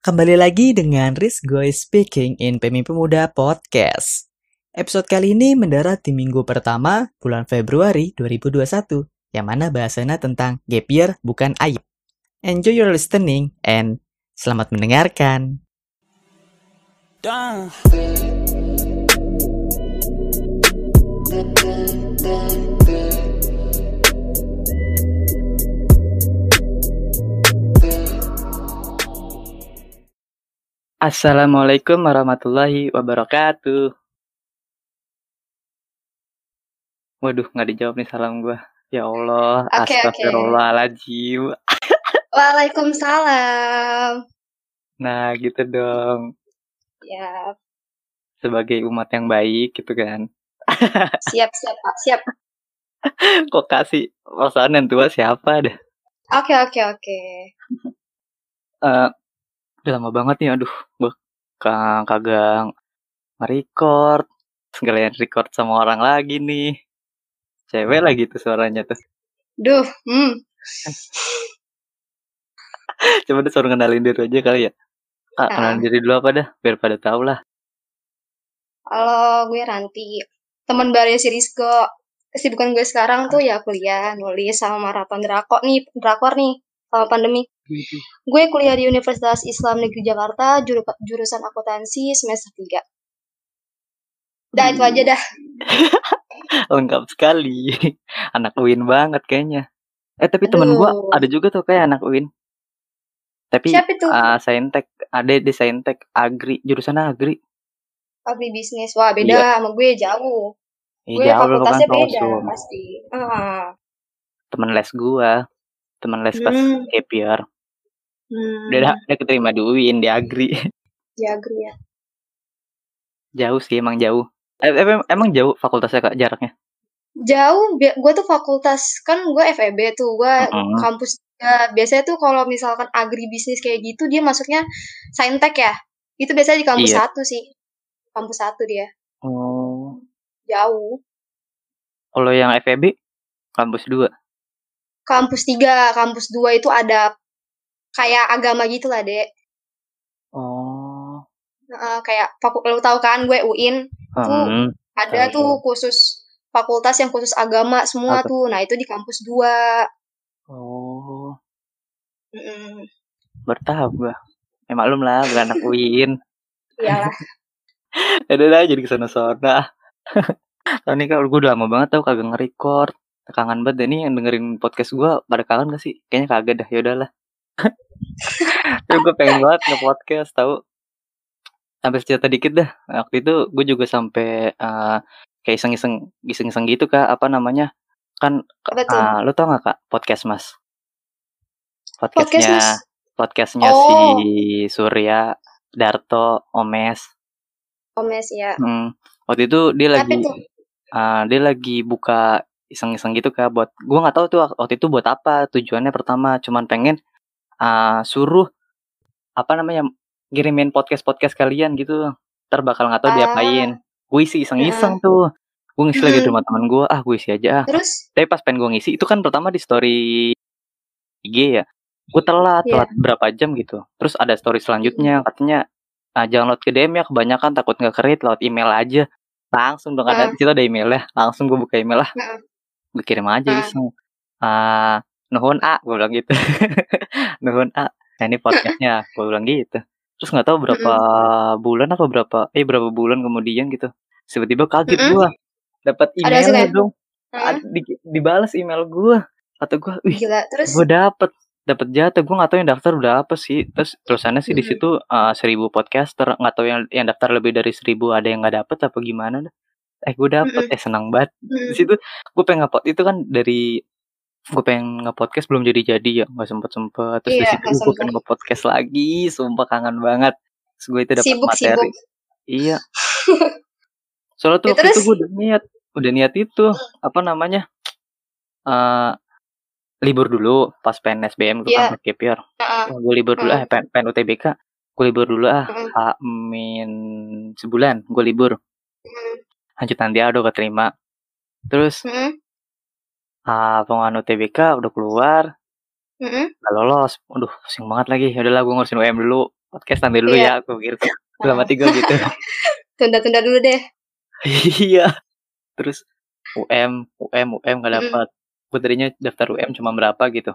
Kembali lagi dengan Rizgoy Speaking in Pemimpin Muda Podcast. Episode kali ini mendarat di minggu pertama bulan Februari 2021, yang mana bahasanya tentang gap year bukan aib. Enjoy your listening and selamat mendengarkan. Assalamualaikum warahmatullahi wabarakatuh. Waduh, nggak dijawab nih salam gua. Ya Allah, oke. astagfirullahaladzim. Waalaikumsalam. Nah, gitu dong. Ya, Sebagai umat yang baik gitu kan. siap siap Pak, siap. Kok kasih perasaan yang tua siapa dah? Oke oke oke. Eh, udah lama banget nih, aduh, ka- kagak nge-record. Sekalian record sama orang lagi nih. Cewek lagi tuh suaranya tuh. Duh, hmm. Coba deh suruh kenalin diri aja kali ya. Kak, Ah. kenalin diri dulu apa dah? Biar pada tahu lah. Halo, gue Ranti. Teman baru si Rizko. Kesibukan gue sekarang tuh ya kuliah, nulis sama maraton drakor nih, drakor nih, sama pandemi. Gue kuliah di Universitas Islam Negeri Jakarta, juru- jurusan akuntansi semester 3. Dah, itu aja dah. Lengkap sekali. Anak UIN banget kayaknya. Eh tapi temen gua Aduh. ada juga tuh kayak anak UIN. Tapi Siapa itu? ah, Saintek, ada di Saintek Agri, jurusan Agri. Agri bisnis. Wah, beda sama gue jauh. Iya, gue jauh kan fakultasnya beda, pasti. Ah. Temen les gua, temen les pas Hmm. year. Hmm. Dia, dah- dia keterima di UIN, di Agri. Di Agri ya. jauh sih, emang jauh. Eh, em- emang jauh fakultasnya kak jaraknya? Jauh, gue tuh fakultas, kan gue FEB tuh, gue Mm-mm. kampus ya, biasanya tuh kalau misalkan agribisnis kayak gitu, dia masuknya saintek ya. Itu biasanya di kampus Iya. satu sih. Kampus satu dia. Oh, Jauh. kalau yang FEB kampus 2. Kampus tiga, kampus dua itu ada kayak agama gitu lah, Dek. Oh. Heeh, kayak faku- lu tahu kan gue UIN Hmm. ada Tahu, tuh khusus fakultas yang khusus agama semua Apa? tuh. Nah, itu di kampus dua. Oh. Mm-mm. Bertahap gua. Ya maklum lah, bukan anak UIN. Iyalah. Ya udah lah, jadi ke sana-sana. Tau nih kak, gue udah lama banget tau kagak nge-record. Kangen banget nih yang dengerin podcast gue. Pada kangen gak sih? Kayaknya kagak dah, yaudahlah. Tapi gue pengen banget nge-podcast tau. Sampai cerita dikit dah. Waktu itu gue juga sampai eh, kayak iseng-iseng iseng-iseng gitu kak. Apa namanya? Kan tuh? ah, lu tau gak kak podcast mas? Podcast Podcastnya Mas. podcastnya Oh. si Surya, Darto, Omes. Omes ya. Hmm, waktu itu dia Tapi lagi tuh ah, dia lagi buka iseng-iseng gitu kak buat gua nggak tahu tuh waktu itu buat apa tujuannya pertama cuman pengen ah, suruh apa namanya ngirimin podcast podcast kalian gitu ntar bakal nggak tahu Ah. diapain gue isi iseng-iseng tuh gue ngisi lagi di rumah teman gue ah gue isi aja ah. terus tapi pas pengen gue ngisi itu kan pertama di story IG ya gue telat Iya. telat berapa jam gitu terus ada story selanjutnya katanya ah, jangan load ke DM ya kebanyakan takut nggak kerit lewat email aja langsung dong ada Ah. di situ ada emailnya langsung gue buka email lah. Gue kirim aja Ah. iseng ah nuhun a gue bilang gitu. Nuhun a. Nah ini podcastnya gue bilang gitu. Terus nggak tahu berapa bulan apa berapa eh berapa bulan kemudian gitu tiba-tiba kaget Mm-mm. gue dapat hasilnya? dong. Ad- di, dibalas email gue kata gue wih gila terus? gue dapet. Dapet jatah gue nggak tahu yang daftar udah apa sih. Terus terusannya sih di situ uh, seribu podcaster. Nggak tahu yang yang daftar lebih dari seribu ada yang nggak dapet apa gimana dah. Eh gue dapet eh senang banget. Di situ gue pengen ngepot itu kan dari gue pengen ngepodcast belum jadi jadi ya nggak sempet sempet terus di Iya, situ nggak gue pengen ngepodcast lagi sumpah kangen banget. Terus gue itu dapat Sibuk, materi. sibuk. iya. Soalnya tuh Ya, waktu itu gue udah niat udah niat itu apa namanya eh libur dulu pas pengen SBM gue Iya. kan gap year Heeh. gue libur dulu ah pengen, pengen UTBK gue libur dulu ah amin sebulan gue libur. Lanjut nanti udah keterima terus Hmm. ah pengumuman UTBK udah keluar Hmm. Gak lolos. Waduh, pusing banget lagi. Ya udahlah gue ngurusin UM dulu. podcast nanti dulu Iya. ya aku pikir dalam hati gue gitu Tunda-tunda dulu deh. iya terus UM UM UM Mm-mm. dapat gue tadinya daftar UM cuma berapa gitu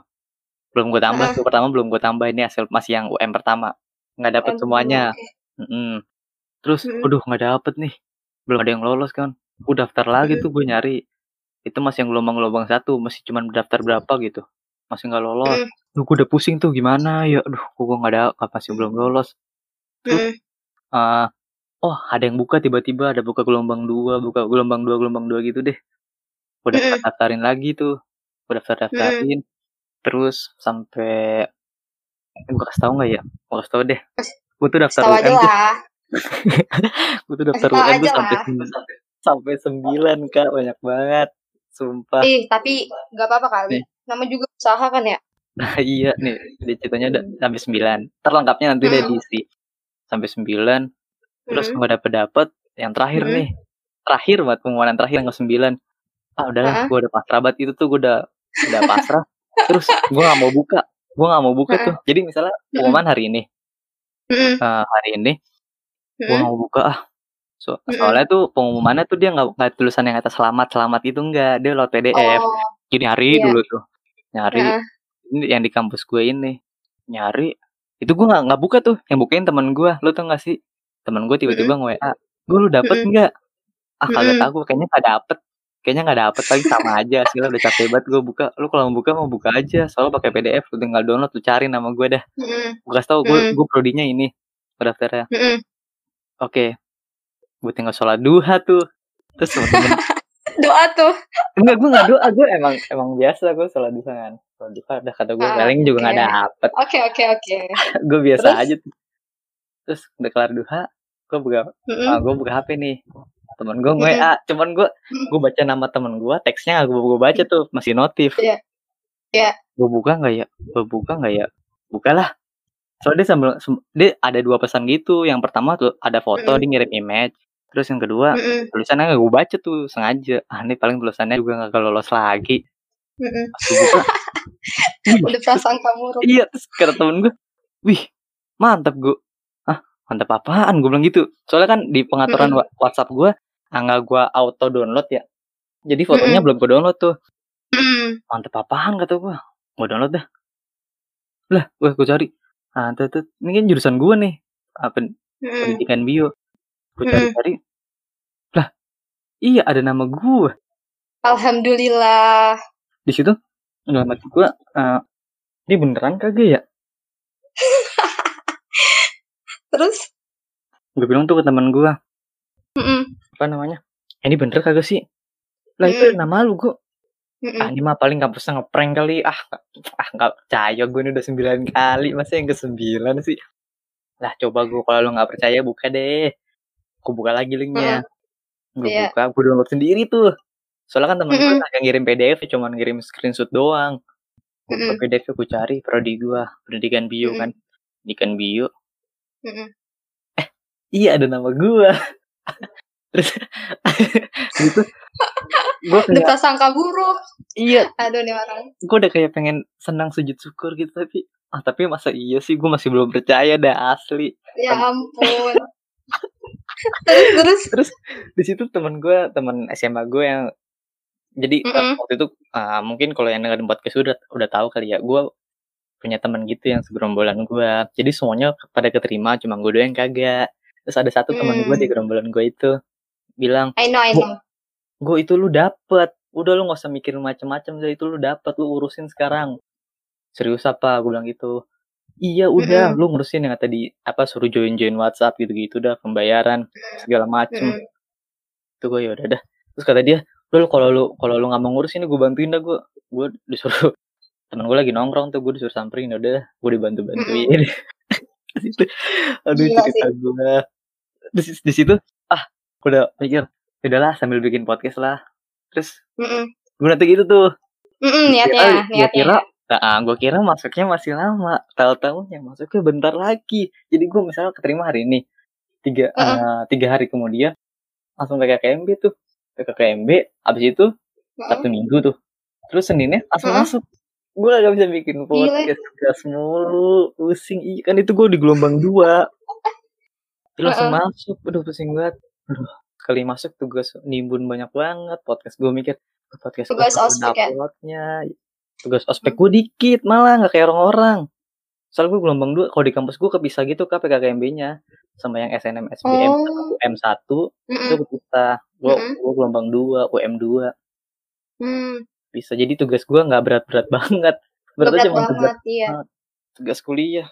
belum gue tambah Heeh. tuh pertama belum gue tambah ini hasil masih yang UM pertama nggak dapat Aduh, semuanya oke. Mm-mm. terus Mm-mm. aduh nggak dapet nih belum ada yang lolos kan. Gue daftar lagi Mm-mm. tuh gue nyari. Itu masih yang gelombang-gelombang satu masih cuma daftar berapa gitu. Masih nggak lolos. Mm-mm. Duh, gue udah pusing tuh gimana? Ya aduh gue nggak ada masih belum lolos. Mm-mm. eh oh ada yang buka tiba-tiba ada buka gelombang dua buka gelombang dua gelombang dua gitu deh. Gue daftar daftarin lagi tuh. Gue daftar daftarin. Terus sampai gue kasih tau nggak ya? Gue kasih tau deh. Gue tuh daftar UM tuh. Gue tuh daftar aja tuh sampai sampai sembilan kak. Banyak banget sumpah. Ih, tapi nggak apa-apa kali. Nama juga usaha kan ya. nah iya. Nih di ceritanya udah sampai sembilan. Terlengkapnya nanti deh Mm-mm. diisi sampai sembilan terus Mm-mm. nggak dapet dapet yang terakhir Mm-mm. nih. Terakhir buat pengumuman terakhir yang ke sembilan. Ah udahlah gue udah pasrah banget. Itu tuh gue udah udah pasrah. Terus gue nggak mau buka. Gue nggak mau buka tuh. Jadi misalnya pengumuman hari ini. Eh, hari ini gue Mm-mm. nggak mau buka ah. So, Mm-mm. soalnya tuh pengumumannya tuh dia nggak nggak tulisan yang kata selamat selamat itu enggak dia lewat PDF Oh, jadi nyari iya. dulu tuh. Nyari Heeh. ini yang di kampus gue ini. Nyari. Itu gue nggak nggak buka tuh. Yang bukain teman gue lo tau gak sih? Teman gue tiba-tiba nge WA gue lu dapet nggak? Ah kagak tahu kayaknya nggak dapet. Kayaknya nggak dapet. Lagi sama aja sih. Udah capek banget gue buka. Lu kalau mau buka mau buka aja. Soalnya pakai PDF lu tinggal download lu cari nama gue dah. Gue kasih tau gue gue prodinya ini daftarnya. Oke gue tinggal sholat duha tuh terus sama temen Doa tuh. enggak gue nggak doa gue emang emang biasa gue sholat duha kan sholat duha udah kata gue Ah, paling juga nggak oke. dapet Oke, oke, oke. gue biasa Terus? aja tuh terus udah kelar duha gue buka Mm-mm. ah, gue buka HP nih temen gue Mm-mm. WA cuman gue Mm. gue baca nama temen gue teksnya gak gue gue baca tuh masih notif Iya. Iya. gue buka nggak ya gue buka nggak ya bukalah soalnya dia sambil dia ada dua pesan gitu. Yang pertama tuh ada foto Mm-mm. dia ngirim image. Terus yang kedua Mm-mm. tulisannya gak gue baca tuh sengaja. Ah ini paling tulisannya juga gak lolos lagi. Buka. Wih, Udah perasaan kamu Rup. iya terus kata temen gue wih mantap gue ah mantap apaan? Gue bilang gitu. Soalnya kan di pengaturan wa- WhatsApp gue nggak gue auto download ya. Jadi fotonya Mm-mm. belum gue download tuh. Mm-mm. mantep apaan? kata gue. Gue download dah. Lah gue gue cari ah tuh, tuh. ini kan jurusan gue nih apa Mm-mm. pendidikan bio gue cari-cari lah iya ada nama gue Alhamdulillah. di situ dalam hati gue eh, ini beneran kagak ya Terus? gue bilang tuh ke teman gue Mm-mm. apa namanya "Eh, ini bener kagak sih lah itu Mm-mm. nama lu gue Mm-mm. ah ini mah paling kampusnya ngeprank kali ah ah nggak percaya gue ini udah sembilan kali masa yang ke sembilan sih lah coba gue kalau lu nggak percaya buka deh gue buka lagi linknya gue Iya. buka gue download sendiri tuh soalnya kan temen gue Mm-mm. nggak ngirim PDF cuman ngirim screenshot doang gue buka Mm-mm. PDF gue cari prodi gue pendidikan bio Mm-mm. kan pendidikan bio Mm-mm. iya ada nama gue terus gitu gue kayak prasangka buruk. iya Aduh nih orang. gue udah kayak pengen senang sujud syukur gitu tapi ah tapi masa iya sih gue masih belum percaya dah asli Ya ampun. terus terus. terus di situ teman gue teman SMA gue yang jadi pas Mm-mm. waktu itu ah, mungkin kalau yang dengerin podcast udah udah tahu kali ya gue punya teman gitu yang segerombolan gue jadi semuanya pada keterima cuma gue doang yang kagak terus ada satu teman gue di gerombolan gue itu bilang I know, I know. gue itu lu dapet. Udah lu nggak usah mikirin macem-macem deh itu lu dapet lu urusin sekarang. Serius apa? Gue bilang gitu. Iya udah Mm-mm. lu ngurusin yang tadi apa suruh join join WhatsApp gitu-gitu dah pembayaran segala macem. Mm-mm. itu gue ya udah dah. Terus kata dia udah lu kalau lu kalau lu nggak mau ngurus ini gue bantuin dah gue gue disuruh temen gue lagi nongkrong tuh gue disuruh samperin ya udah dah gue dibantu bantuin di situ aduh Gila cerita gue di, si- di situ udah mikir "Ya udahlah sambil bikin podcast lah. Terus Mm-mm. gue nanti gitu tuh. Mm-mm, Gua niatnya, kira- gua niatnya. kira nah, gue kira masuknya masih lama. Tahu-tahunya masuknya bentar lagi. Jadi gue misalnya keterima hari ini tiga eh, tiga hari kemudian langsung PKKMB tuh. PKKMB abis itu Mm-mm. Sabtu Minggu tuh. Terus Seninnya langsung Heeh. masuk. Gue gak bisa bikin podcast gas mulu pusing. Iya kan itu gue di gelombang dua. Dia langsung Heeh. masuk aduh pusing banget aduh kali masuk tugas nimbun banyak banget podcast gue mikir "Oh, podcast gue Tugas ospek ya? uploadnya tugas ospek gue dikit malah nggak kayak orang-orang soalnya gue gelombang dua kalau di kampus gue kepisah gitu kak PKKMB nya sama yang SNM SBM Oh. M1 itu Mm-mm. kepisah gue Mm-mm. gue gelombang dua UM 2 Hmm. bisa jadi tugas gue nggak berat-berat banget Berat beratnya cuma tugas banget, iya. tugas kuliah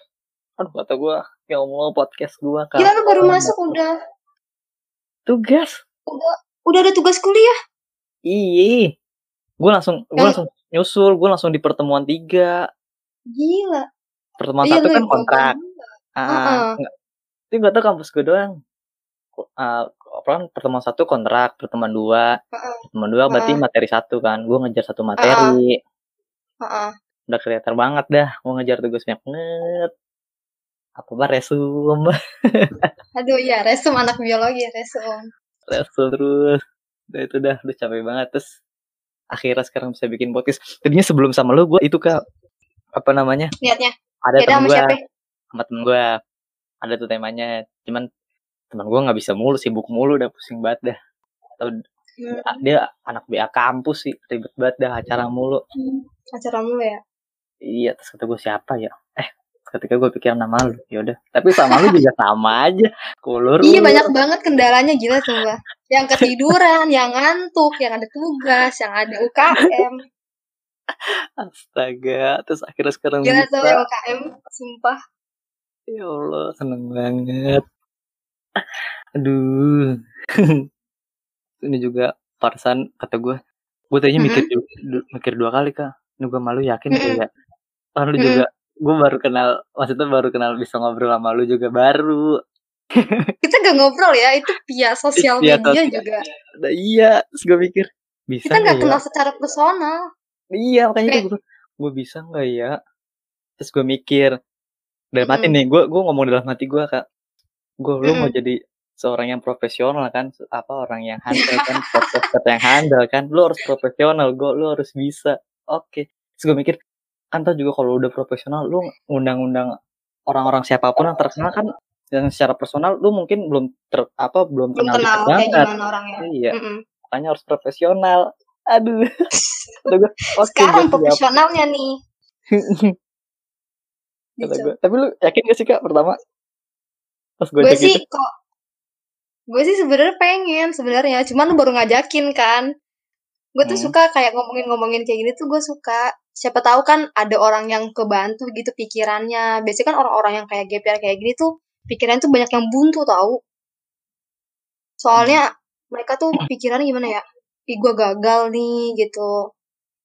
aduh kata gue ya Allah podcast gue Gila lu baru masuk udah tugas? Udah udah ada tugas kuliah. iya. Gue langsung gue Yang- langsung nyusul gue langsung di pertemuan tiga. Gila. pertemuan Iya satu kan kontrak. ah Heeh. nggak itu nggak tahu kampus gue doang. Kan pertemuan satu kontrak pertemuan dua. Heeh. pertemuan dua berarti Heeh. materi satu kan gue ngejar satu materi. Heeh. udah kelihatan banget dah gue ngejar tugas banyak banget apa apa resum Aduh iya, resum anak biologi, resum. resum terus udah itu dah udah capek banget terus akhirnya sekarang bisa bikin podcast tadinya sebelum sama lu gue itu kak apa namanya Niatnya. ada Beda temen sama gue siapa? sama temen gue ada tuh temanya cuman teman gue nggak bisa mulu sibuk mulu udah pusing banget dah Atau Hmm. dia anak BA kampus sih ribet banget dah acara mulu Hmm. Acara mulu ya. iya terus kata gue siapa ya eh ketika gue pikir nama lu ya udah tapi sama lu juga sama aja kulur Iya banyak banget kendalanya gila coba. Yang ketiduran, yang ngantuk, yang ada tugas, yang ada UKM. astaga terus akhirnya sekarang Gila bisa UKM, sumpah. ya Allah seneng banget aduh ini juga Parsan kata gue gue tadinya mikir du- du- mikir dua kali kak ini gue malu yakin Mm-mm. kayak oh, lu Mm-mm. juga gue baru kenal maksudnya baru kenal bisa ngobrol sama lu juga baru. Kita gak ngobrol ya, itu via sosial media sosial. juga. nah, iya terus gue mikir bisa Kita nggak gak ya? kenal secara personal. iya makanya itu gue gue bisa nggak ya? Terus gue mikir dalam hati Mm-mm. nih gue gue ngomong dalam hati gue kak. Gue lu mau Mm-mm. jadi seorang yang profesional kan? Apa orang yang handal kan? Podcast yang handal kan? Lu harus profesional gue lu harus bisa. Oke. Terus gue mikir kan tau juga kalau udah profesional lu undang-undang orang-orang siapa pun yang terkenal kan yang secara personal lu mungkin belum ter apa belum Belum kenal kayak gimana orangnya. iya Mm-mm. makanya harus profesional aduh oke Sekarang profesionalnya nih. kata Gitu. gue tapi lu yakin gak sih kak pertama pas gue Gue sih itu kok gue sih sebenarnya pengen sebenarnya, cuman lu baru ngajakin kan. Gue tuh Hmm. suka kayak ngomongin-ngomongin kayak gini tuh gue suka. Siapa tahu kan ada orang yang kebantu gitu pikirannya. Biasanya kan orang-orang yang kayak GPR kayak gini tuh pikiran tuh banyak yang buntu tahu. Soalnya mereka tuh pikirannya gimana ya? Ih gue gagal nih gitu.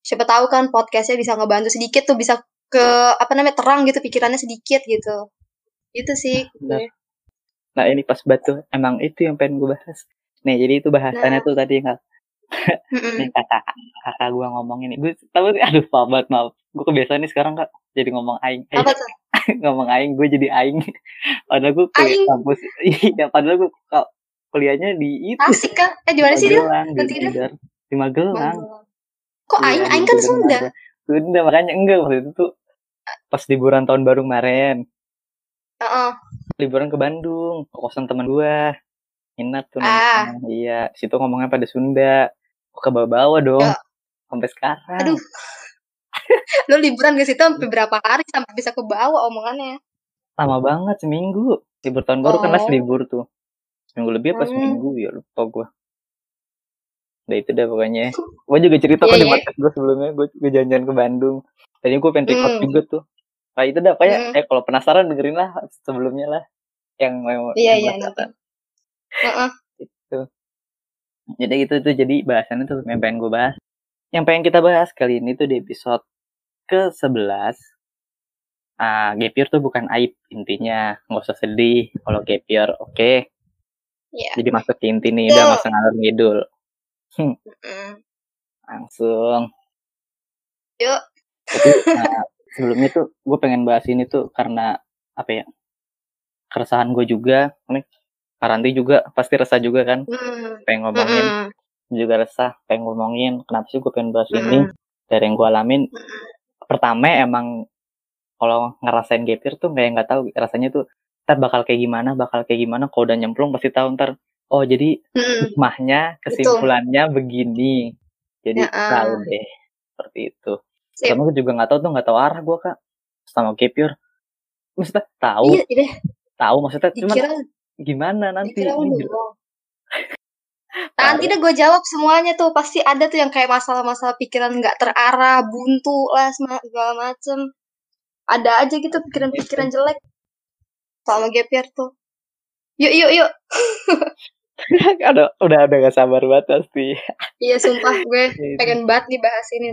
Siapa tahu kan podcastnya bisa ngebantu sedikit tuh bisa ke apa namanya terang gitu pikirannya sedikit gitu. Itu sih gue. Nah ini pas batu emang itu yang pengen gue bahas. Nih jadi itu bahasannya Nah. tuh tadi nggak Nih kakak kakak gue ngomongin gue tahu aduh maaf banget maaf gue kebiasaan nih sekarang kak jadi ngomong aing eh, Apa tuh? ngomong aing gue jadi aing padahal gue kuliah Aing? kampus iya padahal gue kuliahnya di itu Asik kan? Eh di mana sih dia? Magelang, di, di Magelang. Kok Iya, Aing? Aing kan Sunda. Sunda makanya enggak waktu itu tuh pas liburan tahun baru kemarin Heeh. liburan ke Bandung ke kosan teman gua minat tuh Ah. iya situ ngomongnya pada Sunda ke bawah dong Ya. sampai sekarang Aduh. Lu liburan ke situ sampai berapa hari sampai bisa ke bawah omongannya? lama banget seminggu libur tahun baru kan Oh. les libur tuh seminggu lebih apa Hmm. seminggu ya lupa gua Udah itu dah pokoknya gua juga cerita Iya, kan di iya. podcast gua sebelumnya gua, gua jalan-jalan ke Bandung tadinya gua pengen record Hmm. juga tuh nah itu dah pokoknya Hmm. eh kalau penasaran dengerin lah sebelumnya lah yang mau Iya, yang iya. Heeh. Jadi gitu tuh jadi bahasannya tuh yang pengen gue bahas. Yang pengen kita bahas kali ini tuh di episode ke-11. Ah, gap year tuh bukan aib intinya. Nggak usah sedih kalau gap year, oke. Iya. Jadi masuk ke inti nih, udah masuk ngalur ngidul. Mm. Langsung. Yuk. Tapi nah, sebelumnya tuh gue pengen bahas ini tuh karena apa ya? Keresahan gue juga. Ini Karanti juga pasti resah juga kan. Mm. Pengen ngomongin Mm-mm. juga resah. Pengen ngomongin kenapa sih gue pengen bahas Mm-mm. ini dari yang gue alamin pertama emang kalau ngerasain gap year tuh kayak nggak tahu rasanya tuh ntar bakal kayak gimana bakal kayak gimana kalau udah nyemplung pasti tahu ntar oh jadi Mm-mm. hikmahnya kesimpulannya begini jadi Ya, ah. tahu deh seperti itu Sip. karena gue juga nggak tahu tuh nggak tahu arah gue kak sama gap year maksudnya tahu Iya, deh. tahu maksudnya Dikira, gimana nanti doang. Nanti deh gue jawab semuanya tuh pasti ada tuh yang kayak masalah-masalah pikiran nggak terarah, buntu lah segala macem. Ada aja gitu pikiran-pikiran jelek sama gap year tuh. Yuk yuk yuk. Aduh, udah udah gak sabar banget pasti Iya sumpah gue Iya. pengen banget nih bahas ini.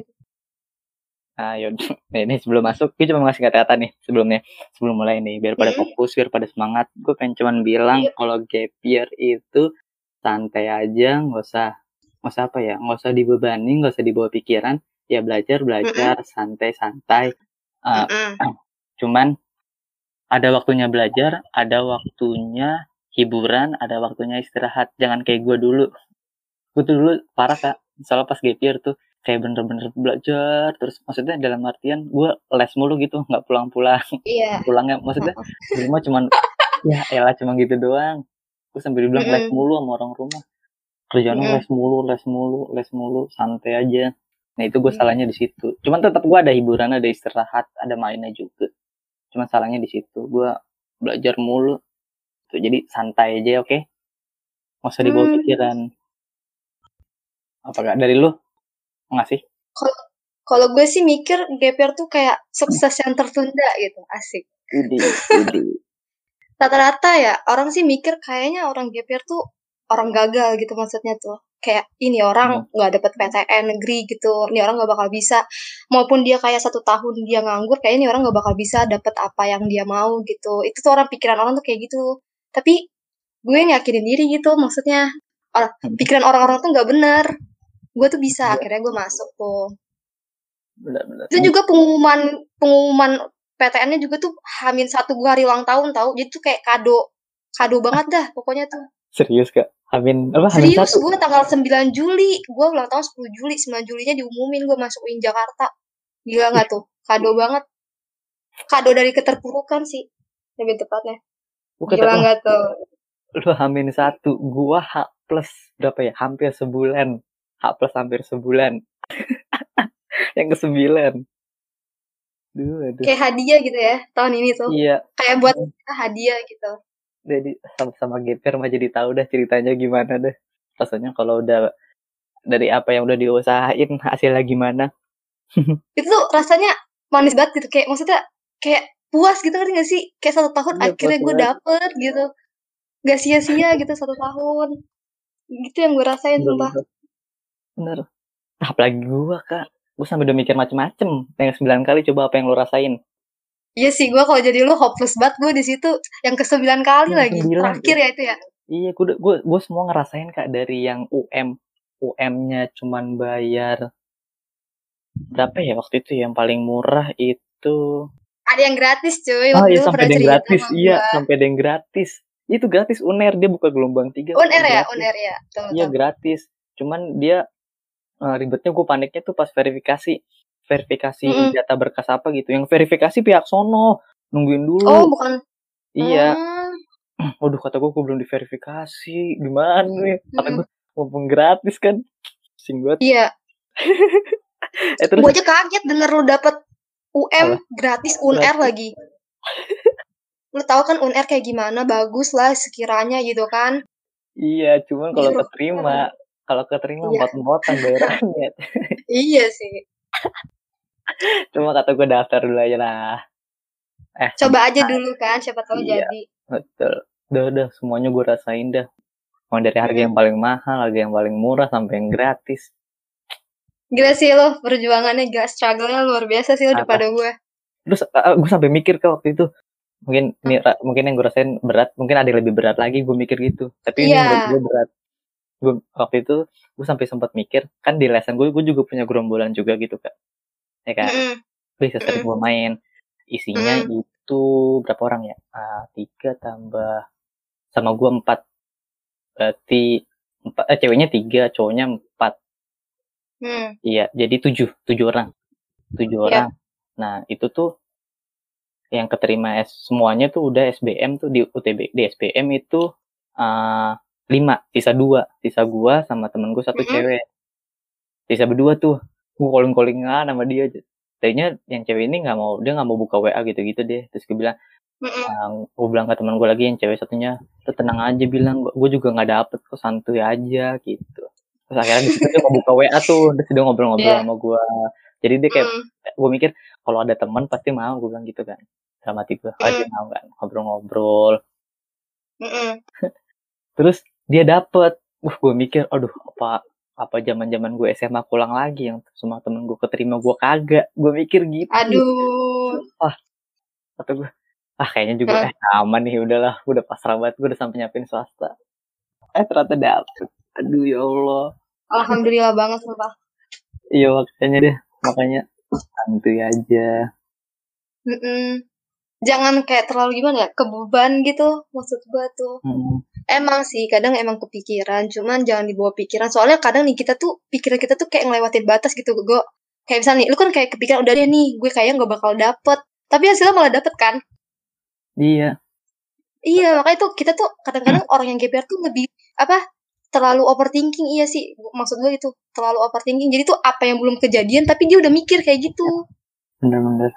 Nah, yaudah. Nah, ini sebelum masuk, gue cuma ngasih kata-kata nih sebelumnya. Sebelum mulai nih, biar pada Hmm. fokus, biar pada semangat. Gue pengen cuman bilang Iya. kalau gap year itu santai aja, nggak usah, nggak usah apa ya, nggak usah dibebani, nggak usah dibawa pikiran. Ya belajar, belajar, santai-santai. Uh, Mm-mm. cuman ada waktunya belajar, ada waktunya hiburan, ada waktunya istirahat. Jangan kayak gue dulu. Gue tuh dulu parah kak. Misalnya pas gap year tuh kayak bener-bener belajar terus maksudnya dalam artian gue les mulu gitu nggak pulang-pulang. Iya. pulangnya maksudnya di rumah cuman ya elah cuma gitu doang. Gue sambil dibilang les Mm-mm. mulu sama orang rumah. Kerjaan Mm-mm. les mulu les mulu les mulu santai aja. Nah itu gue Mm. salahnya di situ. Cuman tetap gue ada hiburan ada istirahat ada mainnya juga. Cuman salahnya di situ. Gue belajar mulu. Tuh jadi santai aja oke? Nggak usah dibawa Hmm. pikiran. Apa gak dari lu nggak sih Kalau gue sih mikir gap year tuh kayak sukses yang tertunda gitu, asik. Rata-rata ya orang sih mikir kayaknya orang gap year tuh orang gagal gitu maksudnya tuh. Kayak ini orang nggak dapet PTN negeri gitu, ini orang nggak bakal bisa. Maupun dia kayak satu tahun dia nganggur, kayak ini orang nggak bakal bisa dapet apa yang dia mau gitu. Itu tuh orang pikiran orang tuh kayak gitu. Tapi gue yakinin diri gitu, maksudnya orang, Hmm. pikiran orang-orang tuh nggak benar. Gue tuh bisa, Iya. akhirnya gue masuk tuh. Benar-benar. itu juga pengumuman pengumuman PTN-nya juga tuh hamin satu gua hari ulang tahun tahu jadi tuh kayak kado kado banget dah pokoknya tuh Serius kak? Hamin apa? Hamin serius gue tanggal 9 Juli gue ulang tahun 10 Juli 9 Julinya diumumin gue masuk UIN Jakarta gila nggak tuh kado banget kado dari keterpurukan sih lebih tepatnya Bukan gila oh, nggak tuh lu hamin satu, gua H plus berapa ya? Hampir sebulan. H plus hampir sebulan. Yang ke sembilan. Duh, aduh. kayak hadiah gitu ya tahun ini tuh Iya, kayak buat kita hadiah gitu jadi sama-sama GPR mah jadi tahu dah ceritanya gimana deh. Rasanya kalau udah dari apa yang udah diusahain hasilnya gimana. itu tuh rasanya manis banget gitu kayak maksudnya kayak puas gitu ngerti gak sih kayak satu tahun Iya, akhirnya gue dapet gitu gak sia-sia gitu satu tahun gitu yang gue rasain sumpah Bener. Apalagi gua kak. Gue sampai udah mikir macem-macem. Yang sembilan kali coba apa yang lo rasain. iya sih gue kalau jadi lu hopeless banget gue di situ yang ke sembilan kali Yang lagi kesembilan, terakhir ya itu ya Iya, gue gue gue semua ngerasain kak dari yang UM UM-nya cuman bayar berapa ya waktu itu yang paling murah itu ada yang gratis cuy oh iya sampai ada yang gratis iya gua. sampai ada yang gratis itu gratis uner dia buka gelombang tiga unair ya gratis. unair ya iya gratis cuman dia eh, ribetnya gue paniknya tuh pas verifikasi. Verifikasi Mm-mm. data berkas apa gitu. Yang verifikasi pihak sono. Nungguin dulu. Oh bukan. Iya. Hmm, waduh kata gue gue belum diverifikasi. Gimana nih? Kata Mm-mm. gue mumpung gratis kan. Sing banget. Iya. Eh terus? Gue aja kaget denger lu dapet UM Apa? gratis UNR lagi. Lu tahu kan UNR kayak gimana? Bagus lah sekiranya gitu kan. Iya, cuman kalau Iya. keterima, kalau keterima Iya. empat-empatan bayarannya. iya sih Cuma kata gue daftar dulu aja lah. Eh, coba aja dulu kan siapa tahu Iya. jadi betul. Udah, udah, semuanya gue rasain dah. Mau dari harga yang paling mahal, harga yang paling murah, sampai yang gratis. gila sih lo perjuangannya gila struggle-nya luar biasa sih lo daripada gue Terus gue sampai mikir ke waktu itu, mungkin ini mungkin yang gue rasain berat, mungkin ada yang lebih berat lagi, gue mikir gitu. Tapi ini Iya. menurut gue berat. Gue waktu itu gue sampai sempat mikir, kan di lesson gue, gue juga punya gerombolan juga gitu kak. Ya kan? Bisa sering Mm. gue main isinya itu berapa orang ya Ah, tiga tambah sama gue empat berarti empat eh, ceweknya tiga cowoknya empat Hmm. iya jadi tujuh tujuh orang tujuh Iya. orang Nah, itu tuh yang keterima S, semuanya tuh udah SBM tuh di UTB di SBM itu uh, lima sisa dua sisa gua sama temen gua satu mm -hmm. cewek sisa berdua tuh gua calling callingan sama dia tadinya yang cewek ini nggak mau dia nggak mau buka WA gitu gitu deh terus gue bilang mm -hmm. gue bilang ke teman gue lagi yang cewek satunya tenang aja bilang gue juga nggak dapet kok santuy aja gitu terus akhirnya di situ dia mau buka WA tuh terus dia ngobrol-ngobrol yeah. sama gue jadi dia kayak mm. gue mikir kalau ada teman pasti mau gue bilang gitu kan sama hati gue pasti mm. mau kan ngobrol-ngobrol mm -mm. terus dia dapet. Uh gue mikir aduh apa apa zaman zaman gue SMA pulang lagi yang semua temen gue keterima? Gue kagak. Gue mikir gitu. Aduh. Ah kata gue ah kayaknya juga eh aman nih udahlah udah pasrah banget gue udah sampai nyiapin swasta. Eh ternyata dapet. Aduh ya Allah. Alhamdulillah banget sumpah. Iya makanya deh makanya santuy aja. Mm -mm. jangan kayak terlalu gimana ya kebeban gitu maksud gue tuh. Hmm. Emang sih kadang emang kepikiran cuman jangan dibawa pikiran. Soalnya kadang nih kita tuh pikiran kita tuh kayak ngelewatin batas gitu gue kayak misalnya nih lu kan kayak kepikiran udah deh nih gue kayak nggak bakal dapet. Tapi hasilnya malah dapet kan? Iya. Iya, makanya tuh kita tuh kadang-kadang hmm. orang yang GPR tuh lebih apa? terlalu overthinking. Iya sih maksud gue itu terlalu overthinking. Jadi tuh apa yang belum kejadian tapi dia udah mikir kayak gitu. Bener-bener.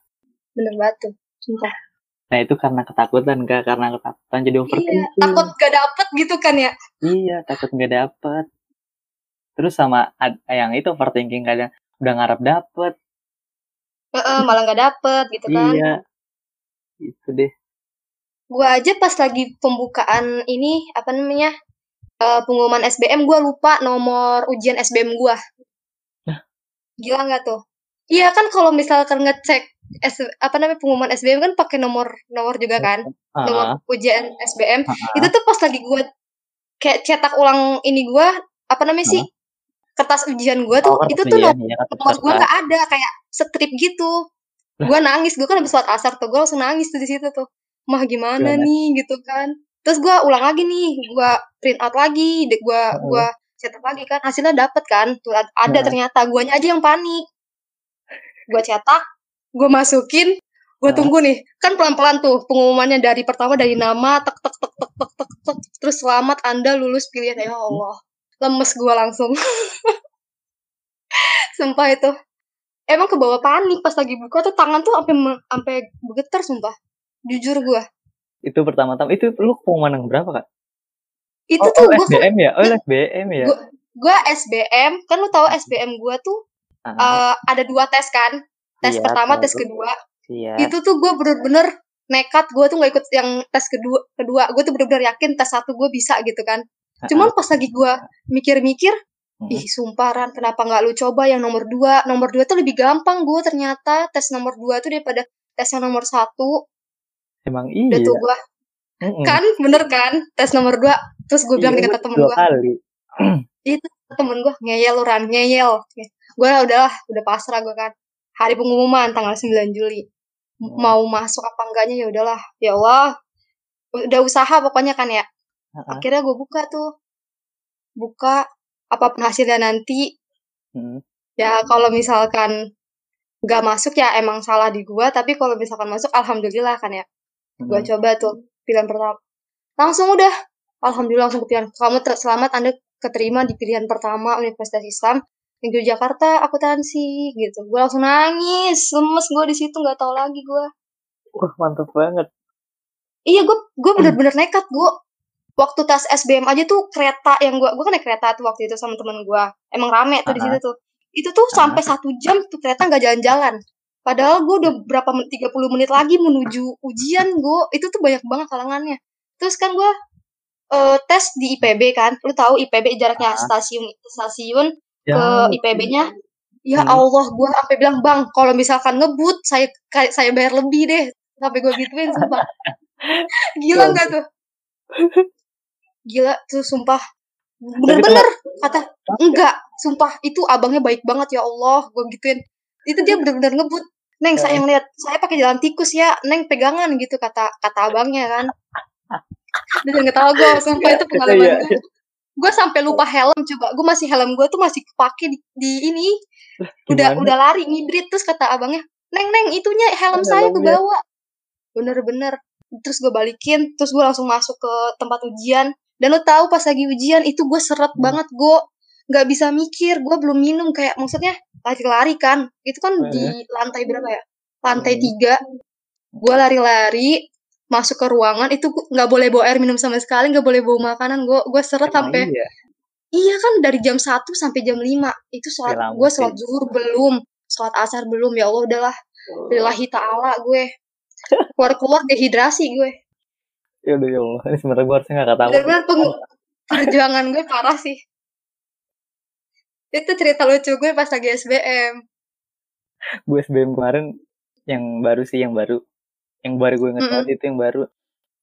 Bener banget tuh sumpah nah itu karena ketakutan gak karena ketakutan jadi overthinking. iya, takut gak dapet gitu kan ya? Iya takut gak dapet. Terus sama yang itu overthinking kadang udah ngarep dapet. E -e, malah gak dapet gitu kan? Iya. Itu deh. Gue aja pas lagi pembukaan ini apa namanya uh, pengumuman SBM gue lupa nomor ujian SBM gue gila nggak tuh? Iya kan kalau misalkan ngecek S, apa namanya pengumuman SBM kan pakai nomor nomor juga kan? uh-huh. nomor ujian SBM uh-huh. itu tuh pas lagi gue kayak cetak ulang ini gue apa namanya uh-huh. sih kertas ujian gue tuh oh, itu tuh nomor, ya, nomor gue nggak ada kayak strip gitu. Gue nangis gue kan habis sholat asar tuh gue langsung nangis tuh di situ tuh. Mah gimana Gimana? nih? gitu kan. Terus gue ulang lagi nih gue print out lagi gue oh. gue cetak lagi kan hasilnya dapet kan. Tuh ada ternyata guanya aja yang panik. Gue cetak gue masukin gue tunggu nih. Kan pelan pelan tuh pengumumannya dari pertama dari nama tek tek tek tek tek tek, tek terus selamat anda lulus pilihan ya Allah. Lemes gue langsung. Sumpah itu. Emang kebawa panik pas lagi buka tuh tangan tuh sampai sampai bergetar sumpah. Jujur gue itu pertama-tama itu lu pengumuman yang berapa kak? Itu oh, tuh oh, SBM ya? Oh SBM ya? gue SBM kan lu tahu SBM gue tuh uh, uh, ada dua tes kan tes iya, pertama tes kedua iya. itu tuh gue bener-bener nekat gue tuh gak ikut yang tes kedua kedua gue tuh bener-bener yakin tes satu gue bisa gitu kan cuman pas lagi gue mikir-mikir hmm. ih sumparan kenapa nggak lu coba yang nomor dua nomor dua tuh lebih gampang gue ternyata tes nomor dua tuh daripada tes yang nomor satu Emang iya. Udah tuh gue. Kan bener kan tes nomor dua terus gue bilang iya, kata temen gue. Itu temen gue ngeyel ran ngeyel. Gue udahlah udah pasrah gue kan. Hari pengumuman tanggal 9 Juli. Hmm. Mau masuk apa enggaknya ya udahlah. Ya Allah. Udah usaha pokoknya kan ya. Uh -huh. Akhirnya gue buka tuh. Buka apa pun hasilnya nanti. Hmm. Ya kalau misalkan nggak masuk ya emang salah di gua tapi kalau misalkan masuk alhamdulillah kan ya gue hmm. coba tuh pilihan pertama langsung udah alhamdulillah langsung pilihan kamu selamat anda keterima di pilihan pertama Universitas Islam Negeri Jakarta akuntansi gitu gue langsung nangis lemes gue di situ nggak tahu lagi gue wah mantap banget iya gue gue bener-bener nekat gue waktu tes SBM aja tuh kereta yang gue gue kan naik kereta tuh waktu itu sama temen gue emang rame tuh uh -huh. di situ tuh itu tuh uh -huh. sampai satu jam tuh kereta nggak jalan-jalan Padahal gue udah berapa menit, 30 menit lagi menuju ujian gue. Itu tuh banyak banget kalangannya. Terus kan gue uh, tes di IPB kan. Lu tahu IPB jaraknya stasiun stasiun ya. ke IPB-nya. Ya hmm. Allah, gue sampai bilang, "Bang, kalau misalkan ngebut, saya saya bayar lebih deh." Sampai gue gituin sumpah. Gila nggak tuh? Gila tuh sumpah. Bener-bener kata enggak, sumpah itu abangnya baik banget ya Allah, gue gituin itu dia benar-benar ngebut neng saya yang lihat saya pakai jalan tikus ya neng pegangan gitu kata kata abangnya kan dia nggak tahu gue sampai itu pengalaman iya, gue iya. Gue sampai lupa helm coba gue masih helm gue tuh masih kepake di, di ini. Udah udah lari ngibrit terus kata abangnya neng neng itunya helm Oh, saya helmnya. kebawa. Bener-bener. Terus gue balikin terus gue langsung masuk ke tempat ujian. Dan lo tahu pas lagi ujian itu gue seret Hmm. banget gue nggak bisa mikir gue belum minum kayak maksudnya lari-lari kan. Itu kan Hmm. di lantai berapa ya? Lantai Hmm. tiga. Gue lari-lari masuk ke ruangan itu nggak boleh bawa air minum sama sekali nggak boleh bawa makanan. Gue gue seret sampai iya. iya kan dari jam 1 sampai jam 5 itu sholat Ya, lama gue sholat zuhur belum. Sholat asar belum ya Allah udahlah. Lillahi ta'ala gue. Keluar-keluar dehidrasi gue. Ya udah ya Allah. Ini sebenarnya gue harusnya gak ketawa. bener-bener peng- perjuangan gue parah sih. Itu cerita lucu gue pas lagi SBM Gue SBM kemarin yang baru sih yang baru. Yang baru gue inget Mm-mm. banget itu yang baru.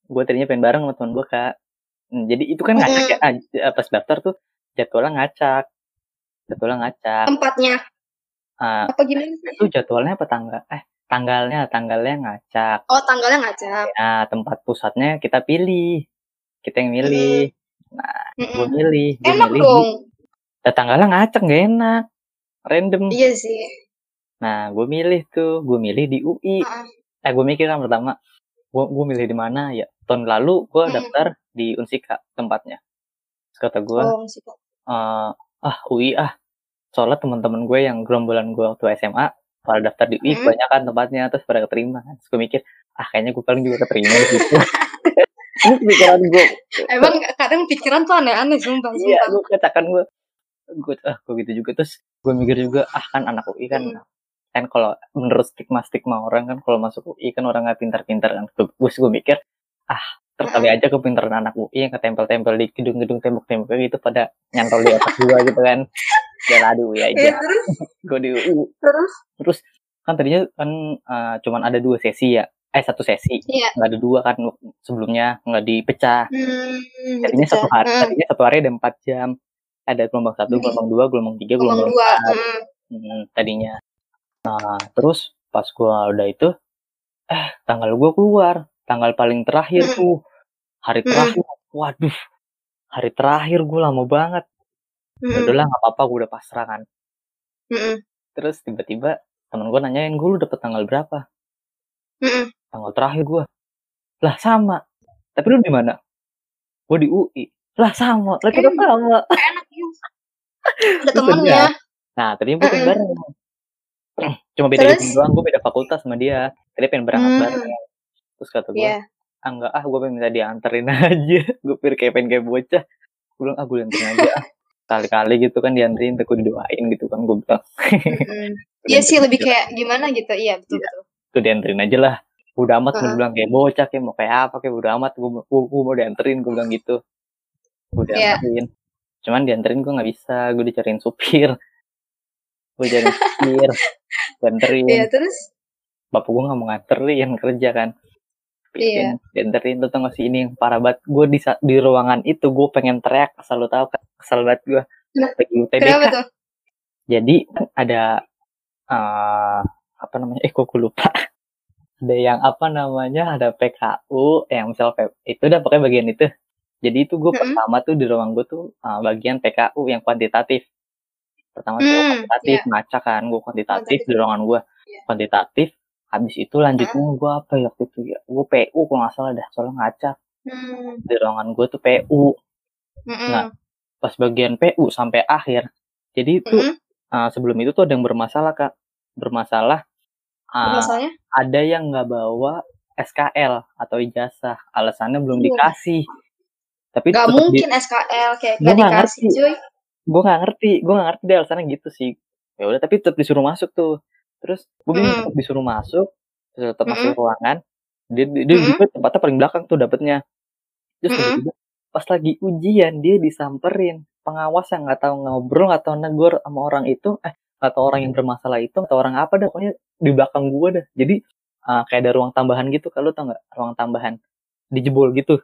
Gue tadinya pengen bareng sama teman gue kak. Hmm, Jadi itu kan ngacak ya. Ah, Pas daftar tuh jadwalnya ngacak. Jadwalnya ngacak. tempatnya Ah, apa gimana sih itu jadwalnya apa tanggal? Eh tanggalnya tanggalnya ngacak. oh tanggalnya ngacak Nah tempat pusatnya kita pilih. Kita yang milih. Gue Mm-mm. milih. Gue enak milih. dong Nah, tanggalnya ngacak gak enak. Random. iya sih Nah, gue milih tuh, gue milih di UI. Heeh. Eh, gue mikir kan pertama, gue gue milih di mana ya? Tahun lalu gue Mm-mm. daftar di Unsika tempatnya. Terus kata gue, oh "Eh, ah UI ah. Soalnya teman-teman gue yang gerombolan gue waktu SMA pada daftar di UI Mm. kebanyakan tempatnya terus pada keterima kan. Terus gue mikir, ah kayaknya gue paling juga keterima. Ini pikiran gue, emang kadang pikiran tuh aneh-aneh sumpah iya gue katakan gue, gue ah gue gitu juga terus gue mikir juga ah kan anak UI kan Mm. Kan kalau menurut stigma stigma orang kan kalau masuk UI kan orang nggak pintar-pintar kan. Gue gue mikir ah terkali aja kepintaran anak UI yang ketempel-tempel di gedung-gedung tembok-tembok gitu pada nyantol di atas gua gitu kan. Ya lah di UI ya aja. terus? Gue di UI terus? Terus kan tadinya kan eh, cuman ada dua sesi ya. Eh satu sesi. Iya. nggak ada dua kan sebelumnya nggak dipecah. Hmm, tadinya satu hari Hmm, tadinya satu hari ada empat jam. Ada gelombang satu Hmm. gelombang dua gelombang tiga gelombang gelombang dua empat. hmm. Hmm, tadinya. Nah, terus pas gua udah itu, eh tanggal gua keluar, tanggal paling terakhir Mm. tuh, hari Mm. terakhir, waduh, hari terakhir gua lama banget. Ya Hmm, udahlah nggak apa-apa, gua udah pasrah kan. hmm, Terus tiba-tiba temen gua nanyain, gua lu dapet tanggal berapa? hmm. Tanggal terakhir gua, lah sama. Tapi lu di mana? Gua di UI. Lah sama, lah kita Hmm. sama. enak ya ada Terus temennya udah. Nah, tadinya Mm-mm. bareng. Cuma beda Terus? doang, gua beda fakultas sama dia. Tadi pengen berangkat Hmm. bareng. Terus kata gua, Iya. ah enggak ah gue pengen minta dianterin aja gue pikir kayak pengen kayak bocah gue bilang ah gue dianterin aja ah kali-kali gitu kan dianterin tapi gue didoain gitu kan gue bilang Mm-mm. Iya sih lebih kayak gimana gitu. Iya betul Iya. betul. gue dianterin aja lah udah amat gue bilang kayak bocah kayak mau kayak apa kayak udah amat gue gue, gue mau dianterin gue bilang gitu gue Iya. dianterin cuman dianterin gue nggak bisa gue dicariin supir gue supir dianterin Iya terus? Bapak gue nggak mau nganterin kerja kan. Iya. dianterin tuh tau gak sih ini yang parah banget. Gue di di ruangan itu gue pengen teriak asal lu tahu kan kesel banget gue Nah, UTBK kenapa tuh? jadi kan ada eh apa namanya eh kok gue lupa. Ada yang apa namanya ada PKU yang misal itu udah pokoknya bagian itu. Jadi itu gue Mm-mm. pertama tuh di ruang gue tuh eh, bagian PKU yang kuantitatif pertama Hmm, kuantitatif ngaca kan gue kuantitatif di ruangan gue Iya. kuantitatif habis itu lanjutnya gue apa ya waktu itu ya gue PU kalau nggak salah dah soalnya ngaca Hmm. di ruangan gue tuh PU Mm-mm. Nah, pas bagian PU sampai akhir jadi itu Mm-mm. uh, sebelum itu tuh ada yang bermasalah kak bermasalah uh, Masalahnya? ada yang nggak bawa SKL atau ijazah alasannya belum dikasih tapi Gak mungkin SKL kayak gak nggak dikasih cuy. Gue nggak ngerti gue nggak ngerti deh alasannya gitu sih ya udah tapi tetap disuruh masuk tuh terus gue bingung Mm. disuruh masuk terus tetap masuk Mm-mm. ruangan dia dia, Mm-mm. juga tempatnya paling belakang tuh dapetnya terus tiba-tiba pas lagi ujian dia disamperin pengawas yang nggak tahu ngobrol nggak tahu negur sama orang itu eh atau orang yang bermasalah itu atau orang apa dah pokoknya di belakang gua dah jadi uh, kayak ada ruang tambahan gitu kalau tau nggak ruang tambahan dijebol gitu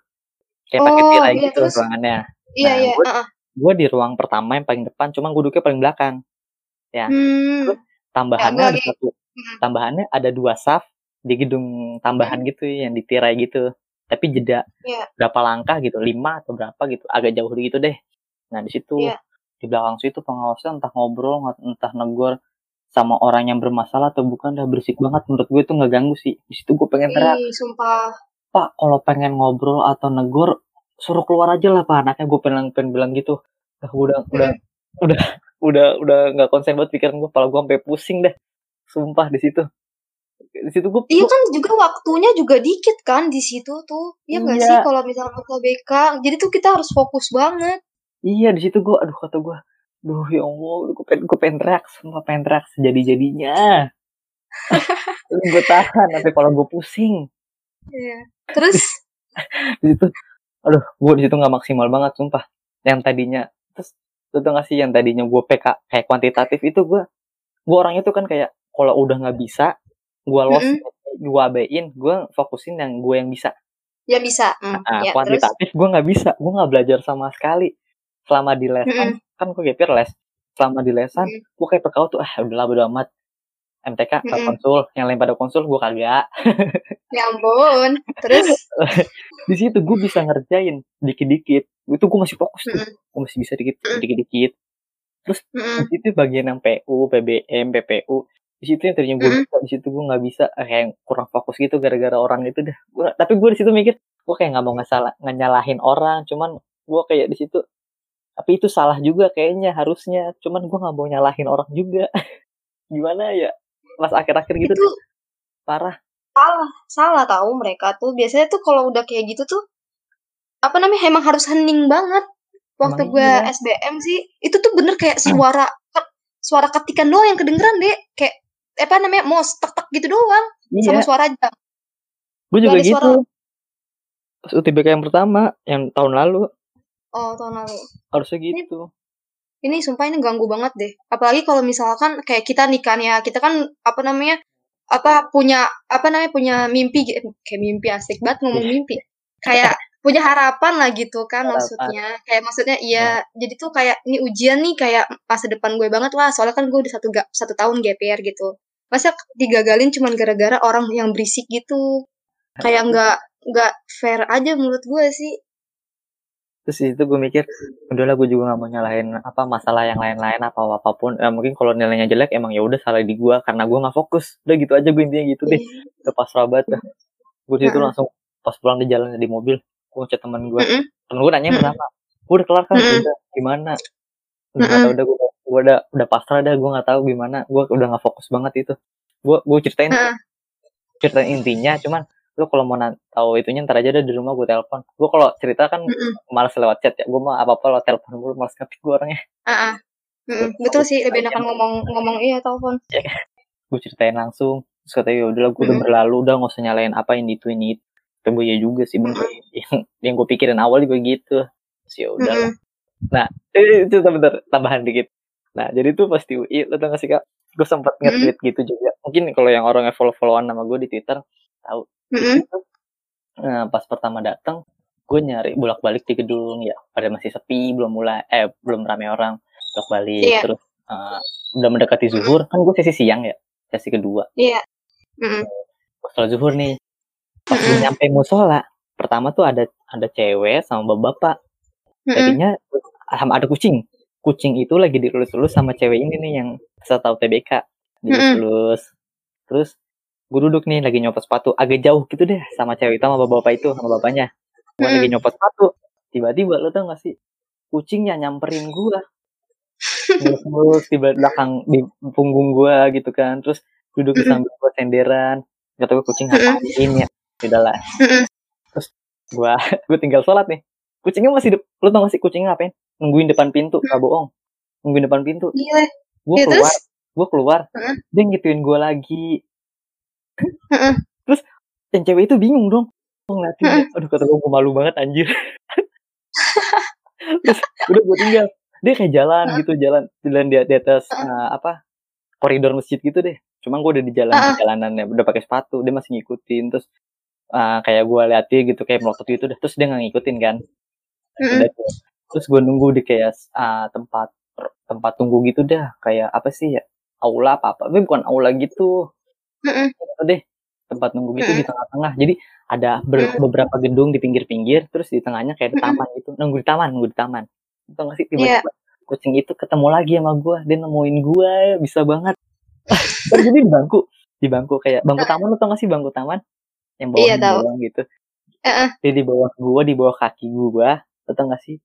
kayak pakai Oh, tirai iya, gitu terus? ruangannya Iya Nah, iya. gua- heeh. Gue di ruang pertama yang paling depan cuma gue duduknya paling belakang Hmm. tambahannya Ya, ada satu Hmm. tambahannya ada dua saf di gedung tambahan gitu yang ditirai gitu tapi jeda Iya. berapa langkah gitu lima atau berapa gitu agak jauh gitu deh nah di situ Iya. di belakang situ pengawasnya entah ngobrol entah negor sama orang yang bermasalah atau bukan dah berisik banget menurut gue tuh nggak ganggu sih di situ gue pengen teriak sumpah. pak kalau pengen ngobrol atau negor suruh keluar aja lah pak anaknya gue pengen pengen bilang gitu Dah, udah udah udah udah udah nggak konsen banget pikiran gue kepala gue sampai pusing deh sumpah di situ di situ gue Iya kan juga waktunya juga dikit kan di situ tuh. Iya nggak Iya. sih kalau misalnya UTBK. Jadi tuh kita harus fokus banget. iya di situ gue aduh kata gue Duh ya Allah, gue pengen, gue pengen teriak, sumpah pengen teriak sejadi-jadinya. Tapi gue tahan, tapi kalau gue pusing. Iya. Terus di situ aduh gue di situ nggak maksimal banget sumpah. Yang tadinya terus lu tau gak sih yang tadinya gue PK kayak kuantitatif itu gue gue orangnya tuh kan kayak kalau udah nggak bisa gue los gue abein gue fokusin yang gue yang bisa. Ya bisa. Hmm, nah, ya, kuantitatif gue nggak bisa gue nggak belajar sama sekali. Selama di lesan kan gue gapir les. Selama di lesan Mm. gue kayak PKU tuh ah udahlah bodo amat MTK ke Mm-mm. konsul yang lain pada konsul gue kagak Ya ampun. Terus di situ gue bisa ngerjain dikit-dikit itu gue masih fokus tuh Mm-mm. gue masih bisa dikit Mm. dikit-dikit mm-mm. di situ bagian yang PU PBM PPU di situ yang tadinya gue Mm. bisa di situ gue nggak bisa eh, kayak kurang fokus gitu gara-gara orang itu dah Gua- tapi gue di situ mikir gue kayak nggak mau ngesalah nyalahin orang cuman gue kayak di situ tapi itu salah juga kayaknya harusnya cuman gue nggak mau nyalahin orang juga gimana ya pas akhir-akhir gitu itu parah. Salah salah tahu mereka tuh. Biasanya tuh kalau udah kayak gitu tuh apa namanya emang harus hening banget. Waktu gue iya. SBM sih itu tuh bener kayak suara suara ketikan doang yang kedengeran deh kayak apa namanya mos tek tek gitu doang. Sama iya suara jam gue juga gitu. Pas UTBK yang pertama yang tahun lalu. Oh tahun lalu. Harusnya gitu. ini sumpah ini ganggu banget deh. Apalagi kalau misalkan kayak kita nih kan ya kita kan apa namanya apa punya apa namanya punya mimpi gi- kayak mimpi asik banget ngomong mimpi kayak punya harapan lah gitu kan Harapan. maksudnya. Kayak maksudnya iya jadi tuh kayak ini ujian nih kayak masa depan gue banget lah. Soalnya kan gue udah satu ga, satu tahun GPR gitu. Masa digagalin cuman gara-gara orang yang berisik gitu? Kayak nggak nggak fair aja menurut gue sih terus di situ gue mikir udahlah gue juga nggak mau nyalahin apa masalah yang lain-lain apa apa pun. Ya, mungkin kalau nilainya jelek emang ya udah salah di gue karena gue nggak fokus. Udah gitu aja gue intinya gitu deh. Udah pas rabat dah. Gue di situ Mm-mm. langsung pas pulang di jalan di mobil gue ngechat teman gue temen gue nanya pertama gue udah kelar kan? Udah gimana? Udah tahu udah gue gue udah udah pasrah dah gue nggak tahu gimana. Gue udah nggak fokus banget itu. Gue gue ceritain. Ceritain intinya cuman lu kalau mau tahu itunya ntar aja deh di rumah gue telepon. Gue kalau cerita kan Mm-mm. malas lewat chat ya gue mah apa apa lewat telepon gue malas ngetik gue orangnya. Ah. Mm-mm, betul sih lebih enakan ngomong ngomong iya telepon. Gue ceritain langsung terus katanya ya udahlah gue udah berlalu udah nggak usah nyalain apa ini itu ini itu tapi ya juga sih bener. Yang yang gue pikirin awal juga gitu. Terus ya udah Mm-mm. nah itu bentar tambahan dikit. Nah jadi tuh pasti UI lo tau gak sih kak? Gue sempat nge-tweet gitu juga. Mungkin kalau yang orang yang follow followan sama gue di twitter tahu. Mm-mm. nah, pas pertama datang gue nyari bolak balik di gedung ya. Pada masih sepi belum mulai eh belum rame orang bolak balik Iya. terus eh, udah mendekati zuhur kan gue sesi siang ya. Sesi kedua. Iya. Mm-mm. setelah zuhur nih. Pas Mm-mm. nyampe musola pertama tuh ada ada cewek sama bapak tadinya sama ada kucing. Kucing itu lagi dilulus-lulus sama cewek ini nih yang saya tahu TBK dilulus-lulus terus gue duduk nih lagi nyopot sepatu. Agak jauh gitu deh sama cewek itu sama bapak itu sama bapaknya. Gue Mm-mm. lagi nyopot sepatu. Tiba-tiba lo tau gak sih? Kucingnya nyamperin gue mulus di belakang di punggung gue gitu kan. Terus duduk di samping gue senderan. Gak tau gue kucing ngapain ya. Udahlah Mm-mm. terus gue gue tinggal sholat nih. Kucingnya masih de- lo tau gak sih kucingnya ngapain? Nungguin depan pintu. Gak bohong. Nungguin depan pintu. Gila. gue Ya, keluar. gue keluar. Dia ngituin gue lagi. Terus yang cewek itu bingung dong. Gue ngeliatin aduh kata gue malu banget anjir. Terus udah gue tinggal. Dia kayak jalan gitu jalan jalan di, di atas eh, apa koridor masjid gitu deh. Cuma gue udah di jalan Heeh. jalanannya udah pakai sepatu dia masih ngikutin. Terus eh, kayak gue liatin gitu kayak melotot gitu deh. Terus dia nggak ngikutin kan? Udah terus gue nunggu di kayak ah, tempat tempat tunggu gitu dah. Kayak apa sih ya? Aula apa apa. Tapi bukan aula gitu Mm-mm. Gitu deh. Tempat nunggu gitu di tengah-tengah. Jadi ada ber- beberapa gedung di pinggir-pinggir terus di tengahnya kayak ada taman gitu. Nunggu di taman nunggu di taman. Tau gak sih tiba-tiba kucing itu ketemu lagi sama gue dia nemuin gue bisa banget. Terus jadi di bangku, di bangku kayak bangku taman lu tau gak sih bangku taman? Yang bawah Iya, tahu. bolong gitu. Heeh. Dia di bawah gua, di bawah kaki gua, lu tau gak sih?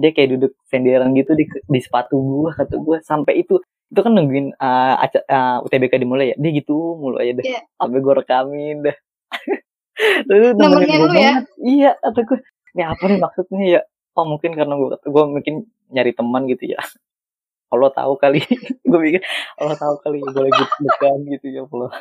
Dia kayak duduk senderan gitu di di sepatu gua, kata gua sampai itu itu kan nungguin uh, aca- uh, UTBK dimulai ya. Dia gitu mulu aja deh. Iya. Sampai gua rekamin dah. Lu nemenin Nemenin gua lu ya? banget. Iya, kata gua. Ini apa nih maksudnya ya? Oh mungkin karena gua kata gua mungkin nyari teman gitu ya. Allah tahu kali. gua pikir Allah tahu kali gua lagi degan gitu ya Allah.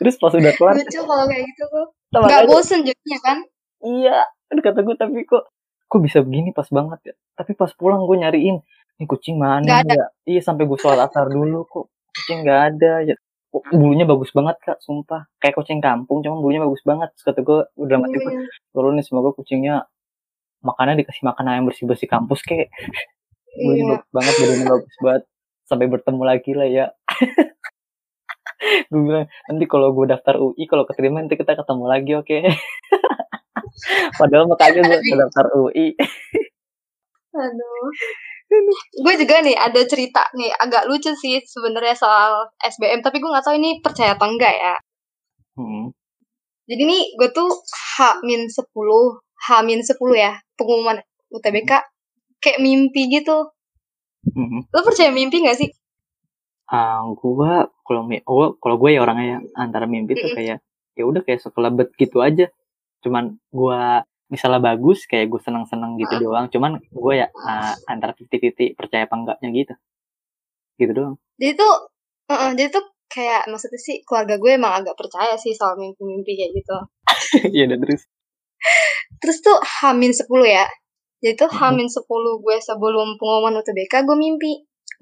Terus pas udah kelar, Lucu kalau kayak gitu tuh. sama Gak aja bosen jadinya kan? Iya, aduh kata gue tapi kok kok bisa begini pas banget ya. Tapi pas pulang gue nyariin, ini kucing mana ya? Iya sampai gue sholat asar dulu kok kucing nggak ada ya. Kok bulunya bagus banget kak, sumpah. Kayak kucing kampung, cuma bulunya bagus banget. Terus kata gue udah mati gue, Iya. turun nih semoga kucingnya makannya dikasih makan ayam bersih bersih kampus kayak bulunya Iya. bagus banget, badannya bagus banget. Sampai bertemu lagi lah ya. gue bilang nanti kalau gue daftar UI kalau keterima nanti kita ketemu lagi oke padahal makanya gue Tapi- daftar UI Aduh. Gue juga nih ada cerita nih agak lucu sih sebenarnya soal SBM tapi gue nggak tahu ini percaya atau enggak ya. Hmm. Jadi nih gue tuh H-10 H-10 ya pengumuman UTBK kayak mimpi gitu. Hmm. Lo percaya mimpi gak sih? Ah, gua kalau gua kalau gue ya orangnya antara mimpi tuh Mm-mm. kayak ya udah kayak sekelebet gitu aja. Cuman gua misalnya bagus kayak gue seneng-seneng gitu doang. Cuman gue ya ah, antara 50-50 percaya apa enggaknya gitu. Gitu doang. Jadi tuh uh jadi tuh kayak maksudnya sih keluarga gue emang agak percaya sih soal mimpi-mimpi kayak gitu. Iya dan terus. Terus tuh H-10 ya. Jadi tuh Mhm. H-10 gue sebelum pengumuman UTBK gue mimpi.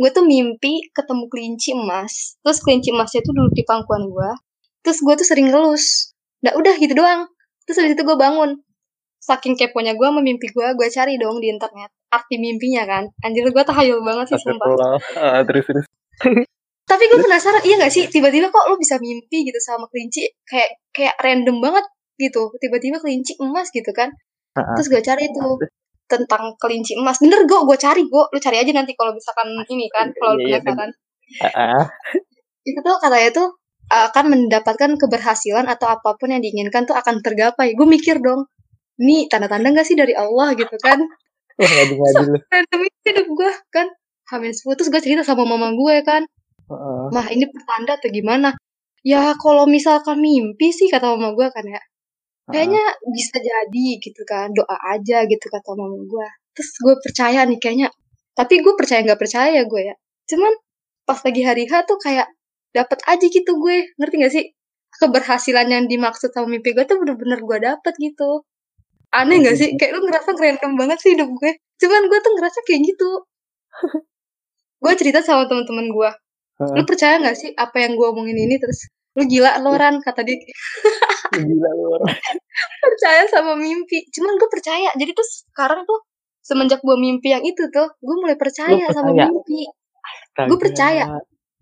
Gue tuh mimpi ketemu kelinci emas. Terus kelinci emasnya tuh duduk di pangkuan gue. Terus gue tuh sering ngelus. Nah udah gitu doang. Terus habis itu gue bangun. Saking keponya gue sama mimpi gue, gue cari dong di internet. Arti mimpinya kan. Anjir gue tahayul banget sih sumpah. Ah, terus terus. Tapi gue penasaran, iya gak sih? Tiba-tiba kok lo bisa mimpi gitu sama kelinci. Kayak kayak random banget gitu. Tiba-tiba kelinci emas gitu kan. Ah, ah. Terus gue cari tuh tentang kelinci emas. Bener gue, gue cari gue. Lu cari aja nanti kalau misalkan ini kan, kalau lu Iya, iya, penasaran. Itu tuh katanya tuh akan mendapatkan keberhasilan atau apa pun yang diinginkan tuh akan tergapai. Gue mikir dong, ini tanda-tanda gak sih dari Allah gitu kan? Wah ngadu-ngadu itu hidup gue kan. Hamil 10 terus gue cerita sama mama gue kan. Heeh. Mah ini pertanda atau gimana? Ya kalau misalkan mimpi sih kata mama gue kan ya. Kayaknya bisa jadi gitu kan. Doa aja gitu kata mama gue. Terus gue percaya nih kayaknya. Tapi gue percaya nggak percaya gue ya. Cuman pas lagi hari H tuh kayak dapat aja gitu gue. Ngerti gak sih? Keberhasilan yang dimaksud sama mimpi gue tuh bener-bener gue dapet gitu. Aneh gak sih? Kayak lu ngerasa random banget sih hidup gue. Cuman gue tuh ngerasa kayak gitu. gue cerita sama teman-teman gue. Lu percaya gak sih apa yang gue omongin ini terus lu gila lo Ran kata dia Gila lu orang. percaya sama mimpi cuman gue percaya jadi tuh sekarang tuh semenjak gue mimpi yang itu tuh gue mulai percaya, Lu sama percaya? mimpi Gue percaya.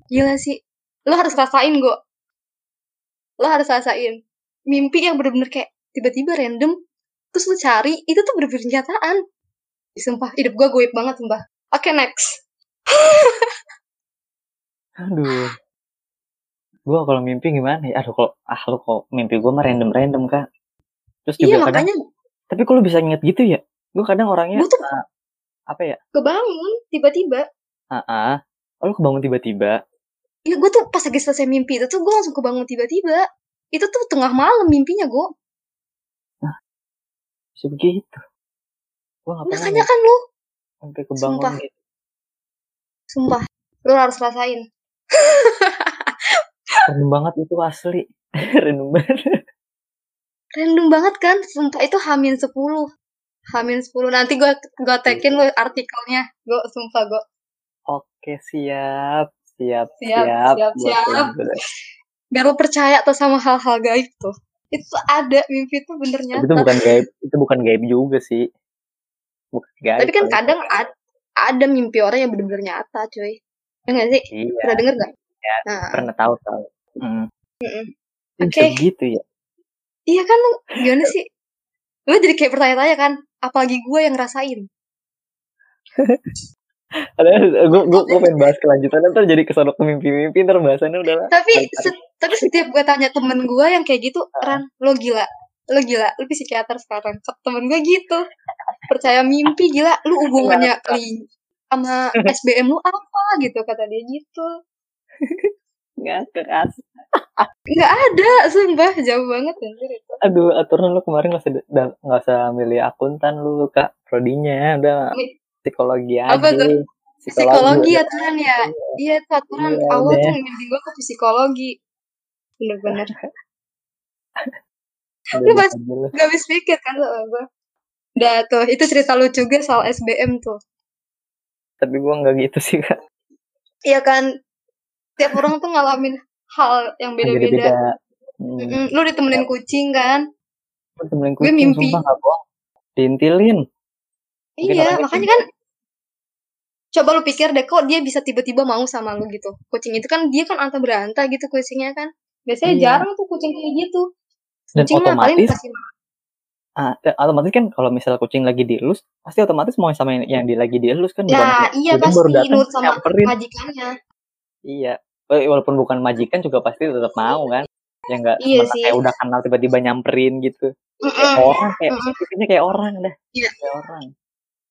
gila sih lo harus rasain gue lo harus rasain mimpi yang bener-bener kayak tiba-tiba random terus lu cari itu tuh bener-bener kenyataan sumpah hidup gue goib banget sumpah oke next Aduh. Gua kalau mimpi gimana ya? Aduh kalau ah lu kok mimpi gua mah random-random kak. Terus juga iya kadang makanya tapi kok lu bisa inget gitu ya? Gua kadang orangnya gue tuh ah, apa ya? kebangun tiba-tiba Ah, ah. Oh, lu kebangun tiba-tiba. Iya gue tuh pas lagi selesai mimpi itu tuh gue langsung kebangun tiba-tiba. Itu tuh tengah malam mimpinya gue. Bisa begitu. Gua Makanya kan lu, sampai kebangun Sumpah. gitu. sumpah, lu harus rasain. Random banget itu asli. random banget. Random banget kan, sumpah itu hamin 10. Hamin 10. Nanti gue gue tekin lu artikelnya. Gue sumpah gue. Oke, siap. Siap, Siap, siap. siap. Biar lu percaya tuh sama hal-hal gaib tuh. Itu ada mimpi itu bener nyata. itu bukan gaib, itu bukan gaib juga sih. Bukan gaib. Tapi kan kadang ad- ada mimpi orang yang bener-bener nyata cuy. Ya gak sih? Iya, Pernah denger gak? Ya, Nah, pernah tahu tahu. Hmm. Mm-mm. Bisa Oke. gitu ya. Iya kan lu gimana sih? Lu jadi kayak bertanya-tanya kan, apalagi gue yang ngerasain. ada gue gue gue pengen bahas kelanjutan ntar jadi ke sana ke mimpi-mimpi ntar bahasannya udah lah. Tapi se- tapi setiap gue tanya temen gue yang kayak gitu Ah. Ran lo gila lo gila lu psikiater sekarang. Temen gue gitu percaya mimpi gila lu hubungannya li sama SBM lu apa? Gitu kata dia gitu. Ngakak as nggak ada sumpah jauh banget anjir itu. Aduh aturan lu kemarin nggak usah nggak usah milih akuntan lu kak. Prodinya udah. Mi- psikologi aja Apa tuh? psikologi, psikologi udah. aturan ya. Iya aturan Iya, awal udah. tuh ngimpi gue ke psikologi. Bener-bener. Lu pas- lu. gak habis pikir kan sama gue udah tuh itu cerita lucu juga soal SBM tuh? Tapi gua nggak gitu sih kak. Iya kan? Tiap orang tuh ngalamin hal yang beda-beda. hmm. Lu ditemenin kucing kan? Gua temenin Gue kucing mimpi. sumpah nggak bohong. Diintilin. Mungkin iya makanya kan coba lu pikir deh kok dia bisa tiba-tiba mau sama lu gitu? Kucing itu kan dia kan anta beranta gitu kucingnya kan. Biasanya Iya. jarang tuh kucing kayak gitu. Dan kucing mah otomatis kasih ah, eh, otomatis kan kalau misalnya kucing lagi dielus pasti otomatis mau sama yang, yang di lagi dielus kan nah iya kucing baru pasti datang nurut sama nyamperin. majikannya. Iya. Eh, walaupun bukan majikan juga pasti tetap mau kan. Ya nggak Iya sih. kayak udah kenal tiba-tiba nyamperin gitu. Mm-mm. kayak orang kayak Mm-mm. kucingnya kayak orang dah. Iya. kayak orang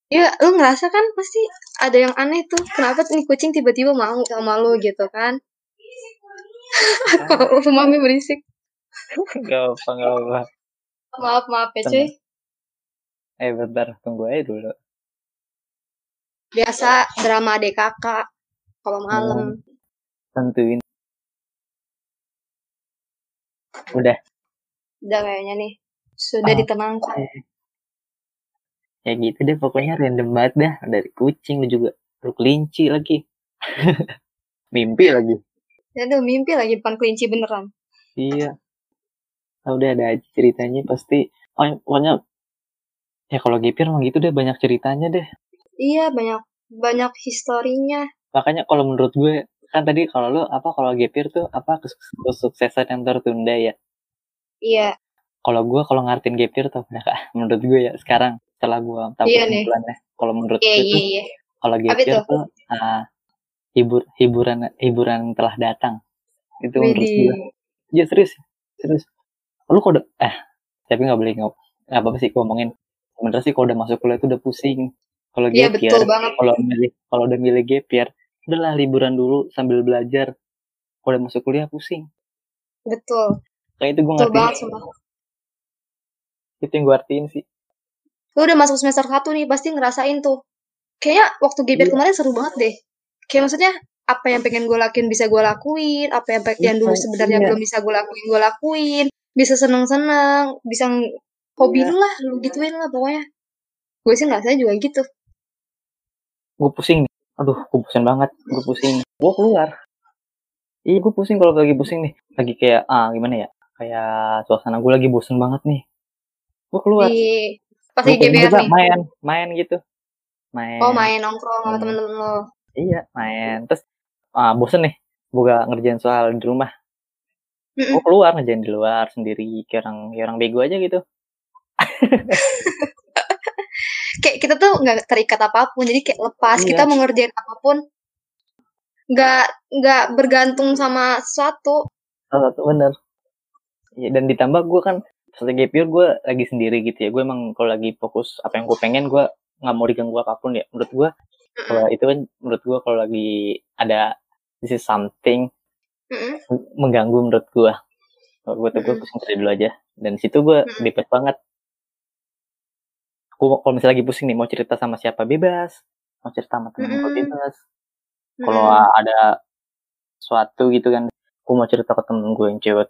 Iya, lu ngerasa kan pasti ada yang aneh tuh. Kenapa nih kucing tiba-tiba mau sama lu gitu kan? Lu mami berisik. Gak apa gak apa Maaf, maaf ya cuy. eh bentar tunggu aja dulu Biasa drama adik kakak. Kalau malam. tentuin udah Udah kayaknya nih. Sudah Ah. ditenangkan. Ya gitu deh pokoknya random banget dah. Dari kucing lu juga lu kelinci lagi. Mimpi lagi. Aduh, mimpi lagi depan kelinci beneran. iya. Ah, udah ada aja ceritanya pasti. Oh, pokoknya ya kalau gipir mah gitu deh banyak ceritanya deh. Iya, banyak banyak historinya. makanya kalau menurut gue kan tadi kalau lu apa kalau gapir tuh apa kes- kesuksesan yang tertunda ya? Iya, kalau gue kalau ngartin gapir tuh nah, menurut gue ya sekarang setelah gue tahu Iya kesimpulannya kalau menurut iya, gue iya, iya. kalau gapir itu? tuh? ah, hibur hiburan hiburan telah datang. Itu menurut Widih. gue ya serius serius. Lu kok udah eh tapi nggak boleh nggak apa apa sih ngomongin. Bener sih kalau udah masuk kuliah itu udah pusing. Kalau gapir betul banget. kalau milih kalau udah milih gap year udahlah liburan dulu sambil belajar. Kalau udah masuk kuliah pusing. Betul. kayak itu gue ngerti. itu yang gue artiin sih Lu udah masuk semester 1 nih, pasti ngerasain tuh. Kayaknya waktu GBR Iya. kemarin seru banget deh. Kayak maksudnya apa yang pengen gue lakuin bisa gue lakuin, apa yang pengen yang dulu Iya, sebenarnya iya. belum bisa gue lakuin gue lakuin, bisa seneng-seneng, bisa hobi Iya. lu lah, lu gituin lah pokoknya. Gue sih nggak saya juga gitu. gue pusing nih aduh gue pusing banget gue pusing gue keluar iya gue pusing kalau lagi pusing nih lagi kayak ah gimana ya kayak suasana gue lagi bosen banget nih gue keluar Di pas gue lagi GBR nih. main main gitu main Oh main nongkrong sama Hmm. temen-temen lo. iya main terus ah bosen nih gak ngerjain soal di rumah Mm-mm. gue keluar ngerjain di luar sendiri kayak orang kayak orang bego aja gitu Kayak kita tuh nggak terikat apa pun, jadi kayak lepas. Iya. Kita mau ngerjain apa pun, nggak nggak bergantung sama sesuatu. satu bener Iya, dan ditambah gue kan gap year gue lagi sendiri gitu ya. Gue emang kalau lagi fokus apa yang gue pengen gue nggak mau diganggu apa pun ya. Menurut gue kalau itu kan menurut gue kalau lagi ada this is something Mm-mm. mengganggu menurut gue. Kalau gue tuh gue pusing dulu aja. Dan situ gue Mm-mm. bebas banget. Gue kalau misalnya lagi pusing nih mau cerita sama siapa bebas. Mau cerita sama temen gue bebas. Kalau ada suatu gitu kan gue mau cerita ke temen gue yang cewek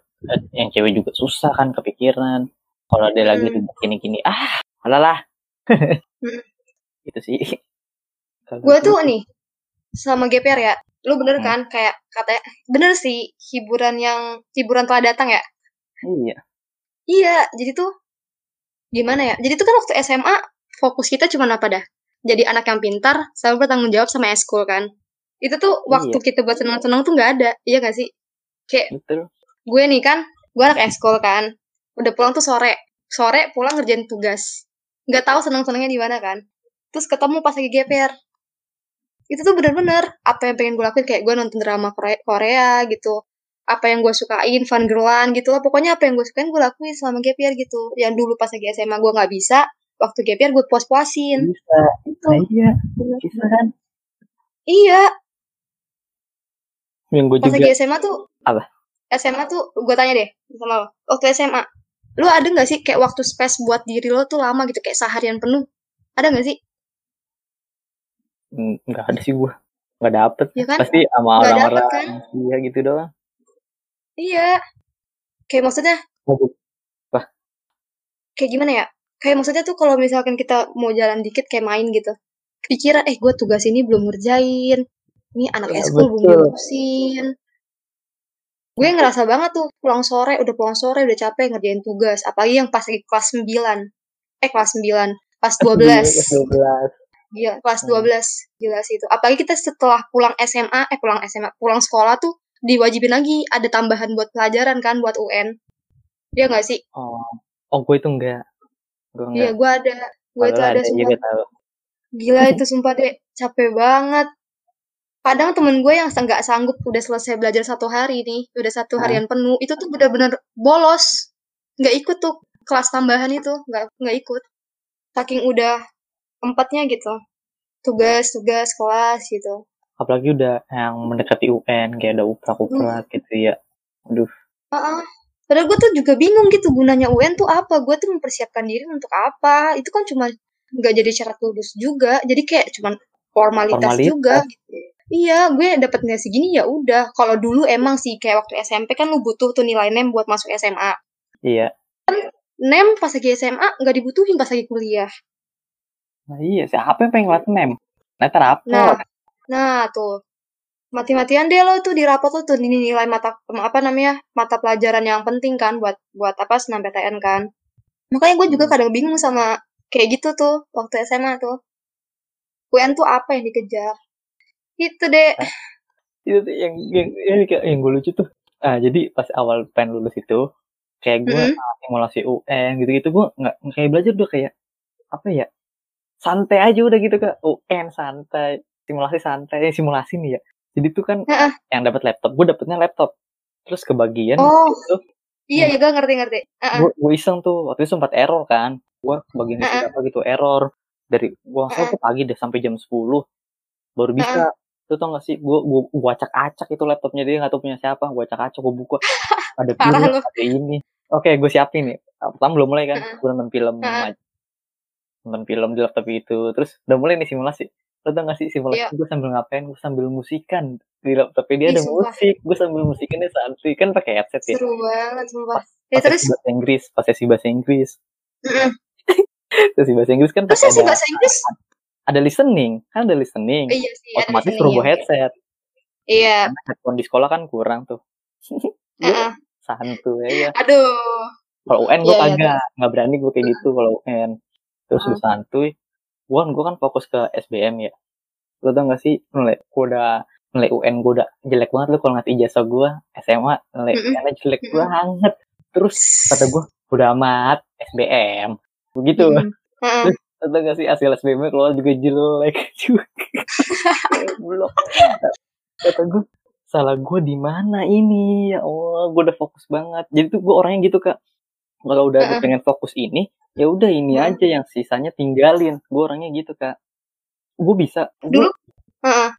yang cewek juga susah kan kepikiran. Kalau ada lagi Hmm. ribet gini-gini ah alalah Hmm. itu sih gue tuh nih sama GPR ya. Lu bener Hmm. kan kayak katanya bener sih hiburan yang hiburan telah datang ya? Iya. Iya jadi tuh gimana ya? Jadi tuh kan waktu SMA fokus kita cuma apa dah? Jadi anak yang pintar sama bertanggung jawab sama eskul kan? Itu tuh waktu Iya. kita buat senang-senang tuh nggak ada iya gak sih? Kayak betul gue nih kan gue anak eskul kan. Udah pulang tuh sore. Sore pulang ngerjain tugas. Nggak tahu senang senangnya di mana kan. Terus ketemu pas lagi GPR itu tuh bener-bener apa yang pengen gue lakuin kayak gue nonton drama Korea, Korea gitu. Apa yang gue sukain fun girlan gitu lah. Pokoknya apa yang gue sukain gue lakuin selama gap year gitu. Yang dulu pas lagi SMA gue nggak bisa waktu gap year gue puas-puasin. Bisa. Itu nah, iya. Bisa kan? Iya. Yang gue pas juga lagi SMA tuh Apa? SMA tuh gue tanya deh sama lo waktu SMA lu ada nggak sih kayak waktu space buat diri lo tuh lama gitu kayak seharian penuh ada nggak sih nggak ada sih gue nggak dapet Iya kan? pasti sama orang-orang kan? iya gitu doang iya kayak maksudnya Waduh. kayak gimana ya kayak maksudnya tuh kalau misalkan kita mau jalan dikit kayak main gitu pikiran eh gue tugas ini belum ngerjain ini anak Ya, eskul belum betul. Gue ngerasa banget tuh pulang sore udah pulang sore udah capek ngerjain tugas. Apalagi yang pas lagi kelas 9 eh kelas 9 pas 12 Kelas 12 Gila, kelas Hmm. 12 gila sih itu. Apalagi kita setelah pulang SMA eh pulang SMA pulang sekolah tuh diwajibin lagi. Ada tambahan buat pelajaran kan buat UN Iya nggak sih? Oh oh gue itu enggak gue iya gue ada. Gue itu Padahal ada iya sumpah Gila itu sumpah deh, capek banget. Kadang temen gue yang nggak sanggup udah selesai belajar satu hari nih, udah satu harian penuh, itu tuh bener-bener bolos. Nggak ikut tuh kelas tambahan itu, nggak nggak ikut. Saking udah empatnya gitu. Tugas, tugas, kelas gitu. apalagi udah yang mendekati UN kayak ada uprak-uprak gitu ya aduh Ah, Padahal gue tuh juga bingung gitu gunanya UN tuh apa. Gue tuh mempersiapkan diri untuk apa. Itu kan cuma nggak jadi syarat lulus juga. Jadi kayak cuman formalitas, Formalitas. juga gitu. Iya, gue dapet nilai segini ya udah. Kalau dulu emang sih kayak waktu SMP kan lu butuh tuh nilai NEM buat masuk SMA. iya NEM pas lagi SMA nggak dibutuhin pas lagi kuliah. nah iya siapa yang pengen ngeliat nem Nanti rapor Nah, nah tuh. Mati-matian deh lo tuh di rapot lo tuh ini nilai mata apa namanya mata pelajaran yang penting kan buat buat apa SNMPTN kan. Makanya gue juga kadang bingung sama kayak gitu tuh waktu SMA tuh. UN tuh apa yang dikejar? Itu deh. itu tuh yang yang yang, yang, yang gue lucu tuh ah jadi pas awal pengen lulus itu kayak gue Mm-mm. ah, simulasi UN gitu gitu gue nggak kayak belajar udah kayak apa ya santai aja udah gitu kak UN santai simulasi santai eh, simulasi nih ya jadi tuh kan Heeh. yang dapat laptop gue dapetnya laptop terus kebagian Oh. itu Iya, ya gue ngerti-ngerti. Heeh. gue gue iseng tuh waktu itu sempat error kan gue kebagian Heeh. apa gitu error dari gue tuh pagi deh sampai jam 10 baru bisa tuh tau gak sih? Gue gue gue acak-acak itu laptopnya dia nggak tahu punya siapa. Gue acak-acak gue buka. Ada film lu. ada ini. Oke gue siapin nih. Pertama belum mulai kan? Gue nonton film nonton film di laptop itu. Terus udah mulai nih simulasi. Lo tau gak sih simulasi Iya. gue sambil ngapain? Gue sambil musikan. Di laptopnya dia Ih, ada sumpah. musik. Gue sambil musikannya santai kan pakai headset ya? Seru banget, sumpah. pas, Ya, terus? bahasa Inggris pas sesi bahasa Inggris. Heeh. sesi bahasa Inggris kan Terus sesi bahasa Inggris? ada listening kan ada listening Iya sih, ada otomatis listening suruh ya. bawa headset Iya. karena headphone di sekolah kan kurang tuh gue Heeh. santuy aja Aduh. kalau UN gue Iya, iya, kagak nggak berani gue kayak gitu kalau UN terus gue santuy gue kan gue kan fokus ke SBM ya lo tau gak sih nilai gue udah nilai UN gue udah jelek banget lo kalau ngasih ijazah gue SMA nilai. UN jelek Mm-mm. banget terus kata gue udah amat SBM begitu. Heeh. Tau gak sih hasil SBM keluar juga jelek juga. Blok. Kata gue salah gue di mana ini ya Allah gue udah fokus banget jadi tuh gue orangnya gitu kak kalau udah Heeh. pengen fokus ini ya udah ini Heeh. aja yang sisanya tinggalin gue orangnya gitu kak gue bisa Dulu? Heeh.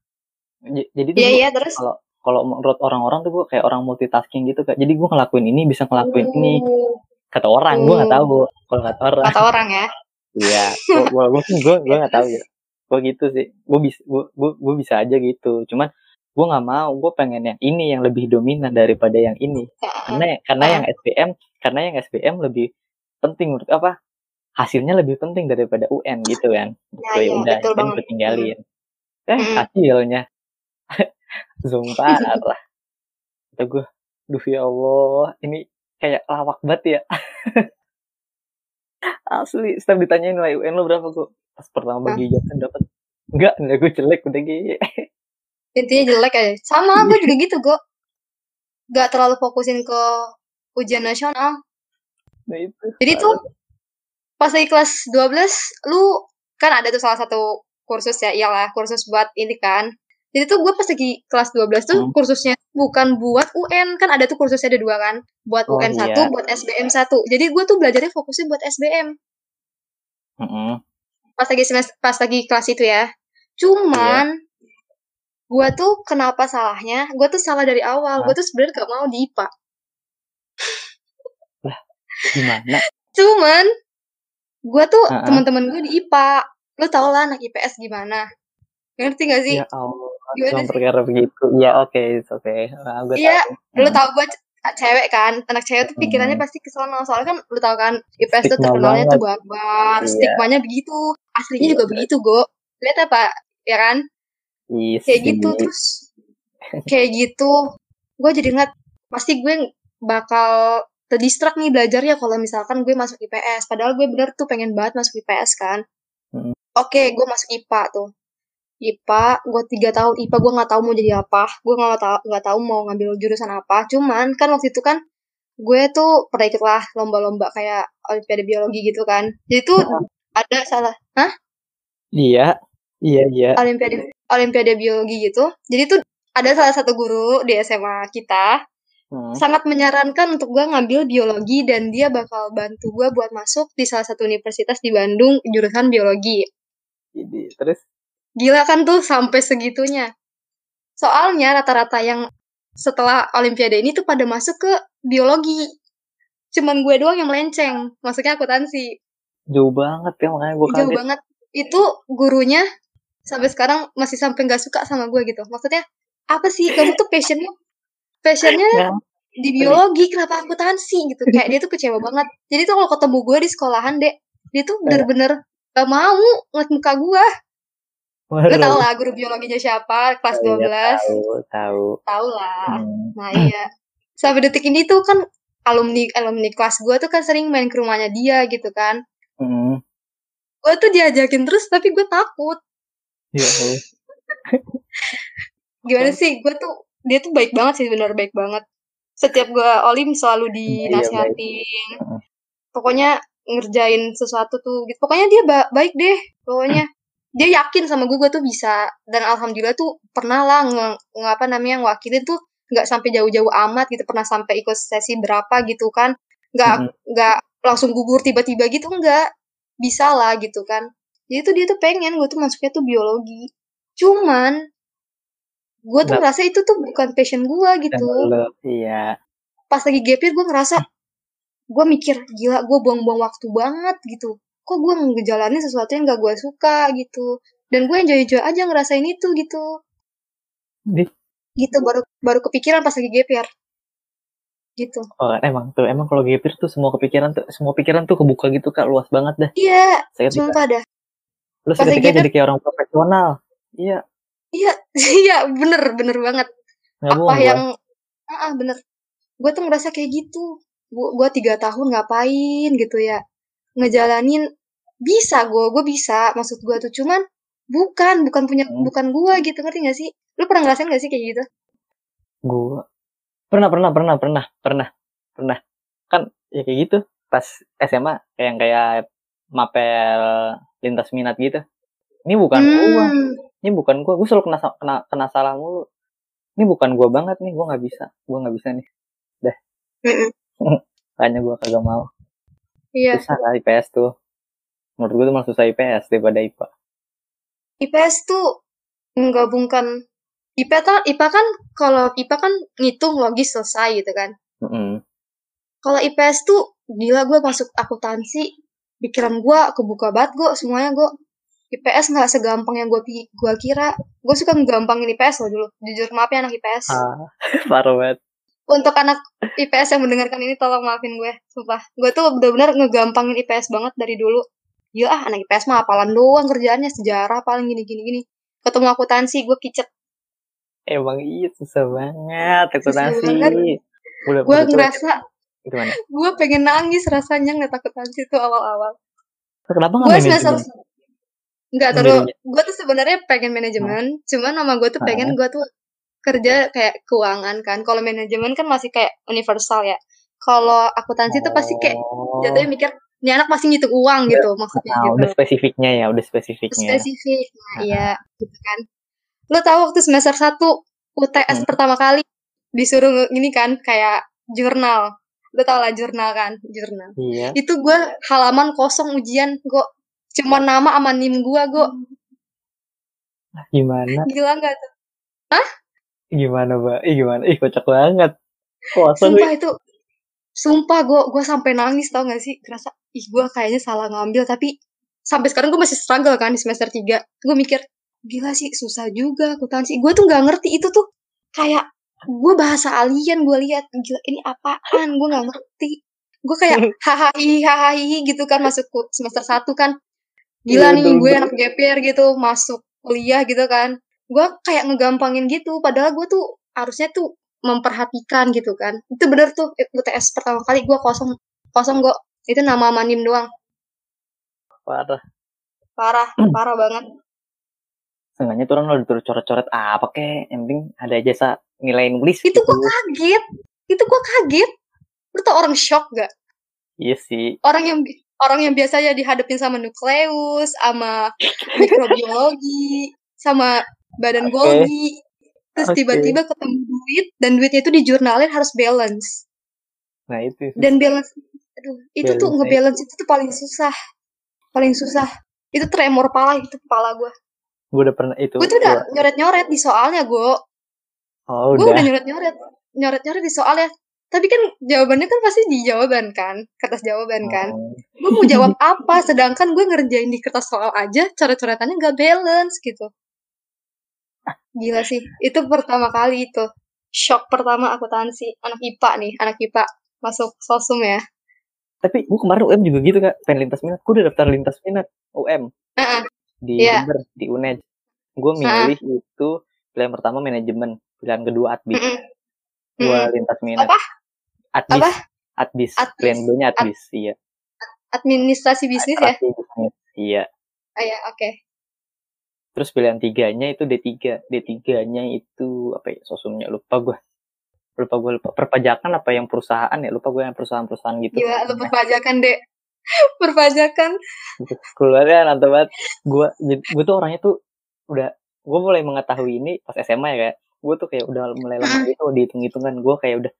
j- jadi tuh Iya, gua iya, terus? kalau kalau menurut orang-orang tuh gue kayak orang multitasking gitu kak jadi gue ngelakuin ini bisa ngelakuin ini Uh, kata orang gue nggak Hmm. tahu kalau kata orang Kata orang ya. Iya, gue gue gue gue nggak tahu ya. Gue gitu sih, gue bisa gue gue gue bisa aja gitu. Cuman gue nggak mau, gue pengen yang ini yang lebih dominan daripada yang ini. Karena karena yang SBM, karena yang SBM lebih penting menurut apa? Hasilnya lebih penting daripada UN gitu kan. Ya, Gitu ya iya, udah, betul gue tinggalin. Eh Mm. hasilnya, sumpah parah. Kata gue, duh ya Allah, ini kayak lawak banget ya. Asli, setiap ditanyain nilai UN lo berapa kok? Pas pertama bagi ijazah dapat enggak, nilai gue jelek udah gitu. Intinya jelek aja. Sama, gue juga gitu, gue. Gak terlalu fokusin ke ujian nasional. Nah itu. Jadi tuh, pas lagi kelas 12, lu kan ada tuh salah satu kursus ya iyalah kursus buat ini kan jadi tuh gue pas lagi kelas 12 tuh Hmm. kursusnya bukan buat UN kan ada tuh kursusnya ada dua kan? Buat Oh, UN iya. satu buat SBM satu. Jadi gue tuh belajarnya fokusnya buat SBM Mm-mm. pas lagi semester pas lagi kelas itu ya. Cuman gue tuh kenapa salahnya? Gue tuh salah dari awal. Gue tuh sebenarnya gak mau di IPA Gimana? cuman gue tuh Ha-ha. teman-teman gue di IPA lu tau lah anak IPS gimana ngerti gak sih Ya Allah, Gimana sih? perkara begitu. Ya oke, it's oke. Nah, gue Iya, tahu. lu Hmm. tau gue cewek kan anak cewek tuh pikirannya Hmm. pasti kesono soalnya kan lu tau kan IPS tuh terkenalnya tuh barbar Iya. stigmanya begitu aslinya Iya, juga begitu go lihat apa ya kan Iya kayak gitu terus kayak gitu gue jadi ngeliat pasti gue bakal terdistract nih belajarnya kalau misalkan gue masuk IPS padahal gue bener tuh pengen banget masuk IPS kan Hmm. oke gue masuk IPA tuh IPA gue tiga tahun IPA gue nggak tahu mau jadi apa. Gue nggak tahu nggak tahu mau ngambil jurusan apa. Cuman kan waktu itu kan gue tuh pernah ikut lah lomba-lomba kayak olimpiade biologi gitu kan. Jadi tuh ada salah hah? Iya, iya, iya. olimpiade olimpiade biologi gitu. Jadi tuh ada salah satu guru di SMA kita Hmm. sangat menyarankan untuk gue ngambil biologi dan dia bakal bantu gue buat masuk di salah satu universitas di Bandung jurusan biologi. Jadi, terus gila kan tuh sampai segitunya. Soalnya rata-rata yang setelah olimpiade ini tuh pada masuk ke biologi. Cuman gue doang yang melenceng. Masuknya akuntansi. Jauh banget ya makanya gue jauh kaget. banget. Itu gurunya sampai sekarang masih sampai nggak suka sama gue gitu. Maksudnya apa sih? Kamu tuh passionnya? Passionnya Ya, di biologi kenapa akuntansi gitu? Kayak dia tuh kecewa banget. Jadi tuh kalau ketemu gue di sekolahan dek dia tuh bener-bener gak mau ngeliat muka gue gue tau waduh. lah guru biologinya siapa kelas Iya, 12 tahu, tahu. tau lah Hmm. nah iya sampai detik ini tuh kan alumni alumni kelas gue tuh kan sering main ke rumahnya dia gitu kan Hmm. gue tuh diajakin terus tapi gue takut Ya Allah. gimana sih gue tuh dia tuh baik banget sih bener baik banget setiap gue olim selalu dinasihatin Heeh. pokoknya ngerjain sesuatu tuh gitu pokoknya dia ba- baik deh pokoknya dia yakin sama gue gue tuh bisa. Dan alhamdulillah tuh pernah lah nge, nge- apa namanya ngwakilin tuh nggak sampai jauh-jauh amat gitu. Pernah sampai ikut sesi berapa gitu kan. Nggak nggak langsung gugur tiba-tiba gitu enggak bisa lah gitu kan. Jadi tuh dia tuh pengen gue tuh masuknya tuh biologi. Cuman gue tuh Nggak. ngerasa itu tuh bukan passion gue gitu. Iya. pas lagi gap year gue ngerasa gue mikir gila gue buang-buang waktu banget gitu kok gue ngejalanin sesuatu yang gak gue suka gitu. Dan gue enjoy-enjoy aja ngerasain itu gitu. Di- gitu baru baru kepikiran pas lagi year gitu. Oh, emang tuh, emang kalau gapir tuh semua kepikiran tuh, semua pikiran tuh kebuka gitu kak, luas banget dah. iya ketika, sumpah dah. Lu seketika jadi kayak orang profesional. Iya, iya iya bener bener banget. Nggak apa bohong gua. yang ah bener. Gue tuh ngerasa kayak gitu. Gue tiga tahun ngapain gitu ya ngejalanin bisa gue gue bisa maksud gue tuh cuman bukan bukan punya Hmm. bukan gue gitu ngerti gak sih lu pernah ngerasain gak sih kayak gitu Gua pernah, pernah, pernah, pernah, pernah, pernah. Kan ya kayak gitu. Pas SMA kayak yang kayak mapel lintas minat gitu. Ini bukan gua, Hmm, ini bukan gua. Gua selalu kena kena kena salah mulu. Ini bukan gua banget nih, gua nggak bisa, gua nggak bisa nih. mm-mm. Makanya gua kagak mau. Iya Susah lah IPS tuh. Menurut gua tuh malah susah IPS daripada IPA. IPS tuh menggabungkan IPA kan IPA kan kalau IPA kan ngitung logis selesai gitu kan Mm-mm. kalau IPS tuh gila gue masuk akuntansi pikiran gue kebuka banget gue semuanya gue IPS nggak segampang yang gue gua kira gue suka ngegampangin IPS loh dulu jujur maaf ya anak IPS Ah, parah banget. Untuk anak IPS yang mendengarkan ini tolong maafin gue sumpah. Gue tuh bener-bener ngegampangin IPS banget dari dulu. Gila ah anak IPS mah apalan doang kerjaannya sejarah paling gini gini gini ketemu akuntansi gue kicet Emang iya susah banget akuntansi. gue ngerasa gimana? gue pengen nangis rasanya ngeliat akuntansi tuh awal-awal. Kenapa nggak semester Enggak, terus gue tuh sebenarnya pengen manajemen, cuman nama gue tuh pengen gue tuh kerja kayak keuangan kan. Kalau manajemen kan masih kayak universal ya. Kalau akuntansi tuh pasti kayak Oh. jatuhnya mikir ini anak pasti ngitung uang gitu maksudnya Nah, gitu udah spesifiknya ya, udah spesifiknya. spesifik nah Ah. iya gitu kan lo tahu waktu semester 1 UTS Hmm. pertama kali disuruh ini kan kayak jurnal lo tau lah jurnal kan jurnal Iya. itu gue halaman kosong ujian gue cuma nama sama nim gue gue Gimana? gila nggak tuh Gimana, Mbak? Ih, gimana? Ih, kocak banget. Kosong sumpah itu sumpah gue gue sampai nangis tau gak sih? Kerasa ih gue kayaknya salah ngambil tapi sampai sekarang gue masih struggle kan di semester 3 gue mikir gila sih susah juga akuntansi gue tuh nggak ngerti itu tuh kayak gue bahasa alien gue lihat gila ini apaan? Gue nggak ngerti. Gue kayak hahaha hahaha gitu kan masuk semester 1 kan. Gila Iya, nih gue anak GPR gitu masuk kuliah gitu kan gue kayak ngegampangin gitu padahal gue tuh harusnya tuh memperhatikan gitu kan itu bener tuh UTS pertama kali gue kosong kosong gue itu nama manim doang Parah. parah Hmm. parah banget Sengaja tuh orang ditulis coret-coret apa kek. Yang penting ada jasa nilai nulis itu gitu. gue kaget itu gue kaget lu tau orang shock gak Iya sih. orang yang orang yang biasanya dihadapin sama nukleus sama mikrobiologi sama badan Oke. Golgi terus Oke. tiba-tiba ketemu duit dan duitnya itu dijurnalin harus balance Nah, itu. dan balance aduh itu tuh Balance-nya. ngebalance itu tuh paling susah paling susah itu tremor pala itu kepala gue Gue udah pernah itu. gue tuh udah gua- nyoret-nyoret di soalnya gue Oh, gue udah. udah nyoret-nyoret nyoret-nyoret di soalnya tapi kan jawabannya kan pasti di jawaban kan kertas jawaban kan Oh. gue mau jawab apa sedangkan gue ngerjain di kertas soal aja coret-coretannya nggak balance gitu gila sih itu pertama kali itu shock pertama akuntansi anak IPA nih anak IPA masuk sosum ya Tapi gue kemarin UM juga gitu, Kak. Pengen lintas minat. Gue udah daftar lintas minat UM. Heeh. Di Iya. Jember, di UNED. Gue milih itu pilihan pertama manajemen. Pilihan kedua adbis. Mm-mm. Gue Mm-mm. lintas minat. Apa? Adbis. Apa? Adbis. Adbis. Pilihan keduanya adbis. Iya. administrasi bisnis ya Administrasi bisnis. Iya. oh, ya oke Terus pilihan tiganya itu D3. D3-nya itu apa ya? Sosumnya lupa gue. Lupa gue lupa. Perpajakan apa yang perusahaan ya? Lupa gue yang perusahaan-perusahaan gitu. gila lu perpajakan dek perpajakan Keluarnya nanti banget. Gue gue tuh orangnya tuh udah gue mulai mengetahui ini pas SMA ya kayak gue tuh kayak udah mulai lama gitu dihitung-hitungan gue kayak udah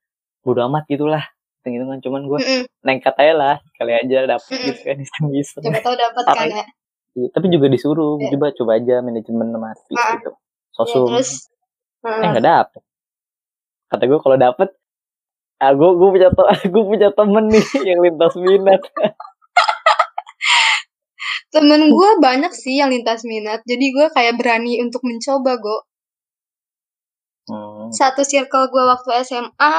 bodo amat gitulah hitung-hitungan cuman gue Mm-mm. nekat aja lah kali aja dapet Mm-mm. gitu kan iseng-iseng coba tahu dapat kan ya Iya, tapi juga disuruh Iya. coba coba aja manajemen sama advis Ah. gitu Ya, sosum terus eh Heeh. nggak dapet kata gue kalau dapet ah gue gue punya gue punya temen nih yang lintas minat temen gue banyak sih yang lintas minat jadi gue kayak berani untuk mencoba gue hmm. satu circle gue waktu SMA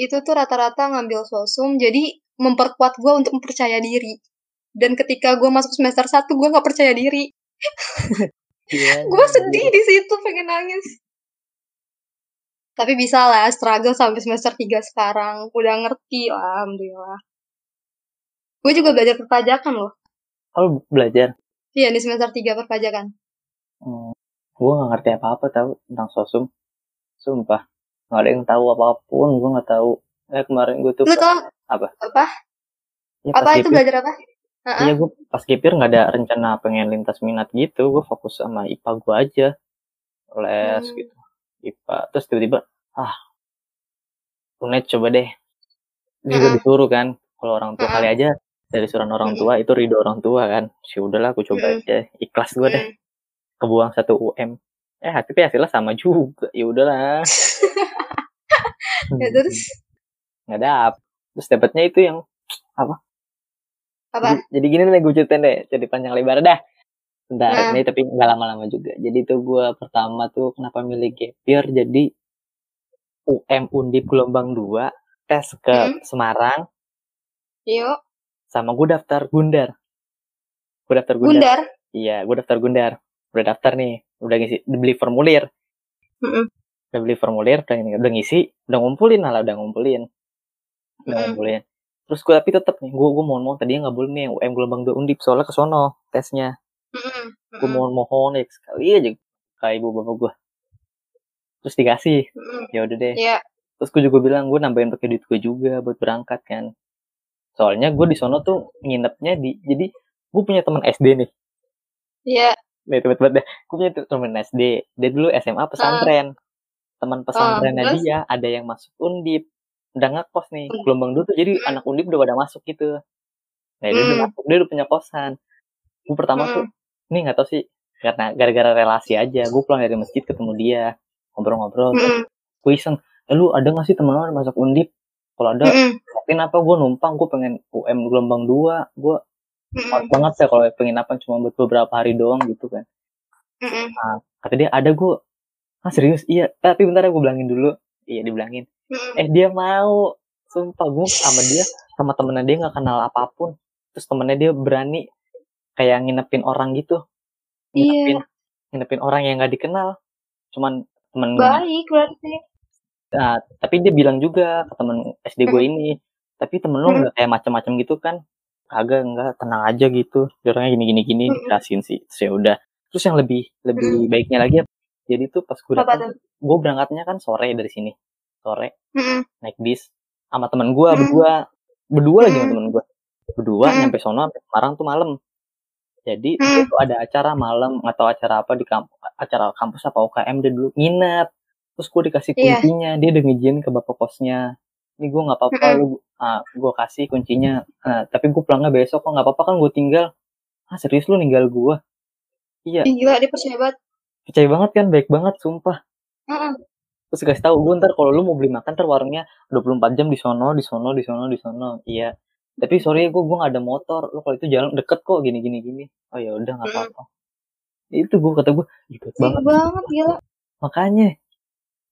itu tuh rata-rata ngambil sosum jadi memperkuat gue untuk mempercaya diri dan ketika gue masuk semester 1 gue nggak percaya diri. Iya, gue sedih di situ pengen nangis. Tapi bisa lah struggle sampai semester 3 sekarang. Udah ngerti lah alhamdulillah. Gue juga belajar perpajakan loh. Kalau belajar? Iya di semester 3 perpajakan. Hmm. gue nggak ngerti apa apa tahu tentang sosum. Sumpah nggak ada yang tahu apa pun gue nggak tahu. Eh kemarin gue tuh lu tau Apa? apa? Ya, apa itu belajar apa Iya gue pas GPR nggak ada rencana pengen lintas minat gitu. Gue fokus sama IPA gue aja. Les Hmm. gitu. IPA terus tiba-tiba ah Unet coba deh. Juga Mm-mm. disuruh kan kalau orang tua Mm-mm. kali aja dari suran orang Mm-mm. tua itu ridho orang tua kan. Sih udahlah aku coba Mm-mm. aja. Ikhlas gue deh. Hmm. kebuang satu UM eh tapi hasilnya sama juga. Ya udahlah. Ya terus? Nggak dapet. Terus dapetnya itu yang apa Jadi, jadi gini nih gue ceritain deh, jadi panjang lebar dah. Bentar, Nah. ini tapi nggak lama-lama juga. Jadi tuh gue pertama tuh kenapa milih gap year, jadi UM Undip gelombang 2, tes ke Hmm. Semarang, yuk sama gue daftar Gundar. Gue daftar Gundar. bundar Iya, gue daftar Gundar. Udah daftar nih, udah ngisi, udah beli formulir. Mm-mm. Udah beli formulir, udah, udah ngisi, udah ngumpulin lah, udah ngumpulin. Udah Mm-mm. ngumpulin. Terus gue tapi tetep nih, gue gue mohon mohon tadinya nggak boleh nih yang UM gelombang 2 Undip soalnya ke sono tesnya. Gue mohon mohon ya sekali aja kayak ibu bapak gue terus dikasih. Ya udah deh. Ya terus gue juga bilang gue nambahin pakai duit gue juga buat berangkat kan. Soalnya gue di sono tuh nginepnya di jadi gue punya teman SD nih. Iya. nih tebet banget deh. Gue punya teman SD dia dulu SMA pesantren. Teman pesantrennya terus? dia ada yang masuk undip udah ngekos nih Hmm. gelombang dulu tuh jadi Hmm. anak undip udah pada masuk gitu. Nah dia udah Hmm. masuk dia udah punya kosan. Gue pertama tuh nih nggak tau sih karena gara-gara relasi aja gue pulang dari masjid ketemu dia ngobrol-ngobrol gue iseng eh, lu ada gak sih temen lu masuk undip? Kalau ada yakin apa? Gue numpang gue pengen UM gelombang dua gue kuat banget ya kalau pengen apa cuma buat beberapa hari doang gitu kan. Mm-mm. kata dia ada gue ah serius? Iya tapi bentar ya gue bilangin dulu. Iya dibilangin. Eh dia mau sumpah gue sama dia sama temennya dia nggak kenal apa pun terus temennya dia berani kayak nginepin orang gitu nginepin Iya. nginepin orang yang nggak dikenal cuman temen Baik berarti. Nah, tapi dia bilang juga ke temen SD gue ini, tapi temen lu Hmm. nggak kayak macam-macam gitu kan? Kagak, enggak, tenang aja gitu. Orangnya gini-gini gini, Hmm. dikasihin sih. Terus ya udah. Terus yang lebih lebih baiknya lagi, jadi tuh pas gue datang, gue berangkatnya kan sore dari sini, sore Mm-mm. naik bis sama temen gue Hmm. berdua, berdua lagi sama temen gue, berdua Hmm. nyampe sono sampai Semarang tuh malam. Jadi Hmm. dia tuh ada acara malam atau acara apa di kampus, acara kampus apa UKM dia dulu nginep. Terus gue dikasih Iya. kuncinya, dia udah ngizin ke bapak kosnya. Ini gue nggak apa-apa, Mm-mm. lu ah, gue kasih kuncinya. Nah, tapi gue pulangnya besok kok nggak apa-apa kan gue tinggal. Ah serius lu ninggal gue? Iya, Gila dia percaya banget. percaya banget kan, baik banget, sumpah. Terus kasih tahu gue ntar kalau lu mau beli makan ntar warungnya 24 jam di sono, di sono, di sono, di sono. Iya. Tapi sorry gue gue gak ada motor. Lu kalau itu jalan deket kok gini gini gini. Oh ya udah nggak Mm. apa-apa. Itu gue kata gue, "Ih, baik Baik banget. banget gila. Makanya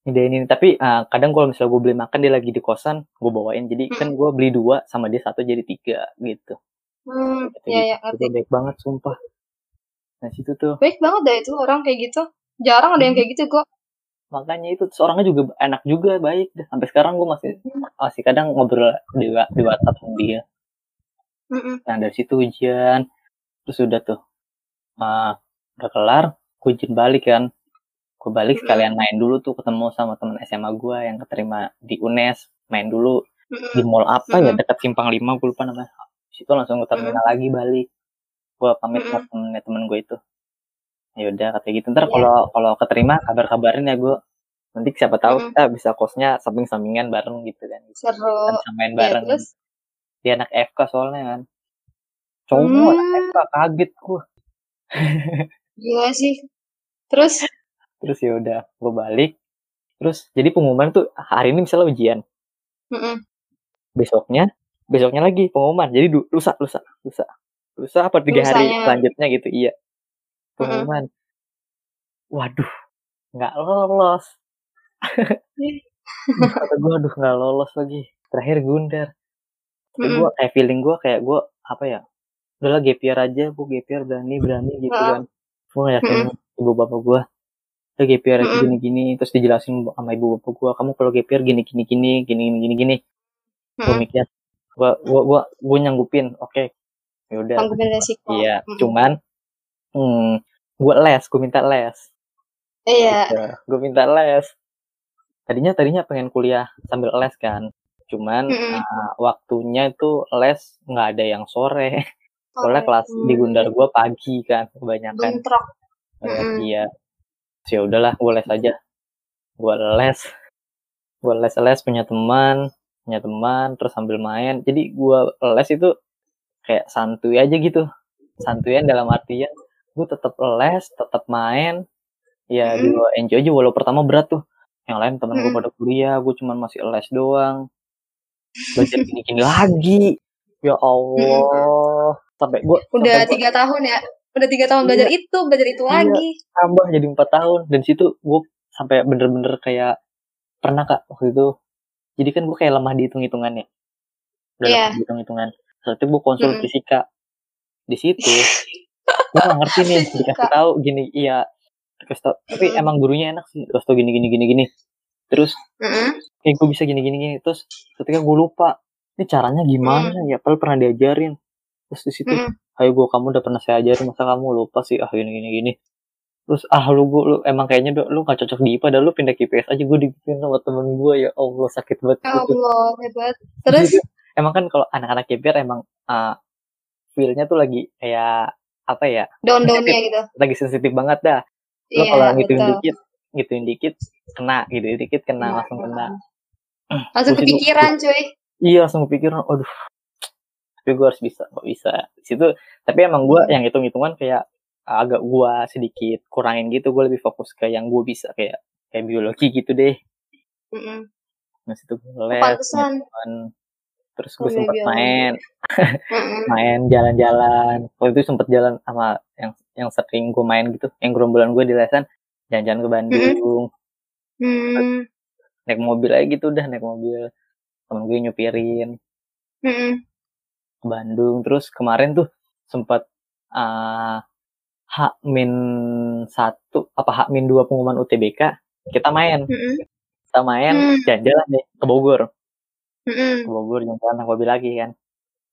ide ini tapi ah, kadang kalau misalnya gue beli makan dia lagi di kosan gue bawain jadi kan gue beli dua sama dia satu jadi tiga gitu Hmm. Gitu, Ya ya ngerti. Itu baik banget sumpah nah situ tuh Baik banget dah itu orang kayak gitu. Jarang ada yang kayak gitu kok. Makanya itu terus orangnya juga enak juga baik dah sampai sekarang gue masih masih kadang ngobrol di, di WhatsApp sama dia. Mm-mm. nah dari situ ujian terus udah tuh ah udah kelar gue izin balik kan. Gue balik sekalian main dulu tuh ketemu sama temen SMA gue yang keterima di UNES main dulu di mall apa ya dekat simpang lima gue lupa namanya. Situ langsung ke terminal lagi balik. Gue pamit sama temennya temen gue itu ya udah katanya gitu ntar Iya. kalau kalau keterima kabar kabarin ya gue nanti siapa tahu Mm-mm. kita bisa kosnya samping sampingan bareng gitu kan Seru. bisa main Ya bareng terus. dia anak FK soalnya kan cowok anak Hmm. FK kaget gue Gila sih. Terus. terus ya udah gue balik terus jadi pengumuman tuh hari ini misalnya ujian Mm-mm. besoknya besoknya lagi pengumuman jadi lusa lusa lusa lusa apa tiga hari Lusanya. selanjutnya gitu iya Pengumuman. Waduh nggak lolos. Kata gue aduh nggak lolos lagi. Terakhir gundar. Tapi Mm-mm. gue kayak feeling gue kayak gue apa ya udahlah year aja gue year berani berani gitu Heeh. kan. Gue gak yakin ibu bapak gue udah year aja gini gini terus dijelasin sama ibu bapak gue kamu kalau year gini gini gini gini gini gini gini. Gue mikir gue gue gue gue nyanggupin oke ya udah. Tanggupin resiko. iya cuman hmm, gue les gue minta les Iya. gitu. gue minta les tadinya tadinya pengen kuliah sambil les kan cuman Mm-mm. ah, waktunya itu les nggak ada yang sore soalnya Oke. kelas di Hmm. Gundar gue pagi kan kebanyakan Bentrok. Mm-mm. iya Terus ya udahlah gue les aja gue les gue les les punya teman punya teman terus sambil main jadi gue les itu kayak santuy aja gitu santuyan dalam artian gue tetap les tetap main ya Mm-mm. gue enjoy aja walau pertama berat tuh yang lain temen gue Mm-mm. pada kuliah gue cuman masih les doang belajar gini-gini lagi ya Allah sampai gue Udah tiga tahun ya. Udah tiga tahun belajar itu, belajar itu Iya. lagi. tambah jadi empat tahun dan situ gue sampai bener-bener kayak pernah kak waktu itu jadi kan gue kayak lemah di hitung hitungannya udah Iya. lemah di hitung hitungan saat itu gue konsul Mm-mm. fisika di situ gue gak ngerti nih dikasih tahu gini iya. Dikasih tahu tapi Mm-mm. emang gurunya enak sih terus tau gini gini gini gini. Terus Mm-mm. kayak gue bisa gini gini gini. Terus ketika gue lupa ini caranya gimana ya? Padahal pernah diajarin. Terus di situ Mm-mm. ayo gue kamu udah pernah saya ajarin masa kamu lupa sih? Ah gini gini gini. Terus ah lu gue lu emang kayaknya lu, lu gak cocok di IPA dan lu pindah ke IPS aja gue dibikin sama temen gue ya Allah sakit banget Ya gitu. Allah, hebat. Terus, emang kan kalau anak-anak KPR emang uh, feel-nya tuh lagi kayak apa ya Down-downnya gitu. lagi sensitif banget dah lo Iya, kalau gituin betul. dikit gituin dikit kena gitu dikit kena Iya, langsung kena Langsung Terus itu- kepikiran cuy. iya langsung kepikiran aduh tapi gue harus bisa kok bisa di situ tapi emang gue yang hitung hitungan kayak agak gue sedikit kurangin gitu gue lebih fokus ke yang gue bisa kayak kayak biologi gitu deh Mm-mm. nah situ gue les. Terus gue Oh, iya, sempet biologi. main. Main jalan-jalan. Waktu itu sempet jalan sama yang yang sering gue main gitu yang gerombolan gue di lesan. Jalan-jalan ke Bandung. Hmm. naik mobil aja gitu udah naik mobil. Temen gue nyupirin. Ke Bandung. Terus kemarin tuh sempat uh, H min satu apa H min dua pengumuman UTBK kita main. Kita main Hmm. jalan-jalan deh ke Bogor Mm-mm. ke Bogor jalan-jalan lagi kan?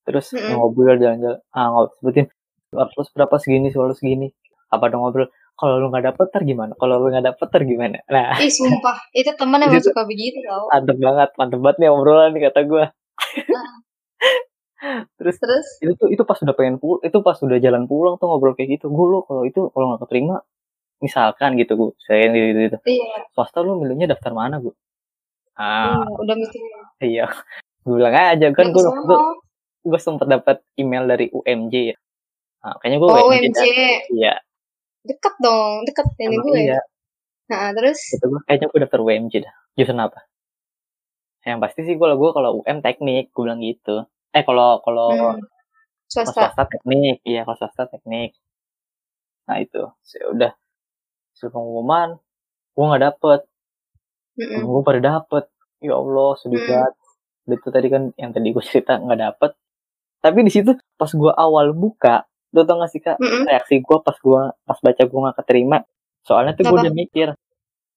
Terus naik mobil jalan-jalan ah ngob sebutin harus berapa segini harus segini? Apa dong ngobrol? Kalau lu nggak dapet ter gimana? Kalau lu nggak dapet ter gimana? Nah. Ih sumpah, itu temen emang Itu- suka begitu tau. mantep banget mantep banget nih obrolan nih kata gue terus Terus, itu tuh itu pas udah pengen pulang itu pas udah jalan pulang tuh ngobrol kayak gitu. Gue lo kalau itu kalau nggak keterima misalkan gitu gue saya gitu gitu, gitu. iya, swasta lu milihnya daftar mana gue ah. Iya, udah mikir. Iya. Gue bilang aja kan gue kesono. gue gue sempet dapat email dari UMJ ya. Nah, kayaknya gue Oh, UMJ iya. Deket dong, deket ini gue. iya. Nah, terus, itu gue kayaknya gue daftar UMJ dah. Jurusan apa? Yang pasti sih gue gue kalau UM teknik gue bilang gitu. Eh kalau kalau hmm, swasta. swasta teknik iya kalau swasta teknik. Nah itu. Saya udah. Hasil pengumuman gue nggak dapet. Mm-mm. gue pada dapet ya allah sedih Hmm. banget itu tadi kan yang tadi gue cerita nggak dapet tapi di situ pas gue awal buka lo tau gak sih kak Mm-mm. reaksi gue pas gue pas baca gue nggak keterima soalnya tuh gue udah mikir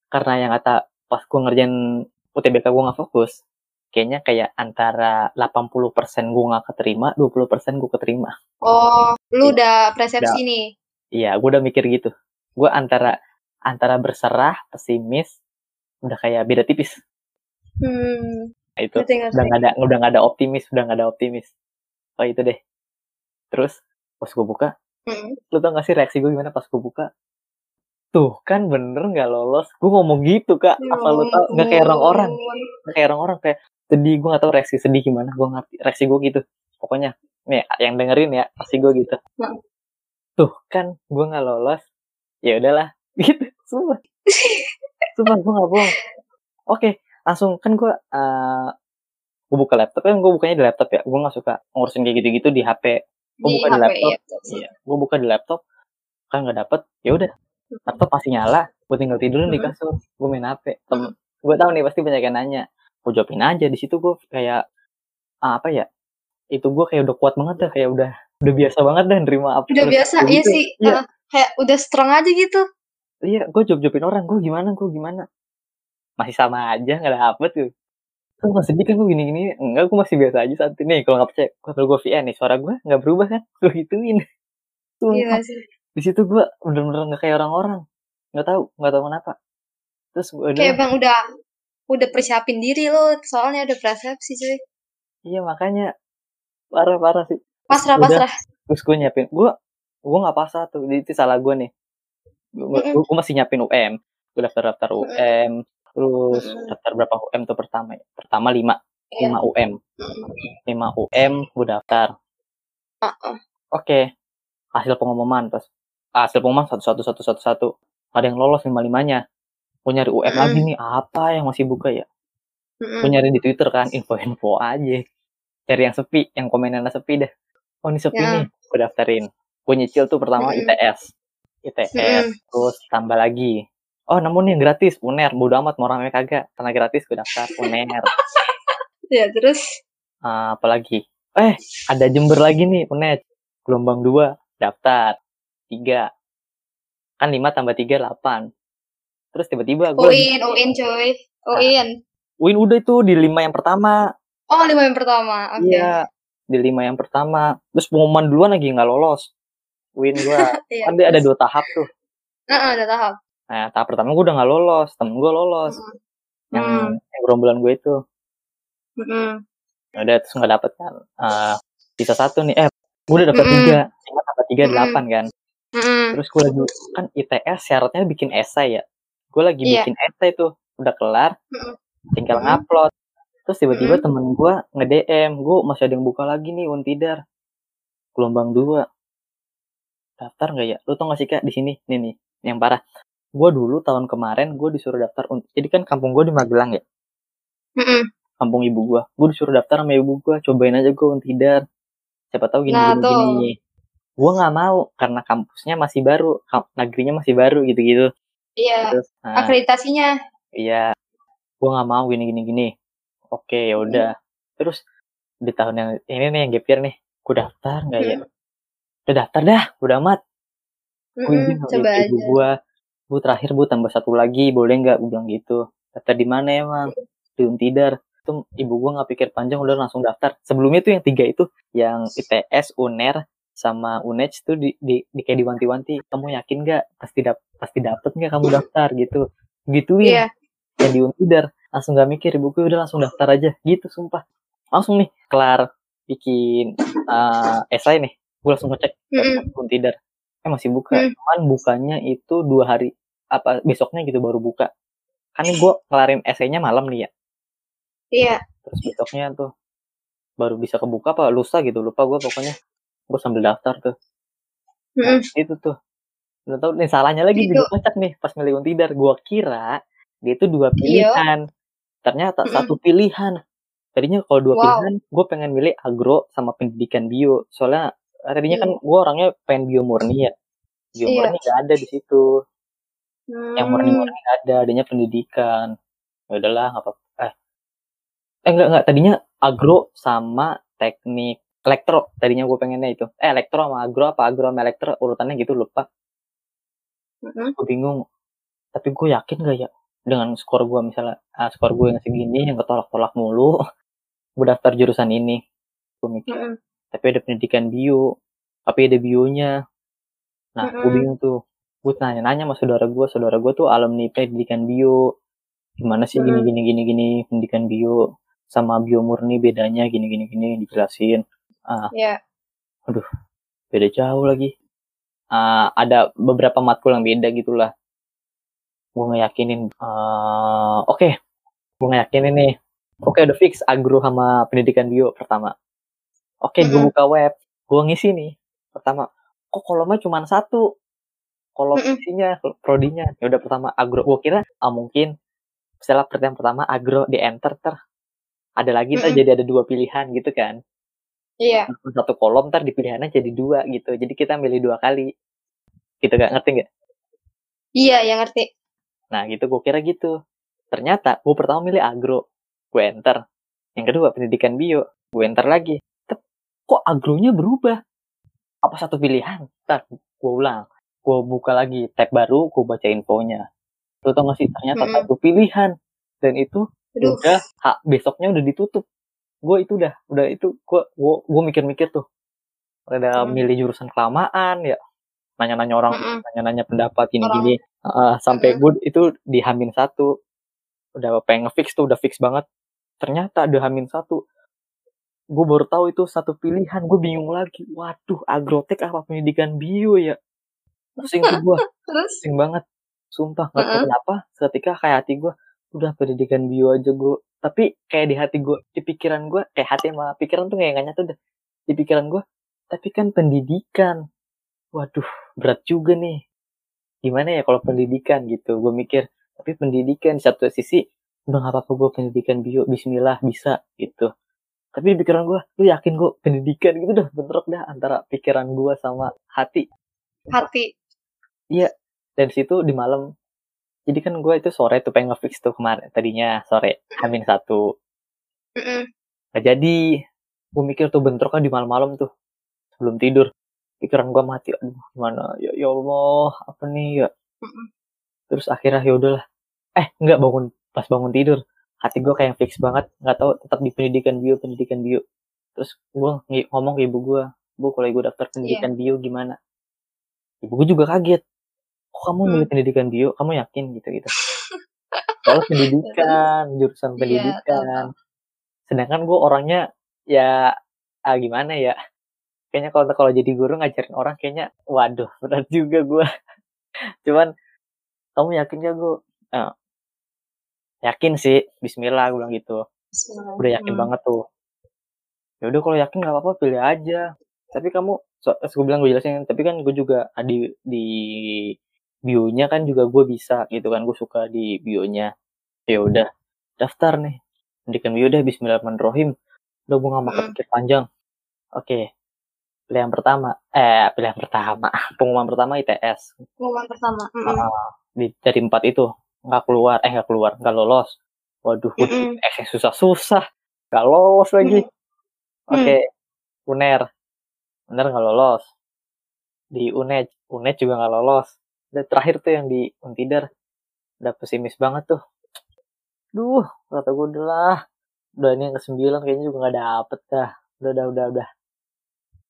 karena yang kata pas gue ngerjain UTBK gue nggak fokus kayaknya kayak antara 80% gue nggak keterima 20% gue keterima Oh, lu Iya. udah persepsi nih. Iya, gue udah mikir gitu. Gue antara antara berserah, pesimis, udah kayak beda tipis. Hmm, Nah, itu ngerti ngerti. udah nggak ada udah nggak ada optimis, udah nggak ada optimis. Oh itu deh. Terus pas gue buka, Mm. lu tau gak sih reaksi gue gimana pas gue buka? Tuh kan bener nggak lolos. Gue ngomong gitu kak. Ya Apa lu tau? Nggak kayak orang-orang. ampun. Nggak kayak orang-orang kayak sedih. Gue nggak tahu reaksi sedih gimana. Gue ngerti reaksi gue gitu. Pokoknya nih yang dengerin ya pasti gue gitu. Nah. Tuh kan gue nggak lolos. Ya udahlah. Gitu. Sumpah. Sumpah gue gak bohong. Oke, langsung kan gue uh, gue buka laptop kan gue bukanya di laptop ya. Gue gak suka ngurusin kayak gitu-gitu di HP. Gue Di buka di HP, laptop. iya. Iya, gue buka di laptop kan nggak dapet. Ya udah, laptop masih nyala. Gue tinggal tidurin di Hmm. kasur. Gue main HP. Tem gue tahu nih pasti banyak yang nanya. Gue jawabin aja di situ gue kayak ah, apa ya? Itu gue kayak udah kuat banget dah, kayak udah udah biasa banget dah nerima apa. Udah biasa, iya gitu. sih. Iya, uh, kayak udah strong aja gitu. iya, gue jawab-jawabin orang. Gue gimana? Gue gimana? Masih sama aja nggak dapet tuh. Kan gue sedih kan gue gini-gini. Enggak, gue masih biasa aja saat ini. Kalau nggak percaya, kalau gue VN nih, suara gue nggak berubah kan? Gue gituin. Sumpah. Iya sih. Di situ gue bener-bener nggak kayak orang-orang. Nggak tahu, nggak tahu kenapa. Terus gue udah, Kayak bang udah udah persiapin diri lo, soalnya udah persepsi cuy. iya makanya parah-parah sih. Pasrah Udah. pasrah. Terus gue nyiapin, gue gue nggak pasrah tuh. Itu salah gue nih. Gue, masih nyiapin UM. Gue daftar-daftar UM. Terus Mm-mm. daftar berapa UM tuh pertama ya? Pertama lima. Iya. lima UM. lima UM gue daftar. Uh-uh. Oke. Hasil pengumuman pas hasil pengumuman satu satu satu satu satu. Ada yang lolos lima limanya. Gue nyari UM Mm. lagi nih. Apa yang masih buka ya? Mm-mm. Gue nyari di Twitter kan info-info aja. Cari yang sepi, yang komenannya sepi dah. Oh ini sepi Ya. nih. Gue daftarin. Gue nyicil tuh pertama Mm-mm. ITS. ITS. Mm-mm. Terus tambah lagi. Oh namun yang gratis. UNER. Bodo amat mau rame kagak. Karena gratis gue daftar UNER. Ya terus. Ah, apalagi eh ada Jember lagi nih unet gelombang dua daftar tiga kan lima tambah tiga delapan terus tiba-tiba gue Uin, Uin coy. Uin. win udah itu di lima yang pertama Oh lima yang pertama. Oke. iya di lima yang pertama terus pengumuman duluan lagi nggak lolos win gue Iya. kan ada dua tahap tuh Nah, udah tahap. Nah tahap pertama gue udah nggak lolos temen gue lolos yang Hmm. yang gerombolan gue itu. Ya udah terus nggak dapet kan uh, sisa satu nih eh gue udah dapet Mm-mm. tiga ingat dapat tiga Mm-mm. delapan kan Mm-mm. terus gue lagi kan ITS syaratnya bikin esai ya gue lagi Iya. bikin esai tuh udah kelar Mm-mm. tinggal Mm-mm. ngupload terus tiba-tiba Mm-mm. temen gue nge DM gue masih ada yang buka lagi nih untidar gelombang dua daftar nggak ya lu tau gak sih kak di sini nih nih yang parah gue dulu tahun kemarin gue disuruh daftar un- jadi kan kampung gue di Magelang ya? Mm-mm. kampung ibu gue gue disuruh daftar sama ibu gue cobain aja gue untidar siapa tahu gini Nah, gini, tuh. gini. gue nggak mau karena kampusnya masih baru kamp- negerinya masih baru gitu gitu Iya. terus nah, Akreditasinya. iya. Gue nggak mau gini gini gini. Oke ya udah. Terus di tahun yang ini nih yang gap year nih. Gue daftar nggak ya? Udah daftar dah udah amat. Gue izin sama Coba ibu aja. gue bu terakhir bu tambah satu lagi boleh nggak? Gue bilang gitu. Daftar di mana emang? Di Untidar itu ibu gue nggak pikir panjang udah langsung daftar. Sebelumnya tuh yang tiga itu yang ITS UNER sama UNED tuh di, di, di kayak diwanti-wanti. Kamu yakin nggak? Pasti dap pasti dapet nggak kamu daftar gitu? Gituin. Iya. yang di Untidar langsung gak mikir ibu gue udah langsung daftar aja. Gitu sumpah. Langsung nih kelar bikin uh, esai nih. Gue langsung ngecek. Mm-mm. Untidar eh masih buka Hmm. cuman bukanya itu dua hari apa besoknya gitu baru buka kan gue kelarin esainya malam nih ya Iya. terus besoknya tuh baru bisa kebuka apa lusa gitu lupa gue pokoknya gue sambil daftar tuh Mm-mm. itu tuh udah tau nih salahnya lagi Itu. juga kocak nih pas milih Untidar gue kira dia itu dua Iya. pilihan ternyata Mm-mm. satu pilihan tadinya kalau dua Wow. pilihan gue pengen milih agro sama pendidikan bio soalnya eh, tadinya kan gue orangnya pengen bio murni ya. Bio Iya. murni gak ada di situ. Yang murni Hmm. murni gak ada adanya pendidikan. Ya udahlah nggak apa eh. Eh enggak enggak tadinya agro sama teknik elektro. Tadinya gue pengennya itu. Eh elektro sama agro apa? Agro sama elektro urutannya gitu lupa. Mm-mm. gue bingung. Tapi gue yakin gak ya dengan skor gue misalnya ah, skor gue yang segini yang ketolak-tolak mulu gue daftar jurusan ini. Gue mikir. Mm-mm. Tapi ada pendidikan bio. Tapi ada bionya. Nah gue Mm-mm. bingung tuh. Gue nanya-nanya sama saudara gue saudara gue tuh alumni pendidikan bio. Gimana sih gini Mm. gini gini gini pendidikan bio? Sama bio murni bedanya gini gini gini dijelasin. Ah. Iya. beda jauh lagi. Ah, ada beberapa matkul yang beda gitulah. Gue ngeyakinin eh oke. Gue ngeyakinin nih. Oke udah fix agro sama pendidikan bio pertama oke gue Mm-mm. buka web gue ngisi nih. Pertama kok kolomnya cuma satu? Kolom isinya prodinya. Ya udah pertama agro. Gue kira ah mungkin setelah pertanyaan pertama agro di enter ter. Ada lagi Mm-mm. jadi ada dua pilihan gitu kan? Iya. satu kolom ntar di pilihannya jadi dua gitu. Jadi kita milih dua kali. Gitu gak ngerti nggak? Iya, yang ngerti. nah gitu. Gue kira gitu. Ternyata gue pertama milih agro. Gue enter. Yang kedua pendidikan bio. Gue enter lagi kok agronya berubah? Apa satu pilihan? Ntar gue ulang. Gue buka lagi tab baru gue baca infonya. Lu tau gak sih? Ternyata Mm-mm. satu pilihan. Dan itu Aduh. udah ha, besoknya udah ditutup. Gue itu udah udah itu gue gue gue mikir-mikir tuh. Udah Hmm. milih jurusan kelamaan ya. Nanya-nanya orang Mm-mm. nanya-nanya pendapat gini-gini. Uh, sampai gue itu di Hamin satu. Udah pengen fix tuh udah fix banget. Ternyata ada Hamin satu gue baru tahu itu satu pilihan gue bingung lagi. Waduh agrotek apa pendidikan bio ya? Pusing tuh gue pusing banget. Sumpah nggak tahu Mm-mm. kenapa ketika kayak hati gue udah pendidikan bio aja gue tapi kayak di hati gue di pikiran gue kayak hati sama pikiran tuh kayak nggak nyatu deh di pikiran gue tapi kan pendidikan. Waduh berat juga nih. Gimana ya kalau pendidikan gitu? Gue mikir tapi pendidikan di satu sisi udah nggak apa-apa gue pendidikan bio Bismillah bisa gitu tapi di pikiran gue lu yakin gue pendidikan gitu dah bentrok dah antara pikiran gue sama hati. Hati. dan situ di malam jadi kan gue itu sore tuh pengen ngefix tuh kemarin tadinya sore hamin satu. Nggak jadi gue mikir tuh bentroknya di malam-malam tuh sebelum tidur. Pikiran gue mati aduh gimana? Ya ya Allah apa nih ya? Terus akhirnya ya udahlah. Eh nggak bangun pas bangun tidur hati gue kayak fix banget. Nggak tahu tetap di pendidikan bio pendidikan bio. Terus gue ngomong ke ibu gue bu kalau ibu daftar pendidikan bio gimana? Ibu gue juga kaget. Kok kamu Hmm. milih pendidikan bio? Kamu yakin? Gitu gitu soal pendidikan jurusan Iya, pendidikan. sedangkan gue orangnya ya ah gimana ya? Kayaknya kalau kalau jadi guru ngajarin orang kayaknya waduh berat juga gue cuman kamu yakin gak gue yakin sih Bismillah gue bilang gitu Bismillah. udah yakin Hmm. banget tuh ya udah kalau yakin nggak apa-apa pilih aja tapi kamu so, gue bilang gue jelasin tapi kan gue juga di di bionya kan juga gue bisa gitu kan gue suka di bionya ya udah daftar nih pendidikan bio udah Bismillahirrahmanirrahim udah gue nggak makan Mm. pikir panjang oke pilihan pertama eh pilihan pertama pengumuman pertama ITS Pengumuman pertama. Mm-mm. Ah, di dari empat itu nggak keluar eh nggak keluar nggak lolos. Waduh gue Mm-mm. eh yang susah-susah. Nggak lolos lagi. Mm. oke uner. Uner nggak lolos. Di unej unej juga nggak lolos. Dan terakhir tuh yang di untidar udah pesimis banget tuh. Duh kata gue udah lah. Udah ini yang ke sembilan kayaknya juga nggak dapet dah. Udah udah udah udah.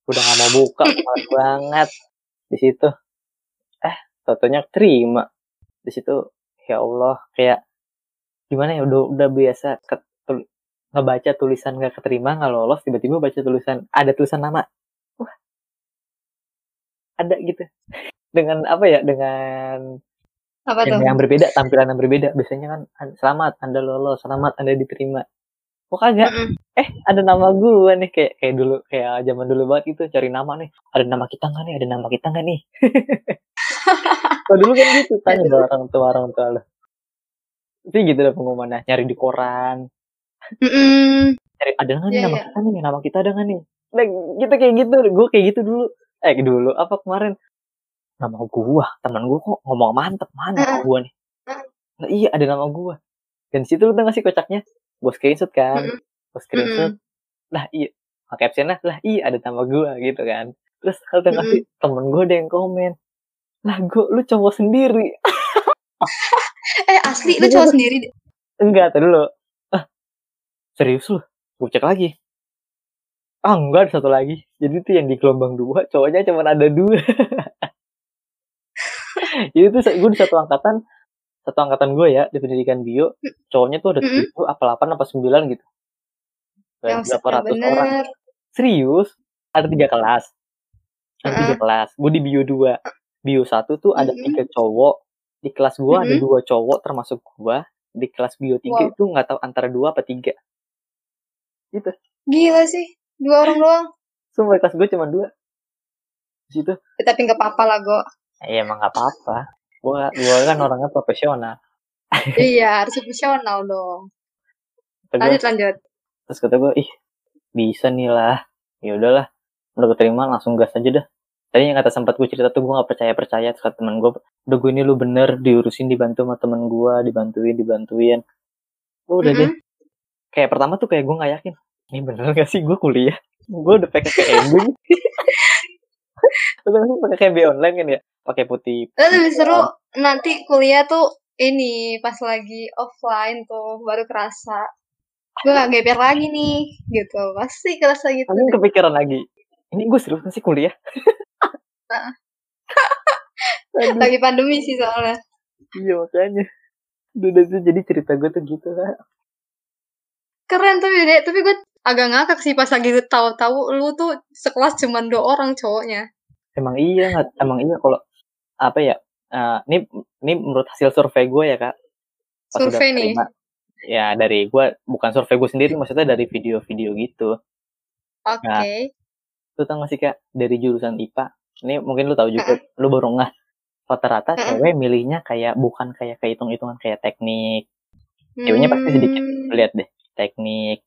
Udah nggak mau buka males banget. Di situ. Eh totonya terima. Di situ ya Allah kayak gimana ya udah udah biasa ke, tul- ngebaca tulisan nggak keterima nggak lolos tiba-tiba baca tulisan ada tulisan nama. Wah. Ada gitu. Dengan apa ya dengan Apa tuh? yang, yang berbeda tampilan yang berbeda. Biasanya kan "An- selamat anda lolos selamat anda diterima kok kagak? Eh ada nama gue nih kayak kayak dulu kayak zaman dulu banget itu cari nama nih. Ada nama kita nggak nih? Ada nama kita nggak nih? Kalau dulu kan gitu tanya ke orang tua orang tua lo tapi gitu lah pengumumannya nyari di koran. Cari ada nggak nih Iya, nama iya. kita nih? Nama kita ada nggak nih? Nah gitu kayak gitu gue kayak gitu dulu. Eh dulu apa kemarin? Nama gua teman gua kok ngomong mantep mana Heeh. gua nih? Nah iya ada nama gua. Dan situ lu tau gak sih kocaknya gue screenshot kan? Mm-mm. gue screenshot lah iya. Pakai captionnya lah iya ada nama gua gitu kan. Terus kalau gak sih temen gue ada yang komen lah gua lu cowok sendiri. Eh asli lu cowok sendiri. enggak tuh dulu. Ah serius lu? Gue cek lagi. Ah enggak ada satu lagi. Jadi tuh yang di gelombang dua cowoknya cuma ada dua. Jadi tuh gue di satu angkatan satu angkatan gue ya di pendidikan bio cowoknya tuh ada tujuh apa delapan apa sembilan gitu. Berapa ratus orang. Serius? Ada tiga kelas. Ada tiga Heeh. kelas. Gue di bio dua. Bio satu tuh ada Mm-mm. tiga cowok. Di kelas gue ada Mm-mm. dua cowok termasuk gue. Di kelas bio tiga Wow. itu nggak tahu antara dua apa tiga. Gitu. Gila sih. Dua orang doang. semua kelas gue cuma dua. Di situ. Ya, tapi nggak apa-apa lah, Go. ya emang nggak apa-apa gue gue kan orangnya profesional. Iya, harus profesional dong. Gua- Lanjut, lanjut. terus kata gue ih bisa nih lah. Ya udahlah udah keterima langsung gas aja dah. Tadi yang kata sempat gue cerita tuh gue gak percaya percaya terus kata temen gue udah gue ini lu bener diurusin dibantu sama temen gue dibantuin dibantuin. Oh, udah deh. Mm-mm. kayak pertama tuh kayak gue nggak yakin ini bener gak sih? Gue kuliah. Gue udah pakai terus pakai KMB online kan ya pakai putih Dan lebih seru nanti kuliah tuh ini pas lagi offline tuh baru kerasa. Gue gak geber lagi nih, gitu. Pasti kerasa gitu. Langsung kepikiran lagi ini gue serius gak sih kuliah. Lagi pandemi sih soalnya. Iya makanya. Udah udah tuh jadi cerita gue tuh gitu lah. Keren tapi deh, tapi gue agak ngakak sih pas lagi tahu-tahu lu tuh sekelas cuman dua orang cowoknya. Emang iya? Emang iya kalau apa ya? eh, ini ini menurut hasil survei gue ya kak. Pas Survei nih. Ya dari gue bukan survei gue sendiri, maksudnya dari video-video gitu. Oke. Nah. Lu tau gak sih kak dari jurusan IPA? Ini mungkin lu tahu juga. Lu baru nggak. Rata-rata Heeh. cewek milihnya kayak bukan kayak kehitung-hitungan kayak teknik. Ceweknya pasti sedikit. Hmm. Lihat deh teknik,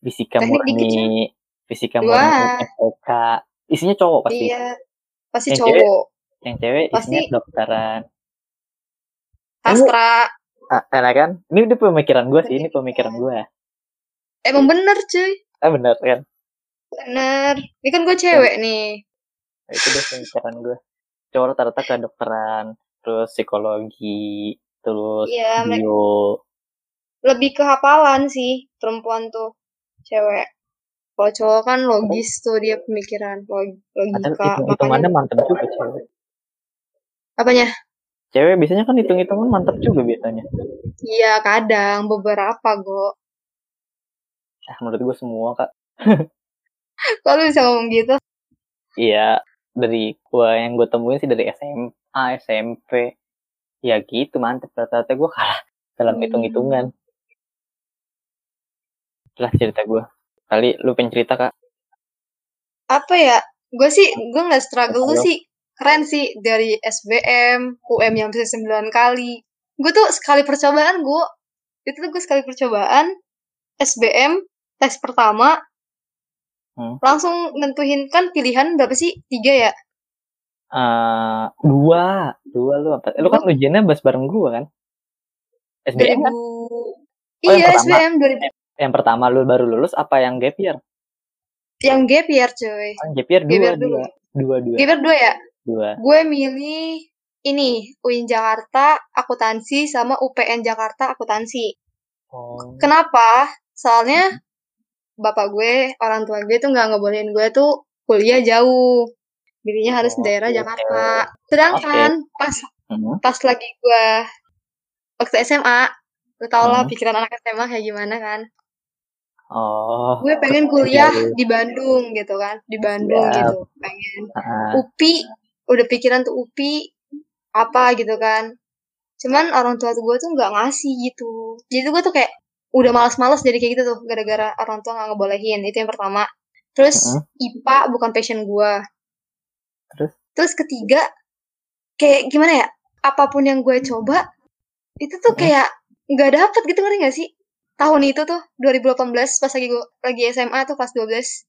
fisika Teknik dikit, murni, fisika Wah. murni, FPK. Isinya cowok pasti. Iya. Pasti Yang cewek cowok. yang cewek Pasti- isinya kedokteran Sastra. ah, enak kan ini udah pemikiran gue sih ini pemikiran gue Emang bener cuy. ah bener kan Bener. Ini kan gue cewek nih. Nah, itu deh pemikiran gue cowok rata-rata kedokteran terus psikologi terus mereka bio lebih ke hafalan sih perempuan tuh. Cewek. Kalau cowok kan logis tuh dia pemikiran log- logika. hitung hitungannya mantep juga cewek apanya? cewek biasanya kan hitung hitungan mantep juga biasanya Iya kadang beberapa go. ah menurut gue semua kak Kok lu bisa ngomong gitu? Iya, dari gua yang gue temuin sih dari SMA, SMP. Ya gitu, mantep. Rata-rata gue kalah dalam Hmm. hitung-hitungan. Itulah cerita gue. Kali lu pengen cerita, Kak? Apa ya? Gue sih, gue nggak struggle lu sih. Keren sih dari SBM, UM yang bisa 9 kali. Gue tuh sekali percobaan gue, itu tuh gue sekali percobaan, SBM, tes pertama, Hmm. langsung nentuin kan pilihan berapa sih? Tiga ya? Eh, dua. Dua lu apa? Lu kan ujiannya bahas bareng gue kan? SBM 2000... kan? Oh, iya. SBM 2000. Yang pertama lu baru lulus apa yang gap year? Yang gap year, coy. Oh, gap year Gap dua, year dulu. dua. Dua, dua. Gap year dua ya? Dua. Gue milih ini, UIN Jakarta, akuntansi, sama UPN Jakarta, akuntansi. Oh. Kenapa? Soalnya bapak gue, orang tua gue tuh nggak ngebolehin gue tuh kuliah jauh. Dirinya harus Oh, daerah oke, Jakarta. Sedangkan pas Hmm. pas lagi gue waktu SMA, lu tau Hmm. lah pikiran anak SMA kayak gimana kan. Oh. Gue pengen kuliah Jauh. di Bandung gitu kan, di Bandung Siap. gitu. Pengen. Ah, UPI, udah pikiran tuh UPI apa gitu kan. Cuman orang tua gue tuh nggak ngasih gitu. Jadi tuh gue tuh kayak udah males-males jadi kayak gitu tuh gara-gara orang tua nggak ngebolehin. Itu yang pertama. Terus Mm-mm. IPA bukan passion gue. Terus? Terus ketiga kayak gimana ya? Apa pun yang gue coba itu tuh kayak nggak dapet gitu ngerti gak sih? Tahun itu tuh 2018 pas lagi gue lagi SMA tuh kelas 12.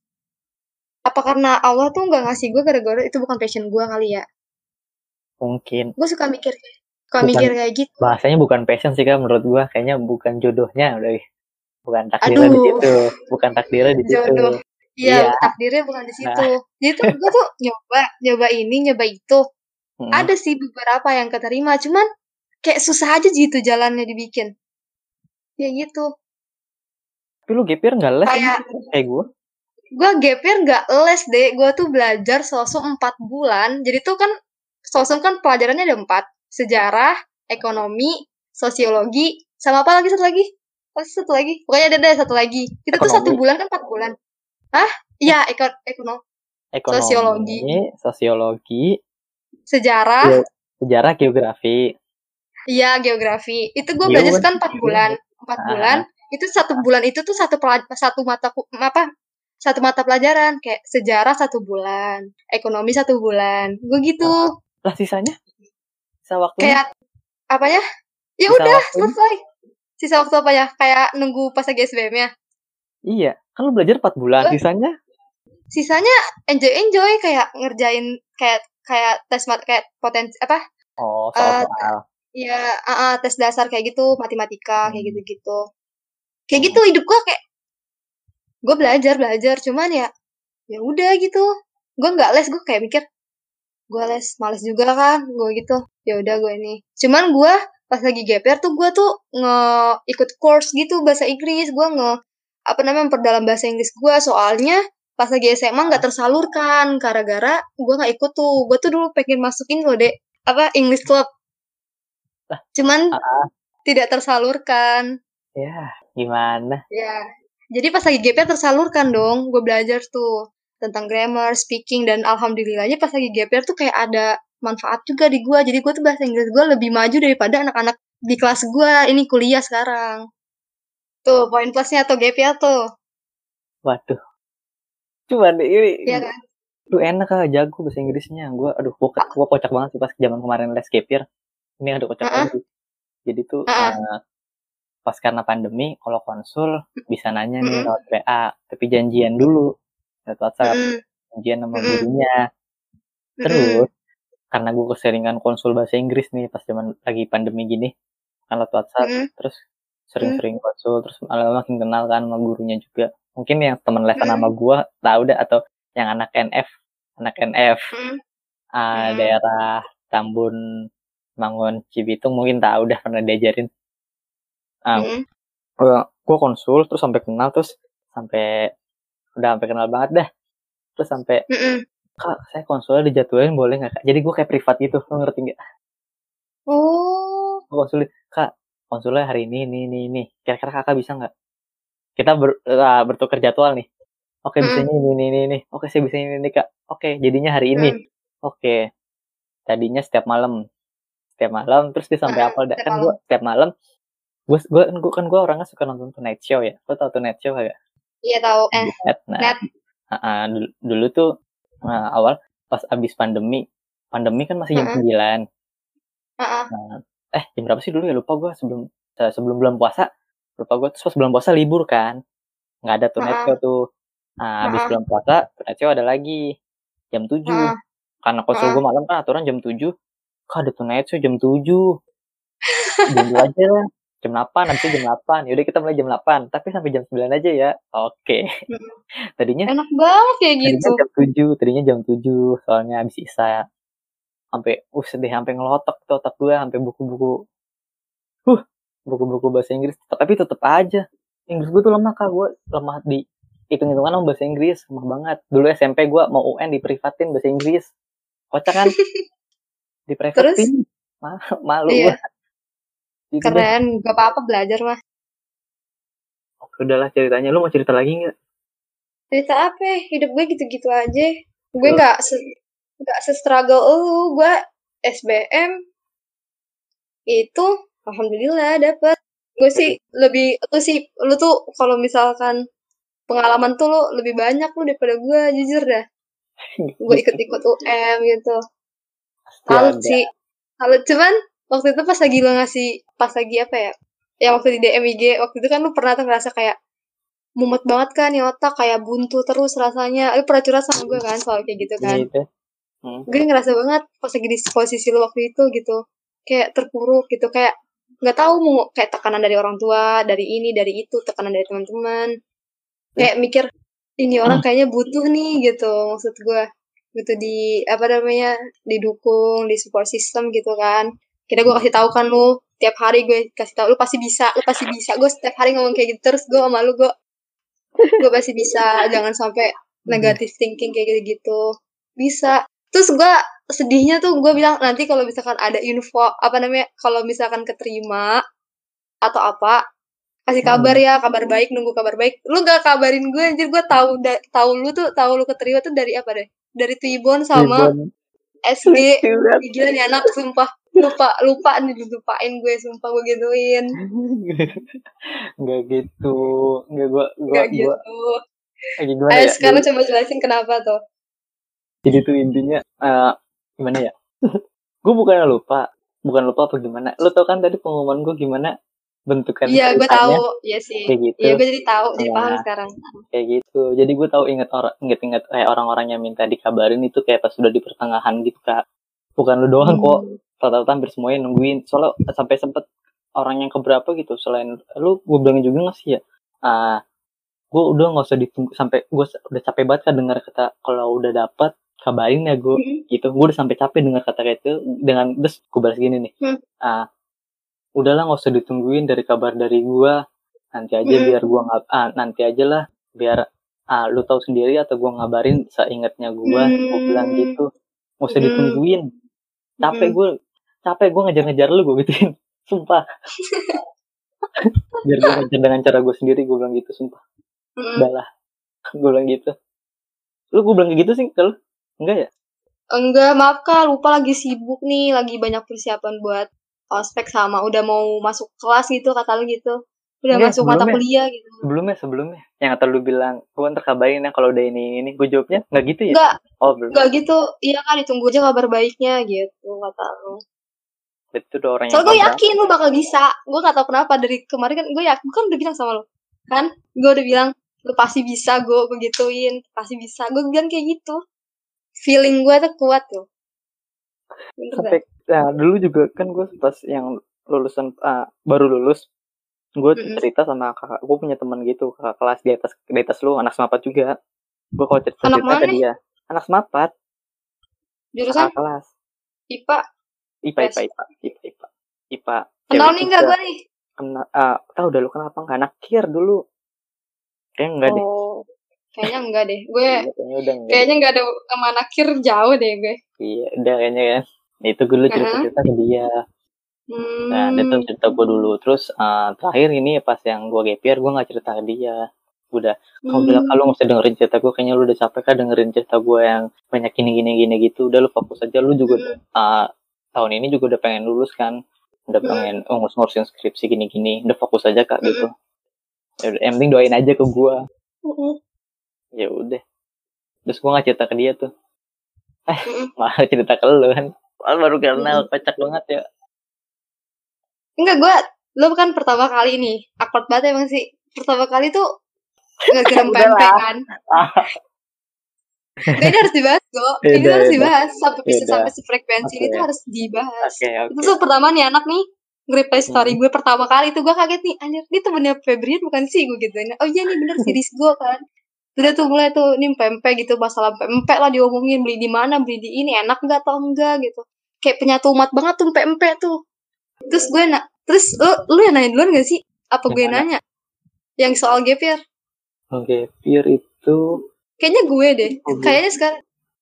Apa karena Allah tuh nggak ngasih gue gara-gara itu bukan passion gue kali ya? mungkin gue suka mikir suka Bukan- mikir kayak gitu bahasanya bukan passion sih kak menurut gua kayaknya bukan jodohnya udah bukan takdirnya di Aduh. situ bukan takdirnya di situ Jodoh. iya Iya. takdirnya bukan di situ jadi tuh gue tuh nyoba nyoba ini nyoba itu Mm. ada sih beberapa yang keterima cuman kayak susah aja gitu jalannya dibikin ya gitu tapi lu year nggak les Kayak- kayak gua? Gue gap year nggak les deh gue tuh belajar sosok empat bulan. Jadi tuh kan sosok kan pelajarannya ada empat. Sejarah ekonomi sosiologi sama apa lagi satu lagi? Sih satu lagi? Pokoknya ada deh satu lagi. Itu tuh satu Ekonomi. bulan kan empat bulan. Hah? Iya eko ekonomi ekonomi Sosiologi. sosiologi sejarah. Iya. sejarah geografi. Iya geografi. Itu gue belajar kan empat bulan. Empat Ah. bulan itu satu bulan itu tuh satu satu mata apa satu mata pelajaran kayak sejarah satu bulan ekonomi satu bulan gue gitu. Lah sisanya? Sisa waktu kayak apa ya? Ya udah waktunya? selesai. Sisa waktu apa ya? Kayak nunggu pas lagi SBM nya iya kan lu belajar 4 bulan Gua- sisanya? Sisanya enjoy enjoy kayak ngerjain kayak kayak tes mat kayak potensi apa? Oh Eh, soal soal ya ah, ah, tes dasar kayak gitu matematika kayak Hmm. gitu gitu kayak gitu hidup gua kayak gue belajar belajar. Cuman ya ya udah gitu. Gue nggak les gue kayak mikir gue les males juga kan. Gue gitu ya udah gue ini. Cuman gue pas lagi GPR tuh gue tuh nge ikut course gitu bahasa Inggris. Gue nge apa namanya memperdalam bahasa Inggris gue soalnya pas lagi SMA nggak tersalurkan. Gara-gara gue nggak ikut tuh. Gue tuh dulu pengen masukin loh dek apa English club. Cuman Ah. tidak tersalurkan. Ya gimana Ya, jadi pas lagi GPR tersalurkan dong, gue belajar tuh tentang grammar, speaking, dan alhamdulillahnya pas lagi GPR tuh kayak ada manfaat juga di gue. Jadi gue tuh bahasa Inggris gue lebih maju daripada anak-anak di kelas gue ini kuliah sekarang. Tuh, poin plusnya tuh GPR tuh. waduh cuman ini Iya kan? lu enak kah jago bahasa Inggrisnya gua aduh gua kocak banget sih pas zaman kemarin les year ini ada kocak Ah, banget sih. jadi tuh Ah, ah. eh, pas karena pandemi kalau konsul bisa nanya nih lewat WA tapi janjian dulu lewat WhatsApp janjian sama gurunya. Terus karena gue keseringan konsul bahasa Inggris nih pas zaman lagi pandemi gini kan lewat WhatsApp terus sering-sering konsul terus malah makin kenal kan sama gurunya juga. Mungkin yang temen lesan Mm. sama gua tahu dah atau yang anak NF anak NF mm-mm. ah, daerah Tambun Mangun Cibitung mungkin tahu dah pernah diajarin ah, Mm-mm. gua, gua konsul terus sampai kenal terus sampai udah sampai kenal banget dah. Terus sampai kak saya konsulnya dijadwalin boleh nggak kak? Jadi gua kayak privat gitu lo ngerti nggak? Oh, konsul kak konsulnya hari ini ini ini ini. Kira-kira kakak bisa nggak? Kita ber, ah, bertukar jadwal nih. Oke bisanya ini ini ini, ini. oke saya bisa ini, ini kak. Oke jadinya hari ini. Hmm. oke. Tadinya setiap malam. Setiap malam terus dia sampai apa kan gue setiap malam gue gue gue kan gue orangnya suka nonton Tonight Show ya lo tau Tonight Show gak Iya tahu. Eh, Net. Nah, Net. ah, ah, dulu, dulu tuh nah, awal pas abis pandemi, pandemi kan masih jam Heeh. 9. heeh. Nah, eh jam berapa sih dulu ya lupa gue sebelum eh, sebelum bulan puasa. Lupa gue terus pas bulan puasa libur kan. Nggak ada tuh Heeh. Netflix tuh. Nah, abis Heeh. bulan puasa Netflix ada lagi jam 7. Heeh. Karena konsul Heeh. gue malam kan aturan jam 7. Kok ada tuh Netflix jam 7. jam 2 aja lah. Jam 8, habis itu jam 8. Yaudah kita mulai jam 8. Tapi sampai jam 9 aja ya. Oke. Mm. Tadinya Enak banget kayak tadinya gitu. jam 7 tadinya jam 7 soalnya habis isa sampai uh sedih sampai ngelotok tuh otak gue sampai buku-buku huh buku-buku bahasa Inggris tapi tetep aja Inggris gue tuh lemah kak gue lemah di hitung-hitungan sama bahasa Inggris lemah banget dulu SMP gue mau UN di privatin bahasa Inggris kocak kan di privatin Ma- malu Iya. gue Gitu deh. Keren, gak apa-apa belajar mah. Oke, udahlah ceritanya lu mau cerita lagi nggak Cerita apa? Hidup gue gitu-gitu aja. Gue nggak se nggak se-struggle lu. Gue SBM itu alhamdulillah dapet. Gue sih lebih lu sih lu tuh kalau misalkan pengalaman tuh lu lebih banyak lu daripada gue jujur dah. Gue ikut-ikut UM gitu. Salut Astaga. sih. Salut cuman waktu itu pas lagi lo ngasih pas lagi apa ya? Ya waktu di DM IG waktu itu kan lu pernah tuh ngerasa kayak mumet banget kan ya otak kayak buntu terus rasanya. Lu pernah curhat sama gue kan soal kayak gitu kan. gitu Hmm. Gue ngerasa banget pas lagi di posisi lu waktu itu gitu. Kayak terpuruk gitu kayak nggak tahu mau kayak tekanan dari orang tua, dari ini, dari itu, tekanan dari teman-teman. Kayak mikir ini orang kayaknya butuh nih gitu maksud gue gitu di apa namanya didukung di support system gitu kan kira gue kasih tahu kan lu tiap hari gue kasih tahu lu pasti bisa lu pasti bisa. Gue setiap hari ngomong kayak gitu terus gue sama lu gue gue pasti bisa. Jangan sampai negative thinking kayak gitu gitu bisa. Terus gue sedihnya tuh gue bilang nanti kalau misalkan ada info apa namanya kalau misalkan keterima atau apa kasih kabar ya kabar baik nunggu kabar baik. Lu gak kabarin gue anjir gue tahu da- tahu lu tuh tahu lu keterima tuh dari apa deh? Dari Twibbon sama Ribon. SD gila nih anak sumpah lupa lupa nih lupain gue sumpah gue gituin. Nggak gitu. Nggak gua gua Gak gua gitu. Eh, gimana ayo ya? sekarang coba jelasin kenapa tuh. Jadi tuh intinya eh, gimana ya? Gue bukannya lupa bukan lupa apa gimana. Lu tau kan tadi pengumuman gue gimana bentukan iya gue tahu. Iya sih. Kayak gitu. Iya gue jadi tahu jadi Iya. paham sekarang. Kayak gitu. Jadi gue tahu inget orang inget inget kayak orang-orang yang minta dikabarin itu kayak pas sudah di pertengahan gitu kak. Bukan lu doang kok rata-rata hampir semuanya nungguin. Soalnya sampai sempet orang yang keberapa gitu selain lu gue bilangin juga nggak sih ya? Ah gue udah nggak usah ditunggu sampai gue udah capek banget kan dengar kata kalau udah dapat kabarin ya gue gitu gue udah sampai capek dengar kata kayak itu dengan terus gue balas gini nih Hmm. ah udahlah nggak usah ditungguin dari kabar dari gue nanti aja biar gue nggak ah nanti aja lah biar ah lu tahu sendiri atau gue ngabarin seingatnya gue gue bilang Hmm. gitu nggak usah ditungguin. Capek gue capek gue ngejar-ngejar lu gue gituin. Sumpah. Biar gue ngejar dengan cara gue sendiri gue bilang gitu sumpah. Mhm. udah lah gue bilang gitu. Lu gue bilang kayak gitu sih kalau enggak ya? Enggak maaf kak. Lupa lagi sibuk nih. Lagi banyak persiapan buat ospek sama udah mau masuk kelas gitu kata lu gitu. Udah Enggak, masuk mata kuliah gitu. Sebelumnya sebelumnya. Yang kata lu bilang gue ntar kabarin ya kalau udah ini ini. Gue jawabnya nggak gitu ya? Enggak oh belum. Enggak gitu. Iya kan ditunggu aja kabar baiknya gitu kata lu itu udah orang yang Soalnya gue yakin lu bakal bisa. Gue gak tau kenapa dari kemarin kan gue yakin. Gue kan udah bilang sama lu. Kan? Gue udah bilang lu pasti bisa gue gue gituin. Pasti bisa. Gue bilang kayak gitu. Feeling gue tuh kuat tuh. Sampai nah, dulu juga kan gue pas yang lulusan ah, baru lulus gue Mm-mm. cerita sama kakak gue punya teman gitu kakak kelas di atas di atas lu anak semapat juga gue kalau cerita Anak cerita ke dia anak semapat? Jurusan kakak kelas IPA. IPA. IPA IPA IPA IPA IPA Kenal nih gak juga. gue nih? kena ah tahu dah lu kenapa nggak nakir dulu kayaknya enggak deh Oh. Kayaknya enggak deh. Gue Iya, kayaknya udah enggak kayaknya enggak ada sama nakir jauh deh gue. deh. iya udah kayaknya kan Nah, itu gue dulu cerita cerita ke dia Hmm. nah dia tuh cerita gue dulu terus ah, terakhir ini pas yang gue gap year gue nggak cerita ke dia udah kalau bilang Hmm. kalau nggak usah dengerin cerita gue kayaknya lu udah capek kan dengerin cerita gue yang banyak gini gini gini gitu udah lu fokus aja lu juga Hmm. uh, tahun ini juga udah pengen lulus kan. Udah Hmm. pengen oh, ngurus-ngurusin skripsi gini gini udah fokus aja kak gitu. Ya udah yang penting doain aja ke Mm-mm. ya udah. Terus gue nggak cerita ke dia tuh. Eh malah cerita ke lu kan. Wah, baru kenal kocak banget ya. Enggak, gue, lo kan pertama kali nih, akord banget emang sih. Pertama kali tuh pempek lah. kan. Gak, ini harus dibahas, kok. Ini harus yaudah. dibahas. Sampai bisa sampai sefrekuensi Oke. itu harus dibahas. oke oke Itu tuh pertama nih anak nih, nge-reply story Hmm. gue pertama kali tuh gue kaget nih, anjir, ini temennya Febrian bukan sih gue gitu. Oh iya nih bener series gue kan. Udah tuh mulai tuh, ini pempek gitu, masalah pempek lah diomongin, beli di mana, beli di ini, enak nggak atau enggak gitu. Kayak penyatu umat banget tuh pempek tuh. Terus gue nak, terus lu, lu yang nanya duluan gak sih? Apa Yang gue mana? nanya? Yang soal gap year? oke Pir itu Kayaknya gue deh. Gue. Kayaknya sekarang,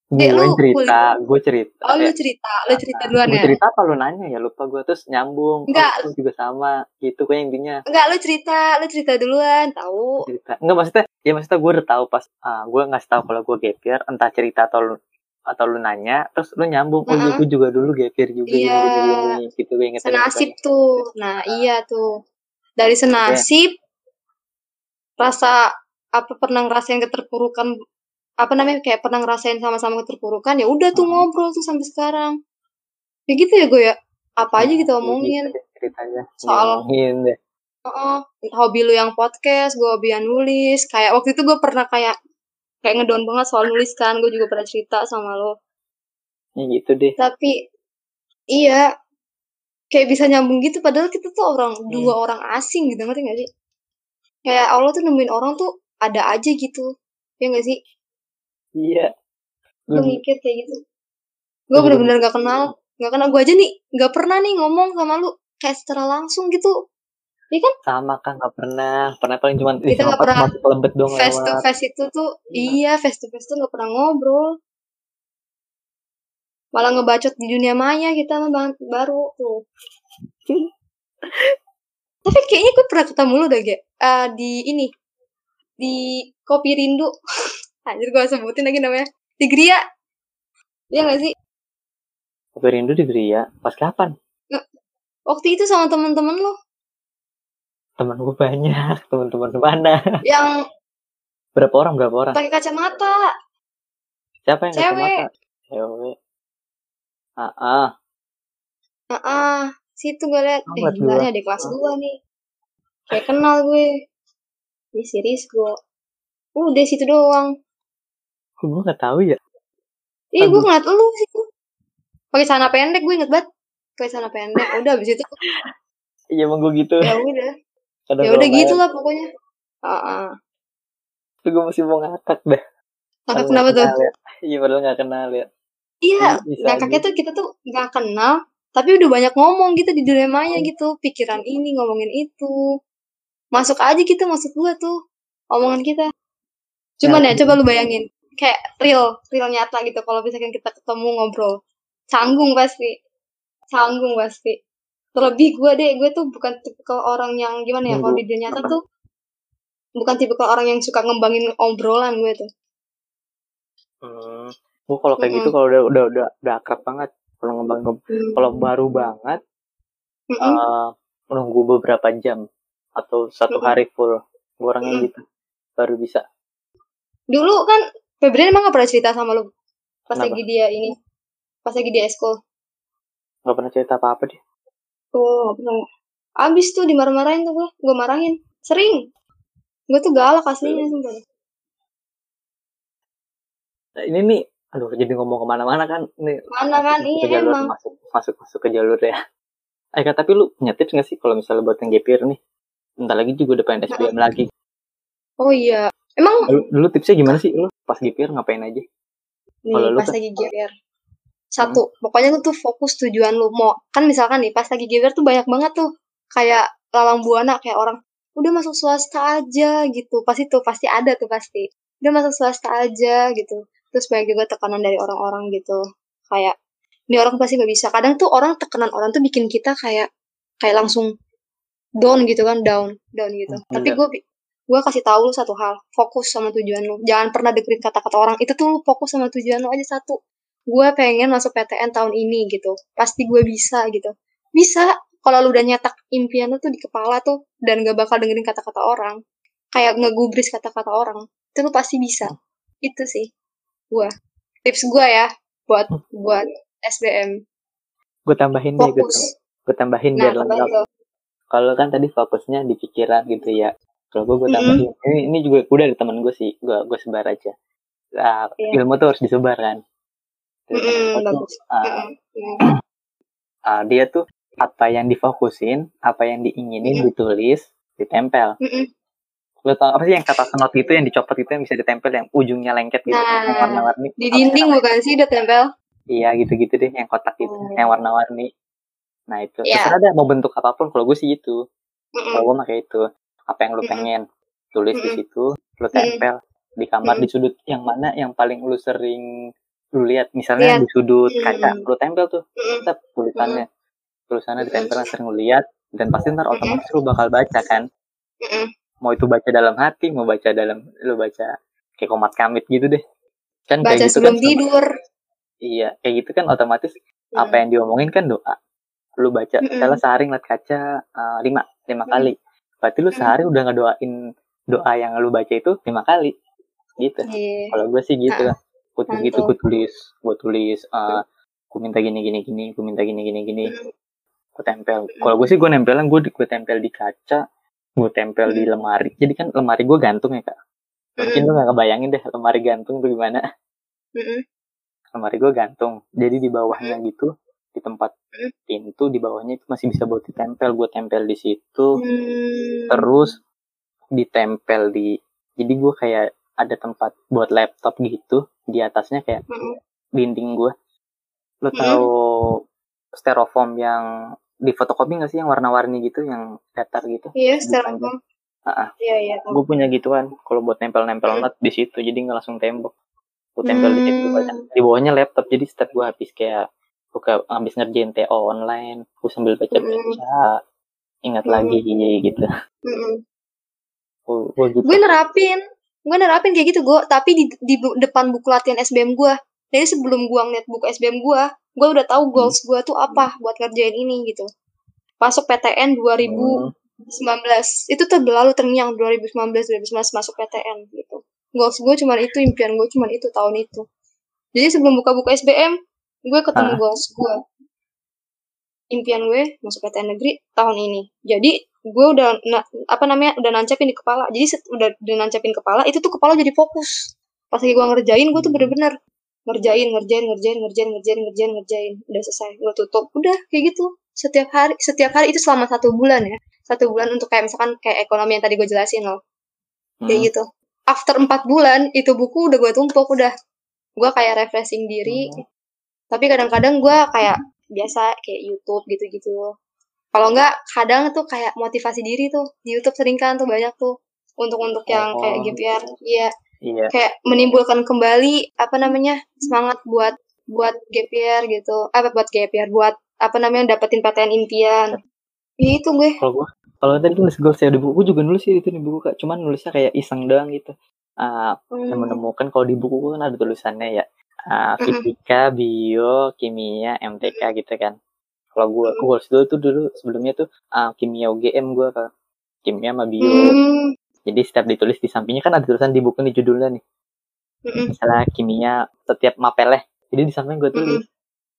gue lu cerita gue cerita oh lu cerita, lu cerita duluan ya? cerita apa lu nanya ya lupa gue terus nyambung Enggak. oh, juga sama gitu kayak intinya Enggak, lu cerita, lu cerita duluan, tahu. cerita enggak maksudnya ya maksudnya gue udah tahu pas ah, gue ngasih tahu kalau gue gap year entah cerita atau lu atau lu nanya terus lu nyambung oh iya gue juga dulu gap year juga Iya. gini, gini, gitu gue ingetin Senasib tuh. Nah, iya tuh. Dari senasib, rasa apa pernah ngerasain keterpurukan apa namanya kayak pernah ngerasain sama-sama keterpurukan ya udah tuh Hmm. ngobrol tuh sampai sekarang. Ya gitu ya gue ya apa aja kita omongin. ceritanya. Soal- ngomongin deh. Heeh. hobi lu yang podcast gue hobi yang nulis. Kayak waktu itu gue pernah kayak kayak ngedown banget soal nulis kan gue juga pernah cerita sama lo. Ya gitu deh. Tapi iya. Kayak bisa nyambung gitu padahal kita tuh orang Hmm. dua orang asing gitu ngerti gak sih? Kayak Allah tuh nemuin orang tuh ada aja gitu. Ya gak sih? Iya. Gue mikir kayak gitu. Gue bener-bener gak kenal gak kenal. Gue aja nih gak pernah nih ngomong sama lu. Kayak secara langsung gitu. Sama kan nggak pernah. Pernah paling cuma Kita nggak pernah masuk lembet dong face to face itu tuh iya. face to face tuh gak pernah ngobrol. Malah ngebacot di dunia maya kita mah baru tuh. Tapi kayaknya gue pernah ketemu lu deh Ge. Eh, di ini di kopi rindu. Anjir gue sebutin lagi namanya. Di Gria. Iya gak sih? Kopi rindu di Gria? Pas kapan? Waktu itu sama temen-temen lo. Teman gue banyak. Teman-teman mana? Yang berapa orang? Berapa orang? pakai kacamata. Siapa yang Cewek. kacamata? Cewek. Ah ah ah ah situ gue liat. Oh, eh gila ada kelas gue nih. Kayak kenal gue di series gue udah situ doang gue nggak tahu ya Ih, gue ngeliat lu sih. Pakai celana pendek, gue inget banget. Pakai celana pendek. Udah abis itu iya emang gue gitu ya udah. Kadang Ya udah gitu lah pokoknya. Heeh. tapi gue masih mau ngakak dah Maka Padahal kenapa tuh? ya. iya padahal nggak kenal ya Iya, Bisa ngakaknya aja. tuh kita tuh nggak kenal, tapi udah banyak ngomong gitu di dunia maya gitu. Pikiran ini, ngomongin itu. Masuk aja gitu, masuk gua tuh. Omongan kita. Cuman ya, Ya, coba lu bayangin. Kayak real, real nyata gitu. Kalau misalkan kita ketemu ngobrol. Canggung pasti. Canggung pasti. Terlebih gue deh, gue tuh bukan tipikal orang yang gimana ya, kalau di dunia nyata tuh bukan tipikal orang yang suka ngembangin obrolan gue tuh. hmm. gue kalau kayak gitu Mm-mm. kalau udah udah udah udah akrab banget kalau ngembang kalau baru banget Mm-mm. eh menunggu beberapa jam atau satu hari full gue orangnya gitu baru bisa Dulu kan Febrian emang gak pernah cerita sama lu pas Kenapa? lagi dia ini, pas lagi dia eskul. nggak pernah cerita apa apa dia Tuh, gak pernah. Abis tuh dimarah-marahin tuh gue, gue marahin. Sering. Gue tuh galak aslinya sumpah. Nah, ini nih aduh jadi ngomong ke mana-mana kan ini Mana kan? Iya jalur emang. masuk masuk masuk ke jalur ya eh tapi lu punya tips nggak sih kalau misalnya buat yang gapir nih bentar lagi juga udah pengen SBM lagi Oh iya. Emang dulu, tipsnya gimana sih lu pas gapir ngapain aja nih lu pas lagi GR. Satu, pokoknya lu tuh fokus tujuan lu mau. Kan misalkan nih pas lagi GR tuh banyak banget tuh kayak lalang buana kayak orang udah masuk swasta aja gitu. Pasti tuh pasti ada tuh pasti. Udah masuk swasta aja gitu. Terus banyak juga tekanan dari orang-orang gitu. Kayak ini orang pasti gak bisa. Kadang tuh orang tekanan orang tuh bikin kita kayak kayak langsung down gitu kan, down, down gitu. Hmm, Tapi iya. gue gue kasih tahu lu satu hal fokus sama tujuan lu. Jangan pernah dengerin kata-kata orang. Itu tuh lu fokus sama tujuan lu aja satu. Gue pengen masuk PTN tahun ini gitu. Pasti gue bisa gitu. Bisa. Kalau lu udah nyetak impian lu tuh di kepala tuh dan gak bakal dengerin kata-kata orang. Kayak ngegubris kata-kata orang. Itu lu pasti bisa. Itu sih gue tips gue ya buat buat SBM gue tambahin deh gue fokus. Gue tambahin nah biar lengkap kalau kan tadi fokusnya di pikiran gitu ya kalau gue gue tambahin ini ini juga udah dari teman gue sih gue gue sebar aja Nah, Iya. ilmu tuh harus disebar kan Dari Mm-mm, teman gue tuh, bagus ah, Mm-mm. Mm. ah, dia tuh apa yang difokusin apa yang diinginin Mm-mm. ditulis ditempel Mm-mm. lo tau apa sih yang kata senot itu yang dicopot itu yang bisa ditempel yang ujungnya lengket gitu yang nah warna-warni di dinding bukan sih udah tempel iya gitu-gitu deh yang kotak itu Oh. yang warna-warni nah itu. Ya terserah deh mau bentuk apa pun kalau gue sih gitu. Kalau Mm-mm. gue pakai itu. Apa yang lu pengen tulis di Mm-mm. situ lu tempel di kamar Mm-mm. di sudut yang mana yang paling lu sering lu lihat. Misalnya lihat di sudut kaca lu tempel tuh. Tetap tulisannya. Tulisannya ditempel sering lu lihat dan pasti ntar otomatis lu bakal baca kan? Mau itu baca dalam hati mau baca dalam lu baca kayak komat kamit gitu deh. Kan baca kayak gitu sebelum kan tidur. Iya kayak gitu kan otomatis apa yang diomongin kan doa lu baca misalnya sehari ngeliat kaca uh, lima lima Mm. kali. Berarti lu Mm. sehari udah ngedoain doa yang lu baca itu lima kali. Gitu. Iya. kalau gue sih gitu Ah, lah. Gue tulis gitu gue tulis gue tulis uh, gue minta gini gini gini gue minta gini gini gini. Mm. gue tempel. Kalau gue sih gue nempelan gue gue tempel di kaca gue tempel di Mm. lemari. Jadi kan lemari gue gantung ya kak. Mungkin lu gak kebayangin deh lemari gantung tuh gimana. Lemari gue gantung. Jadi di bawahnya gitu di tempat pintu di bawahnya itu masih bisa buat ditempel gue tempel di situ Hmm. terus ditempel di jadi gue kayak ada tempat buat laptop gitu di atasnya kayak Mm-mm. dinding gue lo Mm. tahu styrofoam yang di fotokopi nggak sih yang warna-warni gitu yang datar gitu Iya, styrofoam. Iya, iya. gue punya gituan kalau buat nempel-nempel Mm. not di situ jadi nggak langsung tembok gue tempel di situ Hmm. banyak di bawahnya laptop jadi setiap gue habis kayak buka habis ngerjain TO online gue sambil baca-baca ingat Mm. lagi gitu Mm-mm. gue gitu Gue nerapin, gue nerapin kayak gitu gue, tapi di, di bu- depan buku latihan SBM gue. Jadi sebelum gue ngeliat buku SBM gue, gue udah tahu goals gue tuh apa buat ngerjain ini gitu. Masuk PTN 2019, Hmm. itu tuh berlalu terngiang 2019 2019 masuk PTN gitu. Goals gue cuma itu, impian gue cuma itu tahun itu. Jadi sebelum buka buku SBM, gue ketemu Ah. goals gue. Impian gue masuk PTN negeri tahun ini. Jadi gue udah na- apa namanya udah nancapin di kepala. Jadi set, udah, udah nancapin kepala, itu tuh kepala jadi fokus. Pas lagi gue ngerjain, gue tuh Hmm. bener-bener ngerjain, ngerjain, ngerjain, ngerjain, ngerjain, ngerjain, ngerjain. Udah selesai, gue tutup. Udah kayak gitu. Setiap hari, setiap hari itu selama satu bulan ya. Satu bulan untuk kayak misalkan kayak ekonomi yang tadi gue jelasin loh. Hmm. Kayak gitu. After empat bulan, itu buku udah gue tumpuk, udah. Gue kayak refreshing diri. Hmm. Tapi kadang-kadang gue kayak biasa kayak YouTube gitu-gitu. Kalau enggak, kadang tuh kayak motivasi diri tuh. Di YouTube sering kan tuh banyak tuh. Untuk-untuk yang kayak Oh. gap year. Iya, iya kayak menimbulkan kembali apa namanya semangat buat buat gap year gitu apa buat gap year buat apa namanya dapetin PTN impian Ya itu gue kalau gue kalau tadi nulis goals ya di buku juga nulis sih itu di buku kak cuman nulisnya kayak iseng doang gitu Ah, Hmm. menemukan kalau di buku gue kan ada tulisannya ya Mm-mm. fisika bio kimia MTK gitu kan. Kalau gue Mm-mm. goals dulu tuh dulu sebelumnya tuh ah, kimia UGM gue kak. Kimia sama bio. Hmm. jadi setiap ditulis di sampingnya kan ada tulisan di buku nih judulnya nih. Mm-mm. misalnya kimia setiap mapelnya. Jadi di samping gue tulis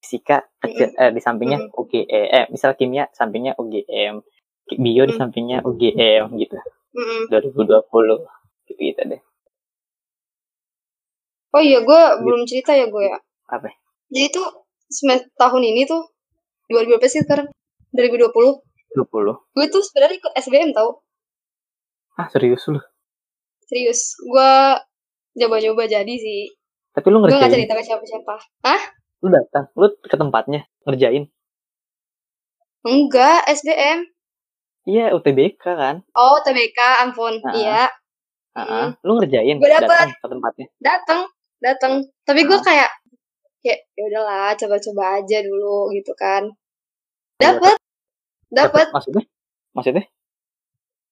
fisika kecil eh, di sampingnya UGM eh misal kimia sampingnya UGM bio di Mm. sampingnya UGM gitu. Mm-mm. 2020 gitu gitu deh oh iya gue belum cerita ya gue ya. Apa? Jadi tuh semester tahun ini tuh 2000 berapa sih sekarang? 2020 20 gue tuh sebenarnya ikut SBM tau. Ah serius lu? Serius. Gue coba-coba jadi sih. Tapi lu gue gak ngerjain? cerita ke siapa-siapa. Lu datang? Lu ke tempatnya? Ngerjain? Enggak SBM iya UTBK kan? Oh TBK ampun. Iya. Ah, ah. lu ngerjain? Gua dapet. datang ke tempatnya? Datang datang tapi gue Ah. kayak kayak ya udahlah coba-coba aja dulu gitu kan Iya, dapat dapat maksudnya maksudnya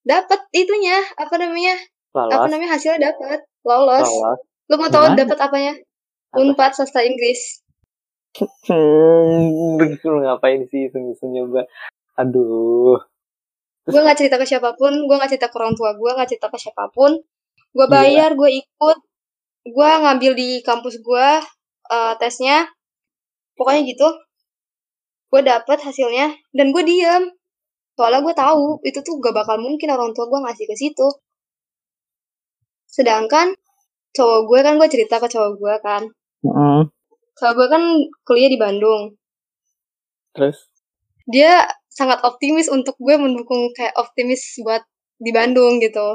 dapat itunya apa namanya Lolos. apa namanya hasilnya dapat lolos. Lolos. Lu mau tahu Gimana? dapat apanya? Apa? Unpad sastra Inggris. Hmm, lu ngapain sih iseng-iseng nyoba? Aduh. Gue nggak cerita ke siapa pun, gue nggak cerita ke orang tua gue, nggak cerita ke siapa pun. Gue Gila. bayar, gue ikut, gue ngambil di kampus gue eh, tesnya. Pokoknya gitu. Gue dapet hasilnya dan gue diam. Soalnya gue tahu itu tuh gak bakal mungkin orang tua gue ngasih ke situ. Sedangkan cowok gue kan gue cerita ke cowok gue kan. Heeh. Cowok gue kan kuliah di Bandung. Terus Dia sangat optimis untuk gue mendukung kayak optimis buat di Bandung gitu.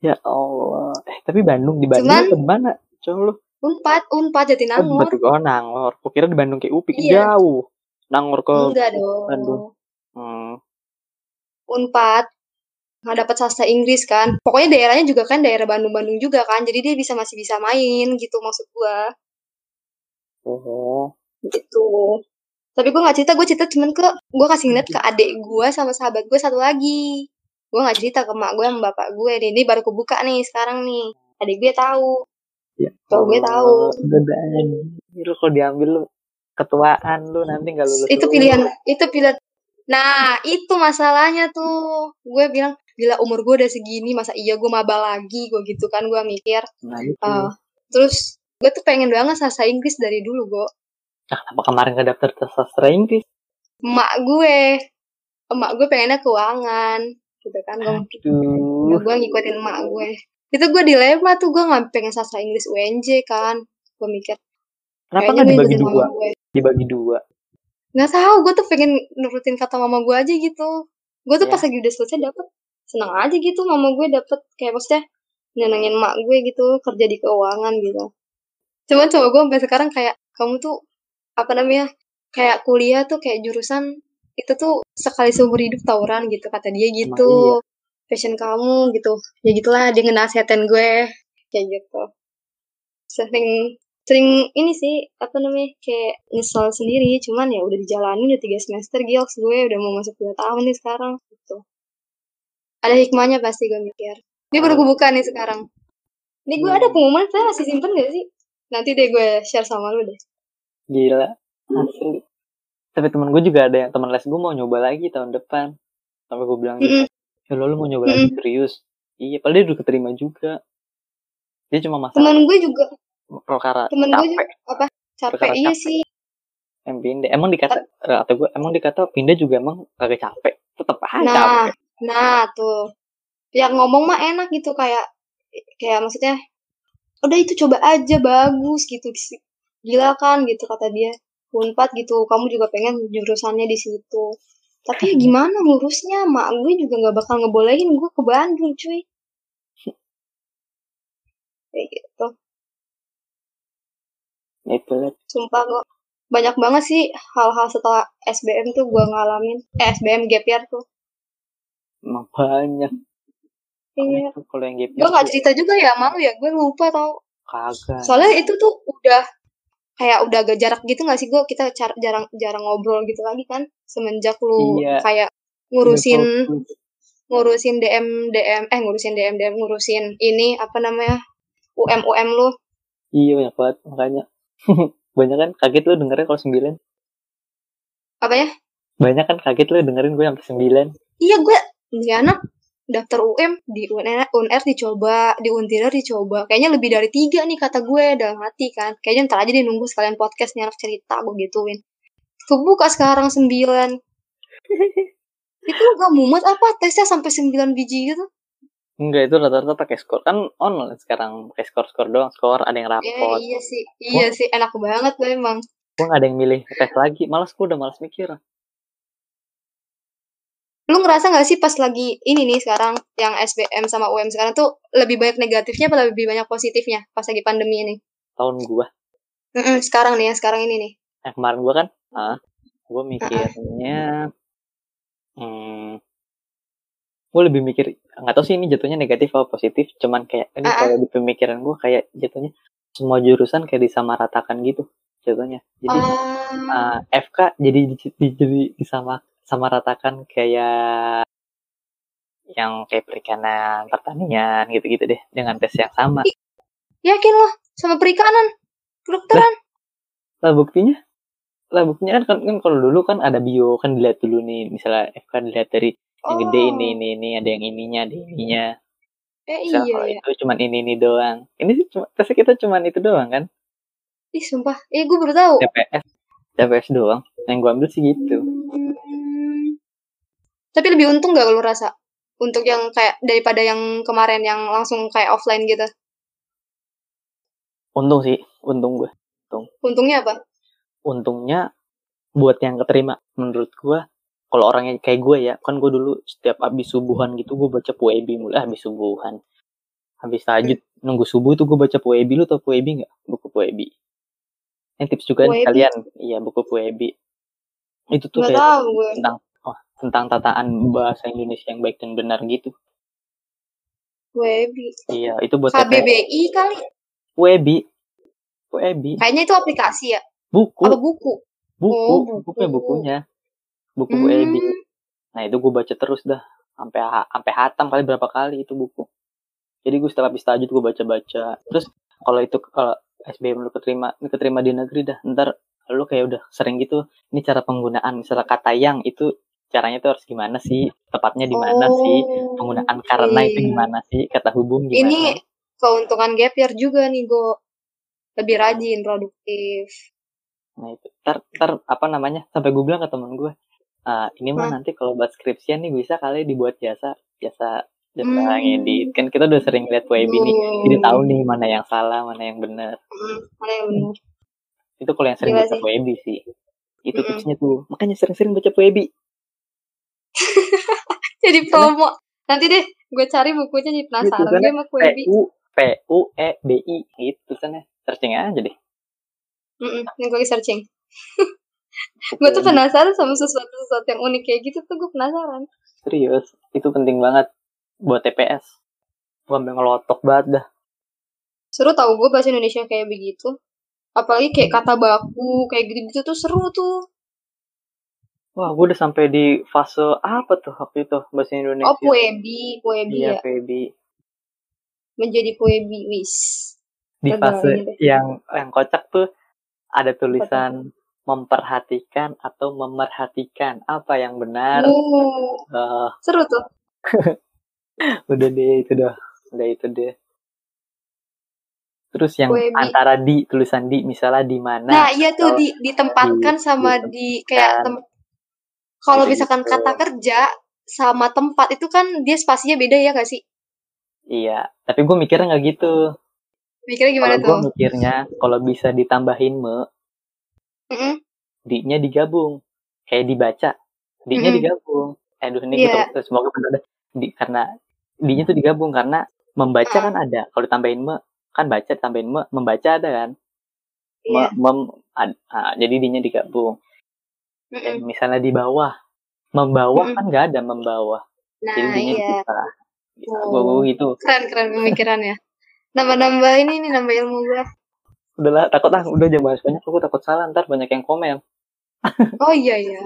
Ya Allah. Eh, tapi Bandung di Bandung Cuman- ke mana? Coba lu. Unpad, Unpad Jatinangor. betul. Oh, Nangor. Kukira di Bandung kayak Upik Iya. jauh. Nangor ke Enggak dong. Bandung. Hmm. Unpad nggak dapat sastra Inggris kan. Pokoknya daerahnya juga kan daerah Bandung-Bandung juga kan. Jadi dia bisa masih bisa main gitu maksud gua. Oh. Gitu. Tapi gue nggak cerita, gue cerita cuman ke gue kasih ngeliat ke adik gue sama sahabat gue satu lagi. Gue nggak cerita ke mak gue sama bapak gue. Nih, ini baru kebuka nih sekarang nih. Adik gue tahu. Ya. Tuh, gue tahu. Udah anjir lu kalau diambil lu ketuaan lu nanti nggak lulus. Itu pilihan, itu pilihan. Nah, itu masalahnya tuh. Gue bilang, bila umur gue udah segini, masa iya gue maba lagi? Gue gitu kan, gue mikir. Nah, itu. Ah, terus gue tuh pengen banget sastra Inggris dari dulu gue Nah, kenapa kemarin nggak daftar tes sastra Inggris? emak gue emak gue pengennya keuangan gitu kan gue Aduh. gue ngikutin emak gue itu gue dilema tuh gue nggak pengen sastra Inggris UNJ kan gue mikir Kenapa nggak dibagi dua? gue Dibagi dua. nggak tahu gue tuh pengen nurutin kata mama gue aja gitu gue tuh Ya. pas lagi udah selesai dapet seneng aja gitu mama gue dapet kayak maksudnya nyenengin emak gue gitu kerja di keuangan gitu cuman coba gue sampai sekarang kayak kamu tuh apa namanya kayak kuliah tuh kayak jurusan itu tuh sekali seumur hidup tawuran gitu kata dia gitu. passion kamu gitu. Ya gitulah dia ngenasihatin gue. Kayak gitu. Sering sering ini sih apa namanya kayak nyesel sendiri. Cuman ya udah dijalani udah tiga semester gils gue udah mau masuk dua tahun nih sekarang gitu. Ada hikmahnya pasti gue mikir. Ini baru gue buka nih sekarang. Ini gue ada pengumuman saya masih simpen gak sih? Nanti deh gue share sama lu deh. Gila. Asli. Tapi temen gue juga ada yang teman les gue mau nyoba lagi tahun depan. Sampai gue bilang ya lo, lo mau nyoba lagi serius? Iya, padahal dia udah keterima juga. Dia cuma masalah temen gue juga perkara temen gue juga apa capek Perkara iya capek. sih yang pindah. Emang dikata, kata gue, emang dikata pindah juga emang kagak capek. Tetep aja nah capek. nah tuh yang ngomong mah enak gitu kayak kayak maksudnya udah itu coba aja bagus gitu gila kan gitu kata dia unpad gitu. Kamu juga pengen jurusannya di situ. Tapi ya gimana ngurusnya? Mak gue juga nggak bakal ngebolehin. Gue ke Bandung cuy. Kayak gitu. Ya itu sumpah kok. Banyak banget sih hal-hal setelah SBM tuh gue ngalamin. Eh SBM gap year tuh. Emang banyak. iya. Kalau yang gap gue nggak cerita juga ya malu ya. Gue lupa tau. Kagak. soalnya itu tuh udah kayak udah agak jarak gitu gak sih gue kita jarang jarang ngobrol gitu lagi kan semenjak lu Iya. kayak ngurusin ngurusin DM DM eh ngurusin DM DM ngurusin ini apa namanya UM UM lu Iya banyak banget makanya. banyak kan kaget lu dengerin kalau sembilan. apa ya Banyak kan kaget lu dengerin gue sampai sembilan. iya gue ini anak daftar UM di UNR, UNR dicoba di Untira dicoba. Kayaknya lebih dari tiga nih kata gue dalam hati kan. Kayaknya ntar aja deh nunggu sekalian podcast nih anak cerita gue gituin. Kebuka sekarang sembilan. Itu gak mumet apa? Tesnya sampai sembilan biji gitu? Enggak itu rata-rata pakai skor. Kan online sekarang pakai skor skor doang. Skor ada yang Ya, rapot. iya sih, iya sih, enak banget tuh emang. Gue gak ada yang milih tes lagi. Malas gue udah malas mikir. Lu ngerasa gak sih pas lagi ini nih sekarang, yang SBM sama UM sekarang tuh lebih banyak negatifnya apa lebih banyak positifnya pas lagi pandemi ini? Tahun gue. Mm-mm, sekarang nih ya, sekarang ini nih. Yang kemarin gue kan, ah, gue mikirnya, hmm, gue lebih mikir, nggak tahu sih ini jatuhnya negatif atau positif, cuman kayak ini Ah, ah. kalau di pemikiran gue kayak jatuhnya semua jurusan kayak disamaratakan gitu jatuhnya. Jadi Ah, uh, FK jadi di, di- jadi disama samaratakan kayak yang kayak perikanan pertanian gitu-gitu deh dengan tes yang sama Yakin lo sama perikanan? Kedokteran? lah buktinya lah buktinya kan, kan, kan kalau dulu kan ada bio kan dilihat dulu nih misalnya FK dilihat dari yang gede ini Oh. ini ini ada yang ininya ada yang ininya Eh iya kalau ya. itu cuman ini ini doang ini sih cuma tesnya kita cuman itu doang kan Ih sumpah. Eh gue baru tahu. TPS TPS doang yang gua ambil sih gitu Hmm. Tapi lebih untung gak lu rasa? Untuk yang kayak daripada yang kemarin yang langsung kayak offline gitu. untung sih untung gue. Untungnya apa? untungnya buat yang keterima menurut gua kalau orangnya kayak gue ya kan gue dulu setiap habis subuhan gitu gue baca puebi mulai habis subuhan. Habis tahajud nunggu subuh tuh gue baca puebi lu tau puebi nggak? Buku puebi ini tips juga nih kalian. Iya buku puebi itu tuh Gak kayak tahu gue. tentang tentang tataan bahasa Indonesia yang baik dan benar gitu Webi. iya itu buat. KBBI kali. puebi puebi Kayaknya itu aplikasi ya. buku Apa buku? buku Oh, buku. bukunya bukunya buku Hmm. puebi Nah itu gue baca terus dah sampai sampai hatam kali berapa kali itu buku. Jadi gue setelah habis tahajud gue baca-baca. Terus kalau itu kalau SBM lu keterima keterima di negeri dah ntar lu kayak udah sering gitu. Ini cara penggunaan misalnya kata yang itu caranya tuh harus gimana sih? Tepatnya di mana sih? Oh, Penggunaan karena itu gimana sih? Kata hubung gimana? Ini keuntungan gap year juga nih gue. Lebih rajin, produktif. Nah itu ntar, ntar apa namanya sampai gue bilang ke temen gue "Ah, ini mah nanti kalau buat skripsian nih bisa kali dibuat jasa jasa jasa Hmm. ngedit kan kita udah sering lihat web ini jadi tahu nih mana yang salah mana yang benar Hmm, Mana yang benar? itu kalau yang sering Gila baca sih. Sih itu Mm-mm. tipsnya tuh makanya sering-sering baca Webi Jadi promo. Nanti deh, gue cari bukunya jadi penasaran. Gue sama P Kwebi. U P U E B I gitu tulisannya searching aja deh Mm-mm, Ini gue searching. gue tuh penasaran sama sesuatu-sesuatu yang unik kayak gitu tuh gue penasaran. serius itu penting banget buat TPS gua sampai ngelotok banget dah Seru tau gue bahasa Indonesia kayak begitu. Apalagi kayak kata baku, kayak gitu-gitu tuh seru tuh. Wah gua udah sampai di fase apa tuh waktu itu bahasa Indonesia Oh, Puebi. Puebi iya ya. Webi Menjadi Puebi. Wis. di fase yang yang kocak tuh ada tulisan memperhatikan atau memerhatikan apa yang benar Uh, Eh, seru tuh. udah deh itu dah udah itu deh terus yang Webi. antara di tulisan di misalnya di mana Nah, iya tuh di ditempatkan di- sama ditempatkan. di kayak tem- kalau misalkan kata kerja sama tempat itu kan dia spasinya beda ya gak sih? iya tapi gue mikirnya nggak gitu Mikirnya gimana gue tuh? mikirnya kalau bisa ditambahin me Mm-mm. di-nya digabung kayak dibaca di-nya Mm-mm. digabung eh, aduh ini Iya. gitu semoga benar deh di, karena di-nya tuh digabung karena membaca Ah. kan ada kalau ditambahin me kan baca tambahin me membaca ada kan Iya. Me- mem- ad- ah, jadi di-nya digabung Mm-mm. Dan misalnya di bawah membawa Mm-mm. kan nggak ada membawa Nah, jadi iya. dipisah Oh. gue gue gitu Keren keren pemikirannya. Nambah-nambah ini nih nambah ilmu gue. udahlah takut ah udah jangan bahas banyak aku takut salah ntar banyak yang komen Oh iya iya.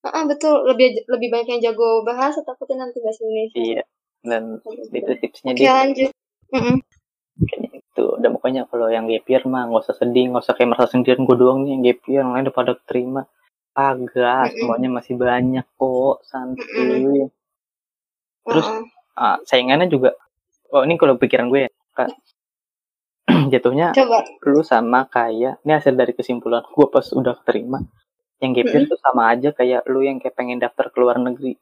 Ah betul lebih lebih banyak yang jago bahasa takutnya nanti bahasa Indonesia. iya dan itu tipsnya Oke dia lanjut. Mm-mm. kayaknya itu udah pokoknya kalau yang gap year mah nggak usah sedih nggak usah kayak merasa sendirian gue doang nih yang gap year yang lain udah pada terima agak semuanya masih banyak kok santuy. Terus, ah, saingannya juga oh ini kalau pikiran gue ya Kak. jatuhnya Coba. lu sama kayak ini hasil dari kesimpulan gue pas udah terima yang gap year Mm-mm. tuh sama aja kayak lu yang kayak pengen daftar ke luar negeri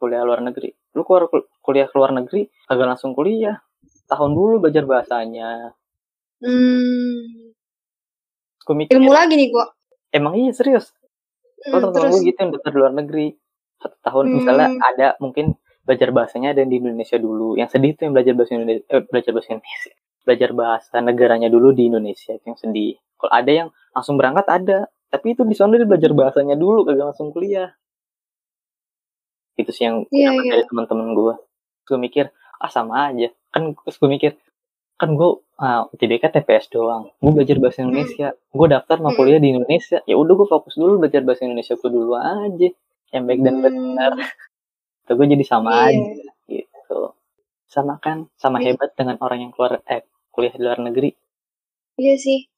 kuliah luar negeri. Lu keluar kuliah ke luar negeri agak langsung kuliah. Tahun dulu belajar bahasanya. Hmm, mikir ilmu lagi nih gue. emang iya serius Hmm, temen terus. gue gitu yang daftar luar negeri satu tahun Hmm. misalnya ada mungkin belajar bahasanya ada yang di Indonesia dulu yang sedih tuh yang belajar bahasa Indonesia eh, belajar bahasa Indonesia belajar bahasa negaranya dulu di Indonesia itu yang sedih kalau ada yang langsung berangkat ada tapi itu di sana dia belajar bahasanya dulu kagak langsung kuliah itu sih yang Iya, dapat iya. dari teman-teman gue gue mikir ah sama aja kan terus gue mikir kan gue ah, UTBK TPS doang gue belajar bahasa Hmm. Indonesia gue daftar mau Hmm. kuliah di Indonesia ya udah gue fokus dulu belajar bahasa Indonesia gue dulu aja yang baik dan benar Hmm, itu gue jadi sama Iya. aja sama kan sama Iya. hebat dengan orang yang keluar eh kuliah di luar negeri Iya sih.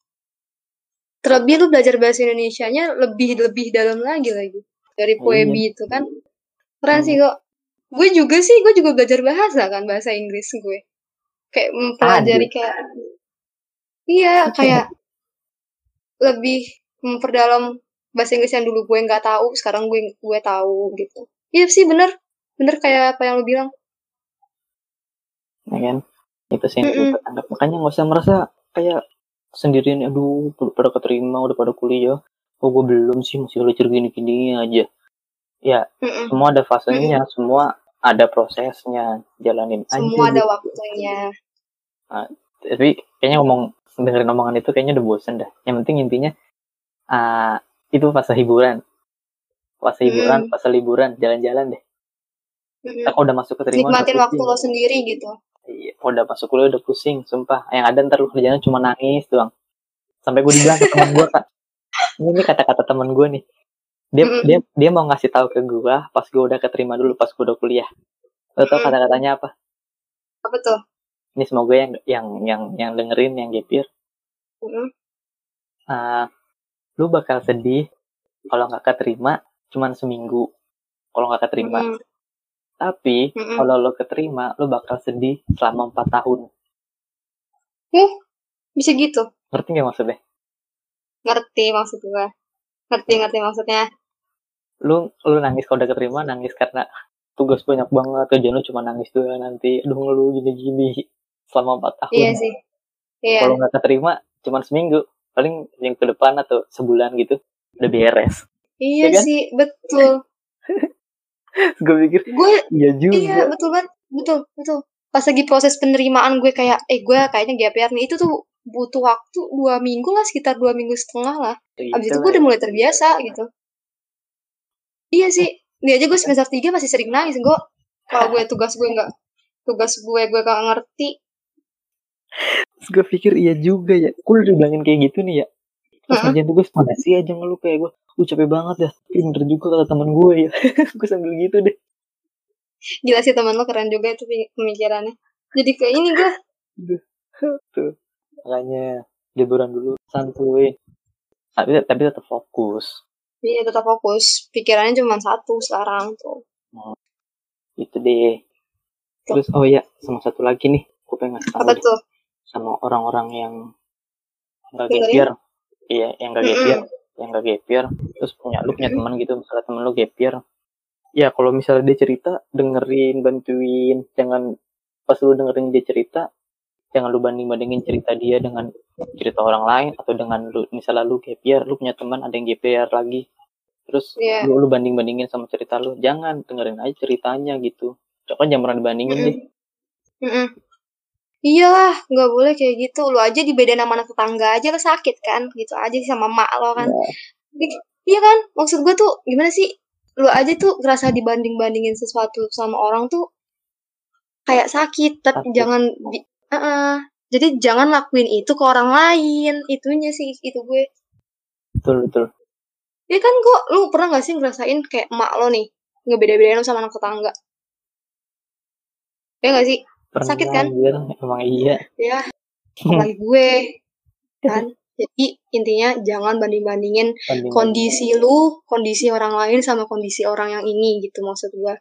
Terlebih lu belajar bahasa Indonesianya lebih lebih dalam lagi lagi dari Iya. Puebi itu kan. Keren sih kok. Gue juga sih, gue juga belajar bahasa kan bahasa Inggris gue. Kayak mempelajari kayak iya kayak lebih memperdalam bahasa Inggris yang dulu gue nggak tahu, sekarang gue gue tahu gitu. Iya sih bener, bener kayak apa yang lu bilang. ya kan? Itu sih yang anggap. Makanya nggak usah merasa kayak sendirian aduh udah pada keterima udah pada kuliah. Oh gue belum sih masih belajar gini gini aja. Ya Mm-mm. semua ada fasenya semua ada prosesnya jalanin Semua aja ada gitu. waktunya. tapi kayaknya ngomong dengerin omongan itu kayaknya udah bosen dah yang penting intinya ah itu fase hiburan fase hiburan fase liburan jalan-jalan deh. Nah, kalau udah masuk keterima udah Nikmatin waktu lo sendiri gitu. Iya, kalau udah masuk kuliah udah pusing, sumpah. Yang ada ntar lu kerjanya cuma nangis doang. Sampai gue dibilang ke teman gue, Kak. Ini, ini kata-kata teman gue nih. Dia Mm-mm. dia dia mau ngasih tahu ke gue pas gue udah keterima dulu pas gue udah kuliah. Lo tau Mm-mm. kata-katanya apa? Apa tuh? Ini semoga yang yang yang yang dengerin yang gepir, Mm-mm. ah, lu bakal sedih kalau nggak keterima cuman seminggu. Kalau nggak keterima. Mm-mm. Tapi Mm-mm. kalau lo keterima, lo bakal sedih selama empat tahun. Bisa gitu. Ngerti nggak maksudnya? Ngerti maksud gue. Ngerti, ngerti maksudnya. lu lu nangis kalau udah keterima nangis karena tugas banyak banget kerjaan lu cuma nangis doang nanti aduh ngeluh gini gini selama empat tahun Iya sih. Iya. kalau nggak keterima cuma seminggu paling yang ke depan atau sebulan gitu udah beres Iya ya kan? sih, betul. gue pikir Gue iya juga iya betul banget, betul, betul. Pas lagi proses penerimaan gue kayak, eh gue kayaknya GPR nih, itu tuh butuh waktu dua minggu lah, sekitar dua minggu setengah lah. Abis itu gue udah mulai terbiasa gitu. Iya sih, ini aja gue semester 3 masih sering nangis gue. Kalau gue tugas gue nggak, tugas gue gue gak ngerti. Terus gue pikir iya juga ya. Gue udah dibilangin kayak gitu nih ya. Terus ngerjain tugas mana sih aja ngeluh? Kayak gue gue capek banget ya. Tapi bener juga kata teman gue ya. Gue sambil gitu deh. Gila sih teman lo keren juga itu pemikirannya. Jadi kayak ini gue, tuh makanya liburan dulu santuy. Tapi tapi tetap fokus. Iya tetap fokus. Pikirannya cuma satu sekarang tuh. itu deh. Terus oh ya sama satu lagi nih. Gue pengen ngasih tahu Apa tuh? sama orang-orang yang nggak gapir iya yang nggak gapir Mm-mm. yang nggak gapir terus punya lu punya teman gitu misalnya temen lu gapir ya kalau misalnya dia cerita dengerin bantuin. Jangan pas lu dengerin dia cerita jangan lu banding bandingin cerita dia dengan cerita orang lain atau dengan lu misalnya lu gapir lu punya teman ada yang gapir lagi terus Iya. lu, lu banding bandingin sama cerita lu jangan dengerin aja ceritanya gitu Coba jangan pernah dibandingin deh Mm-mm. Iyalah, nggak boleh kayak gitu. Lu aja dibedain sama anak tetangga aja lo sakit kan? Gitu aja sih sama mak lo kan. Di- Iya kan? Maksud gue tuh gimana sih? Lu aja tuh ngerasa dibanding-bandingin sesuatu sama orang tuh kayak sakit. Tapi Sakit. jangan di, Heeh. Jadi jangan lakuin itu ke orang lain. Itunya sih itu gue. betul betul Ya kan kok lu pernah gak sih ngerasain kayak emak lo nih ngebeda-bedain sama anak tetangga? Ya gak sih? pernah Sakit kan? anjir. emang iya Ya, apalagi gue kan. Jadi intinya jangan banding-bandingin banding kondisi lu, kondisi orang lain sama kondisi orang yang ini gitu maksud gue.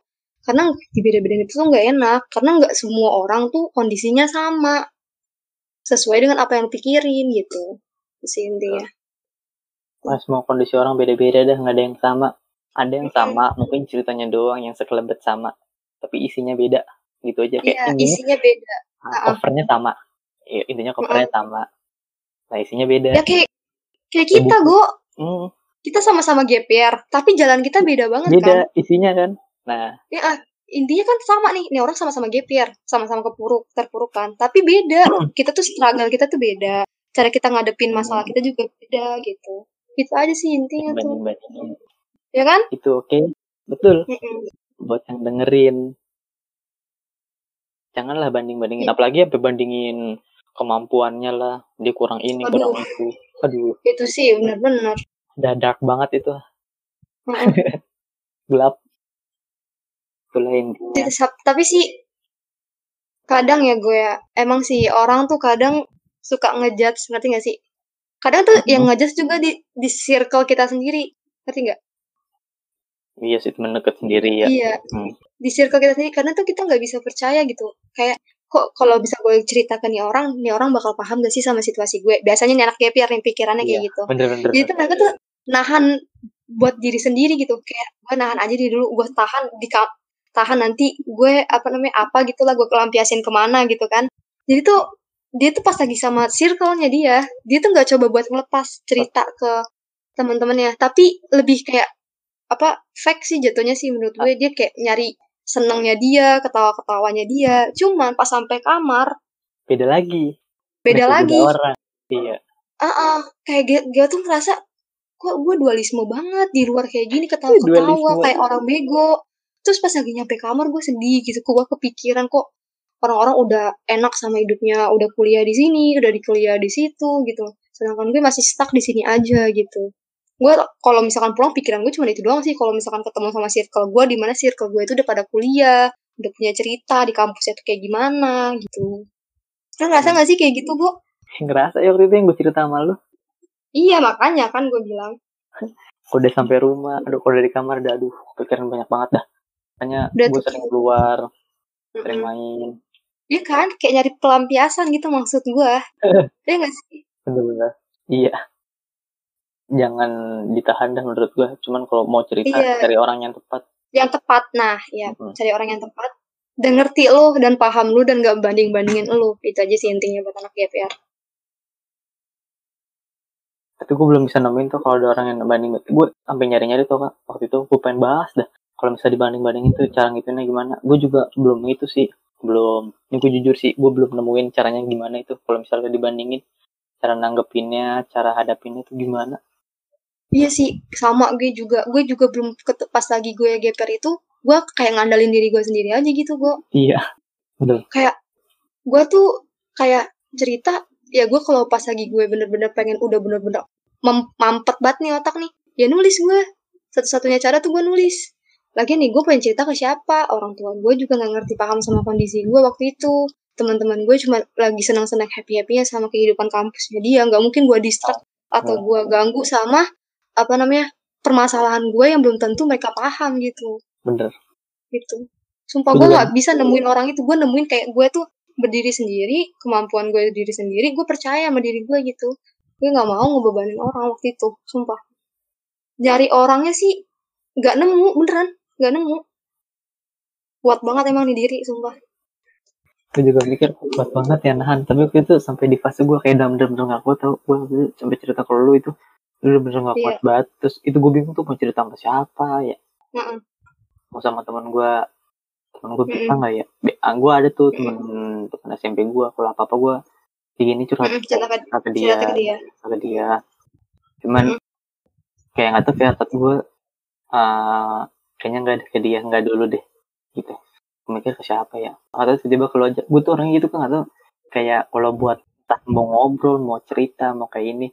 Karena dibeda-bedain itu tuh nggak enak, karena nggak semua orang tuh kondisinya sama. Sesuai dengan apa yang pikirin gitu. Itu sih intinya. Mas mau kondisi orang beda-beda dah nggak ada yang sama. Ada yang sama mungkin ceritanya doang yang sekelebet sama. Tapi isinya beda. Gitu aja kayak Iya, intinya isinya beda. ah, covernya sama. Ya, intinya covernya sama. Nah isinya beda. Ya kayak kayak kita, Go. Hmm, Kita sama-sama GPR, tapi jalan kita beda banget kan. beda isinya kan nah Ya, ah, intinya kan sama nih. Nih orang sama-sama GPR, sama-sama kepuruk, terpuruk kan. Tapi beda. Kita tuh struggle kita tuh beda. Cara kita ngadepin masalah kita juga beda gitu. Itu aja sih intinya tuh. Ya kan? itu oke betul Mm-mm. buat yang dengerin janganlah banding bandingin Iya. apalagi sampai bandingin kemampuannya lah dia kurang ini Aduh. kurang itu aduh Itu sih benar-benar. udah dark banget itu gelap itulah intinya Itu sap- Tapi sih kadang ya gue ya, emang sih orang tuh kadang suka ngejudge, ngerti gak sih? Kadang tuh yang Mhm. ngejudge juga di di circle kita sendiri, ngerti nggak? Iya sih, temen deket sendiri ya. Iya, Hmm. di circle kita sendiri karena tuh kita nggak bisa percaya gitu. Kayak kok kalau bisa gue cerita ke nih orang, nih orang bakal paham gak sih sama situasi gue? Biasanya nih anak GPR nih pikirannya kayak Iya, gitu. bener-bener. Jadi tuh nahan buat diri sendiri gitu. Kayak gue nahan aja di dulu, gue tahan di tahan nanti gue apa namanya apa gitu lah gue kelampiasin ke mana gitu kan. Jadi tuh dia tuh pas lagi sama circle-nya dia, dia tuh nggak coba buat ngelepas cerita ke teman-temannya, tapi lebih kayak apa fake sih jatuhnya sih menurut gue dia kayak nyari senangnya dia, ketawa-ketawanya dia. Cuman pas sampai kamar Beda lagi. beda Mereka lagi. orang. Iya. Ah, ah, kayak gue, gue tuh ngerasa kok gue dualisme banget di luar kayak gini ketawa-ketawa Dualisme. kayak orang bego. Terus pas lagi nyampe kamar gue sedih gitu, gue kepikiran kok orang-orang udah enak sama hidupnya, udah kuliah di sini, udah di kuliah di situ gitu. Sedangkan gue masih stuck di sini aja gitu. Gue kalau misalkan pulang pikiran gue cuma itu doang sih. Kalau misalkan ketemu sama circle gue, di mana circle gue itu udah pada kuliah, udah punya cerita di kampusnya tuh kayak gimana gitu. Kan ngerasa gak sih kayak gitu, Bu? Ngerasa ya waktu itu yang gue cerita sama lu. Iya, makanya kan gue bilang. Udah sampai rumah, aduh kalau dari kamar udah aduh pikiran banyak banget dah. Makanya Udah gue tuh. sering keluar, sering main. Iya kan, kayak nyari pelampiasan gitu maksud gue. Iya gak sih? Bener-bener. Iya. Jangan ditahan dah menurut gue. Cuman kalau mau cerita Iya. cari orang yang tepat. Yang tepat, nah ya Mm-mm. cari orang yang tepat. Dan ngerti lo dan paham lo dan gak banding-bandingin lo. Itu aja sih intinya buat anak GPR. Tapi gue belum bisa nemuin tuh kalau ada orang yang banding. Gue sampai nyari-nyari tuh kak. Waktu itu gue pengen bahas dah. Kalau misalnya dibanding-bandingin tuh cara ngituinnya gimana. Gue juga belum itu sih. Belum. Ini gue jujur sih. Gue belum nemuin caranya gimana itu. Kalau misalnya dibandingin. Cara nanggepinnya, cara hadapinnya tuh gimana. Iya sih, sama gue juga. Gue juga belum pas lagi gue GPR itu, gue kayak ngandalin diri gue sendiri aja gitu, gue. Iya. Bener. Kayak, gue tuh kayak cerita, ya gue kalau pas lagi gue bener-bener pengen udah bener-bener mampet banget nih otak nih, ya nulis gue. Satu-satunya cara tuh gue nulis. Lagi nih, gue pengen cerita ke siapa? Orang tua gue juga nggak ngerti paham sama kondisi gue waktu itu. Teman-teman gue cuma lagi senang-senang happy-happynya sama kehidupan kampusnya dia. Nggak mungkin gue distract atau gue ganggu sama apa namanya permasalahan gue yang belum tentu mereka paham gitu Bener. gitu. Sumpah Gue nggak bisa nemuin orang itu. Gue nemuin kayak gue tuh berdiri sendiri, kemampuan gue diri sendiri, gue percaya sama diri gue gitu. Gue nggak mau ngebebanin orang waktu itu, sumpah. Nyari orangnya sih nggak nemu, beneran nggak nemu. Kuat banget emang di diri, sumpah. Gue juga mikir kuat banget ya nahan. Tapi waktu itu sampai di fase gue kayak bener-bener gak kuat tau. Gue sampai cerita ke lu itu. Lu bener-bener gak Iya. kuat banget. Terus itu gue bingung tuh mau cerita sama siapa ya. Heeh. Mau sama teman gue. Temen gue bisa Mm-mm. gak ya? gue ada tuh temen, temen SMP gue. Kalau apa-apa gue kayak gini curhat. Mm-mm, cerita ke- ke dia. Cerita ke dia. Curhat ke dia. Cuman Mm-mm. kayak gak tau kayak kata gue. eh kayaknya gak ada ke dia. Gak dulu deh. Gitu. Mikir ke siapa ya. Atau tiba-tiba kalau aja. Gue tuh orang gitu kan gak tau. Kayak kalau buat entah mau ngobrol, mau cerita, mau kayak ini.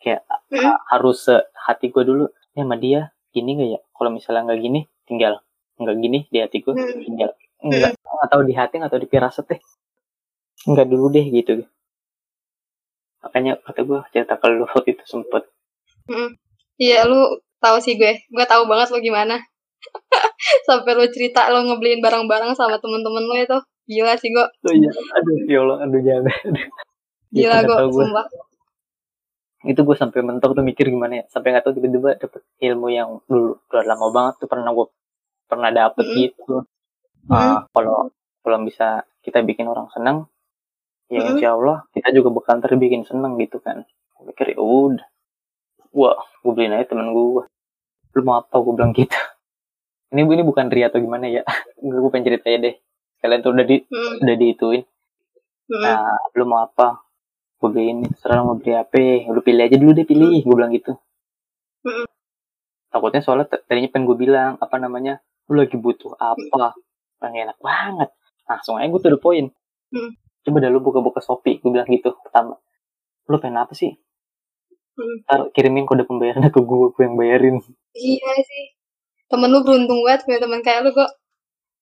Kayak ha- harus hati gue dulu. Ya sama dia gini gak ya? Kalau misalnya nggak gini, tinggal. Nggak gini di hati gue, Mm. tinggal. Enggak, nggak tahu di hati, nggak tahu di firasat deh. Enggak dulu deh gitu. Makanya kata gue cerita ke lu itu sempet. Iya, lu tahu sih gue. Gue tahu banget lo gimana. Sampai lu cerita lo ngebeliin barang-barang sama temen-temen lo itu. Gila sih gue. Oh iya, aduh ya Allah, aduh jangan. Gila nggak gue, sumpah. Itu gue sampai mentok tuh mikir gimana ya. Sampai nggak tahu tiba-tiba dapet ilmu yang dulu udah lama banget tuh pernah gue pernah dapet Mm-mm. gitu. Ah, kalau kalau bisa kita bikin orang senang, ya Mm-mm. insya Allah kita juga bakal ntar bikin seneng gitu kan. Gue mikir ya udah, wah gue beliin aja temen gue. Lu mau apa? Gue bilang gitu. Ini ini bukan ria atau gimana ya? gue pengen cerita aja deh. Kalian tuh udah di Mm, udah diituin. mm, Nah, lu mau apa? Gue beliin, terserah lu mau beli apa. Lu pilih aja dulu deh pilih. Gue bilang gitu. Mm. Takutnya soalnya tadinya pengen gue bilang apa namanya, lu lagi butuh apa? Yang enak banget. Langsung aja gue tuh the point. Mm. Coba dah lu buka-buka Shopee. Gue bilang gitu pertama. Lu pengen apa sih? Mm. Ntar kirimin kode pembayarannya ke gue, gue yang bayarin. Gila sih. Temen lu beruntung banget punya temen kayak lu kok.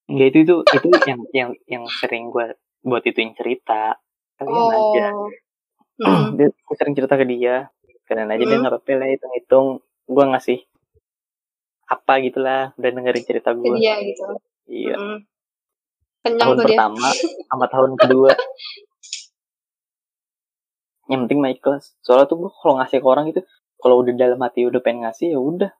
Enggak itu itu itu yang yang yang sering gue buat itu yang cerita kalian aja Oh. Mm. dia gue sering cerita ke dia kalian aja dia Hmm. nggak apa-apa lah hitung-hitung gue ngasih apa gitulah udah dengerin cerita gue dia gitu. iya Mm. Kenyang tahun tuh dia. pertama sama tahun kedua yang penting mah ikhlas soalnya tuh gue kalau ngasih ke orang gitu kalau udah dalam hati udah pengen ngasih ya udah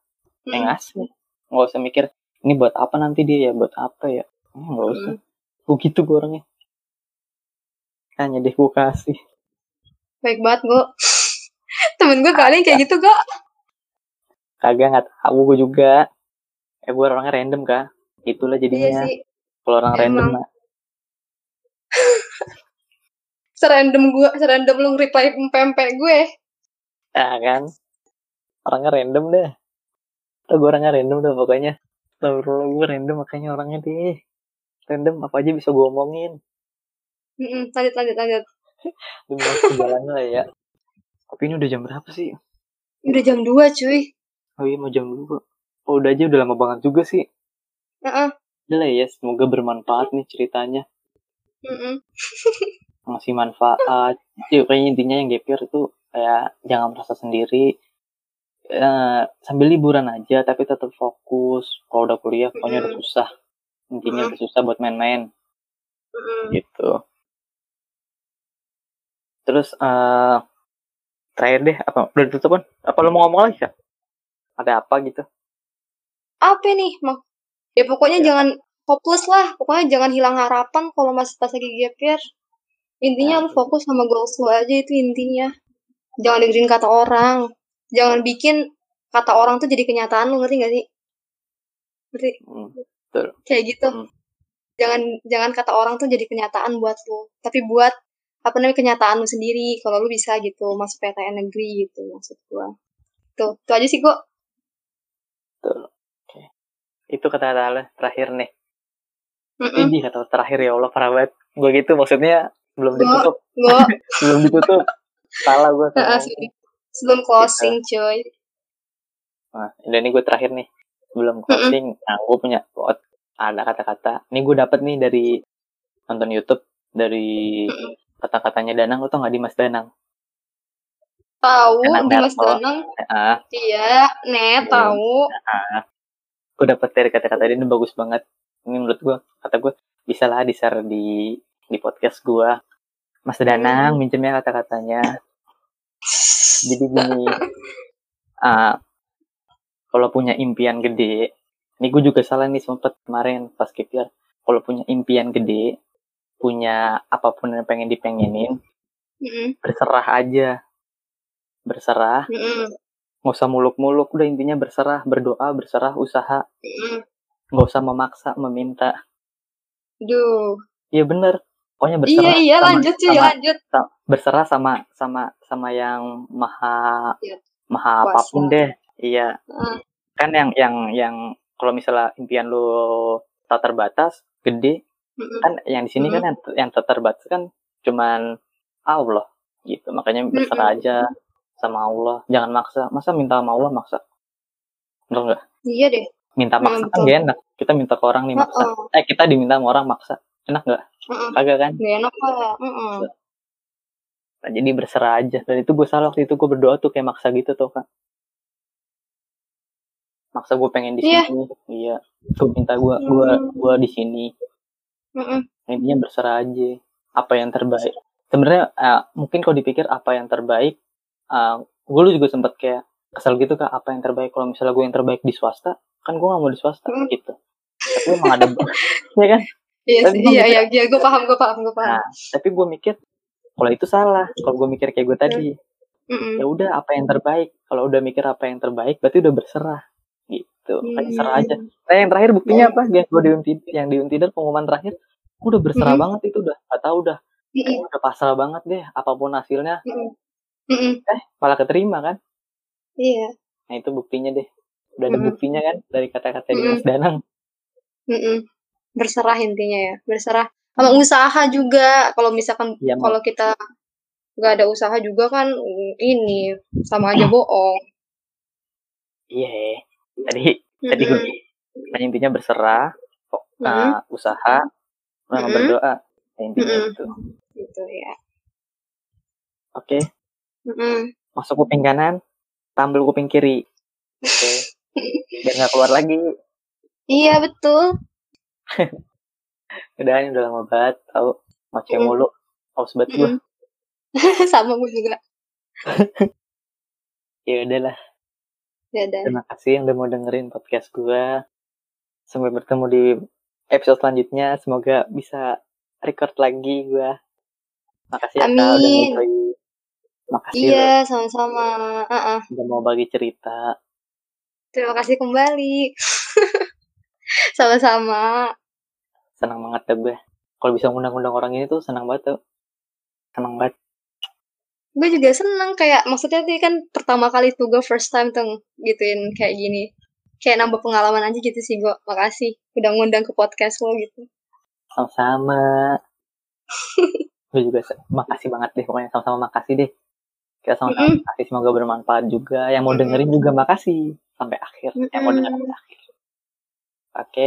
pengen Mm. ngasih nggak usah mikir ini buat apa nanti dia ya buat apa ya Eh, nggak usah Mm. gue gitu gue orangnya hanya deh gue kasih Baik banget gue. Temen gue kali kayak gitu gak? kagak nggak tahu gue juga eh gue orangnya random kak itulah Iya jadinya sih. kalau orang random Emang. mah Serandom gue, serandom lu reply pempek gue. ya kan orangnya random deh Tuh gue orangnya random deh pokoknya Tahu gue random makanya orangnya deh random apa aja bisa gue omongin Mm-mm. Lanjut, lanjut, lanjut. demi waktu jalan lah ya tapi ini udah jam berapa sih Udah jam 2 cuy. oh iya mau jam dua oh udah aja udah lama banget juga sih Heeh. udah lah ya semoga bermanfaat nih ceritanya Mm-mm. ngasih manfaat ya kayaknya intinya yang gap year itu kayak jangan merasa sendiri Eh, sambil liburan aja tapi tetap fokus kalau udah kuliah pokoknya udah susah intinya Mm-mm. udah susah buat main-main gitu terus eh terakhir deh apa udah ditutup kan apa lo mau ngomong lagi ya ada apa gitu Apa nih, Mak? Ya pokoknya Ya. jangan hopeless lah. Pokoknya jangan hilang harapan kalau masih pas lagi gap year. Intinya Ya. lu fokus sama goals lu aja itu intinya. Jangan dengerin kata orang. Jangan bikin kata orang tuh jadi kenyataan lu, ngerti gak sih? Ngerti? Hmm, Kayak gitu. Hmm. Jangan jangan kata orang tuh jadi kenyataan buat lu. Tapi buat apa namanya kenyataan lu sendiri kalau lu bisa gitu masuk PTN negeri gitu maksud gua. Tuh, itu aja sih gua. oke itu kata-kata lo terakhir nih Mm-mm. ini kata terakhir ya Allah parah banget gue gitu maksudnya belum Gua- ditutup Gua belum ditutup salah sih. Sebelum closing cuy. Nah, ini gue terakhir nih. Sebelum closing, nah gue punya quote. Ada kata-kata. Ini gue dapet nih dari nonton YouTube. Dari kata-katanya Danang. Lo tau gak Dimas Danang? Tahu Dimas banget, Danang. Ah, Iya, net Hmm. tahu. gue dapet dari kata-kata ini bagus banget. Ini menurut gue, kata gue, bisa lah di-share di, di podcast gue. Mas Danang, minjemnya kata-katanya. Jadi gini, ah, kalau punya impian gede, ini gue juga salah nih sempet kemarin pas kipir. Kalau punya impian gede, punya apa pun yang pengen dipengenin, Mm-mm, berserah aja. Berserah, mm-mm, nggak usah muluk-muluk, udah intinya berserah, berdoa, berserah, usaha, nggak usah memaksa, meminta. Duh. Iya bener, pokoknya Iya, berserah. iya, sama- lanjut cuy, sama- lanjut. sa- berserah sama sama sama yang maha Iya. maha Kuasa. apa pun deh. Iya, Heeh. kan yang yang yang kalau misalnya impian lu tak terbatas, gede, Mm-mm. kan yang di sini kan yang, yang tak terbatas kan cuman Allah gitu. Makanya berserah aja sama Allah, jangan maksa. Masa minta sama Allah maksa? Bener nggak? Iya deh. Minta maksa kan betul. gak enak. Kita minta ke orang nih maksa. Heeh. Eh kita diminta sama orang maksa. Enak nggak? Heeh. Kagak kan? Gak enak lah. Heeh. Nah, jadi berserah aja. Dan itu gue salah waktu itu gue berdoa tuh kayak maksa gitu tuh kak. Maksa gue pengen di Iya. sini. Iya. Gue minta gue gue Hmm. gue di sini. Heeh. Intinya berserah aja. Apa yang terbaik. Sebenarnya eh, mungkin kalau dipikir apa yang terbaik, eh gue lu juga sempet kayak kesel gitu kak. Apa yang terbaik kalau misalnya gue yang terbaik di swasta, kan gue gak mau di swasta Hmm. gitu. Tapi emang ada, ya kan? Iya, Tapi sih, gua iya, mikir- iya, iya, gue paham, gue paham, gue paham. Nah, tapi gue mikir kalau itu salah. Kalau gue mikir kayak gue tadi, Mm-mm. ya udah apa yang terbaik kalau udah mikir apa yang terbaik berarti udah berserah gitu kayak Hmm. serah aja nah yang terakhir buktinya apa yang gue di Untid- yang di Untider pengumuman terakhir gua udah berserah Hmm. banget itu udah gak tau udah Mm-mm. udah pasrah banget deh apa pun hasilnya Mm-mm. Mm-mm. malah keterima kan Iya. nah itu buktinya deh udah ada Hmm. buktinya kan dari kata-kata Hmm. Dimas Danang Mm-mm. Berserah intinya ya, berserah. Sama usaha juga. Kalau misalkan Iya, Mak. kalau kita nggak ada usaha juga kan mm, ini sama aja bohong. iya tadi tadi gue intinya berserah kok Mm-mm. uh, usaha sama Mm-mm. berdoa intinya Mm-mm. itu gitu ya oke Mm-mm. masuk kuping kanan tampil kuping kiri oke biar nggak keluar lagi iya betul udah ini udah lama banget tau. Macam Mm. mulu. Haus banget gue sama gue juga. Ya udahlah ya udah. Terima kasih yang udah mau dengerin podcast gue sampai bertemu di episode selanjutnya. Semoga bisa record lagi gue makasih ya Kak, udah Amin. ngobrol makasih iya sama-sama. Uh-uh. lo udah mau bagi cerita. Terima kasih kembali. Sama-sama senang banget deh gue. Kalau bisa ngundang-undang orang ini tuh senang banget tuh. Senang banget. Gue juga seneng kayak maksudnya tuh kan pertama kali tuh gue first time tuh gituin kayak gini. Kayak nambah pengalaman aja gitu sih gue makasih udah ngundang ke podcast lo gitu. Sama-sama. Gue juga makasih banget deh pokoknya sama-sama makasih deh. Kita sama-sama Mm-mm. makasih semoga bermanfaat juga. Yang mau dengerin juga makasih sampai akhir. Yang mau dengerin sampai akhir. Oke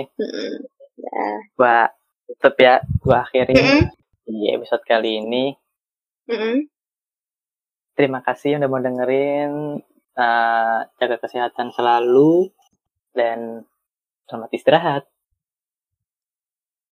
Mm-mm. gua tutup ya gua akhirin Mm-mm. di episode kali ini Mm-mm. terima kasih udah mau dengerin Eh, jaga kesehatan selalu dan selamat istirahat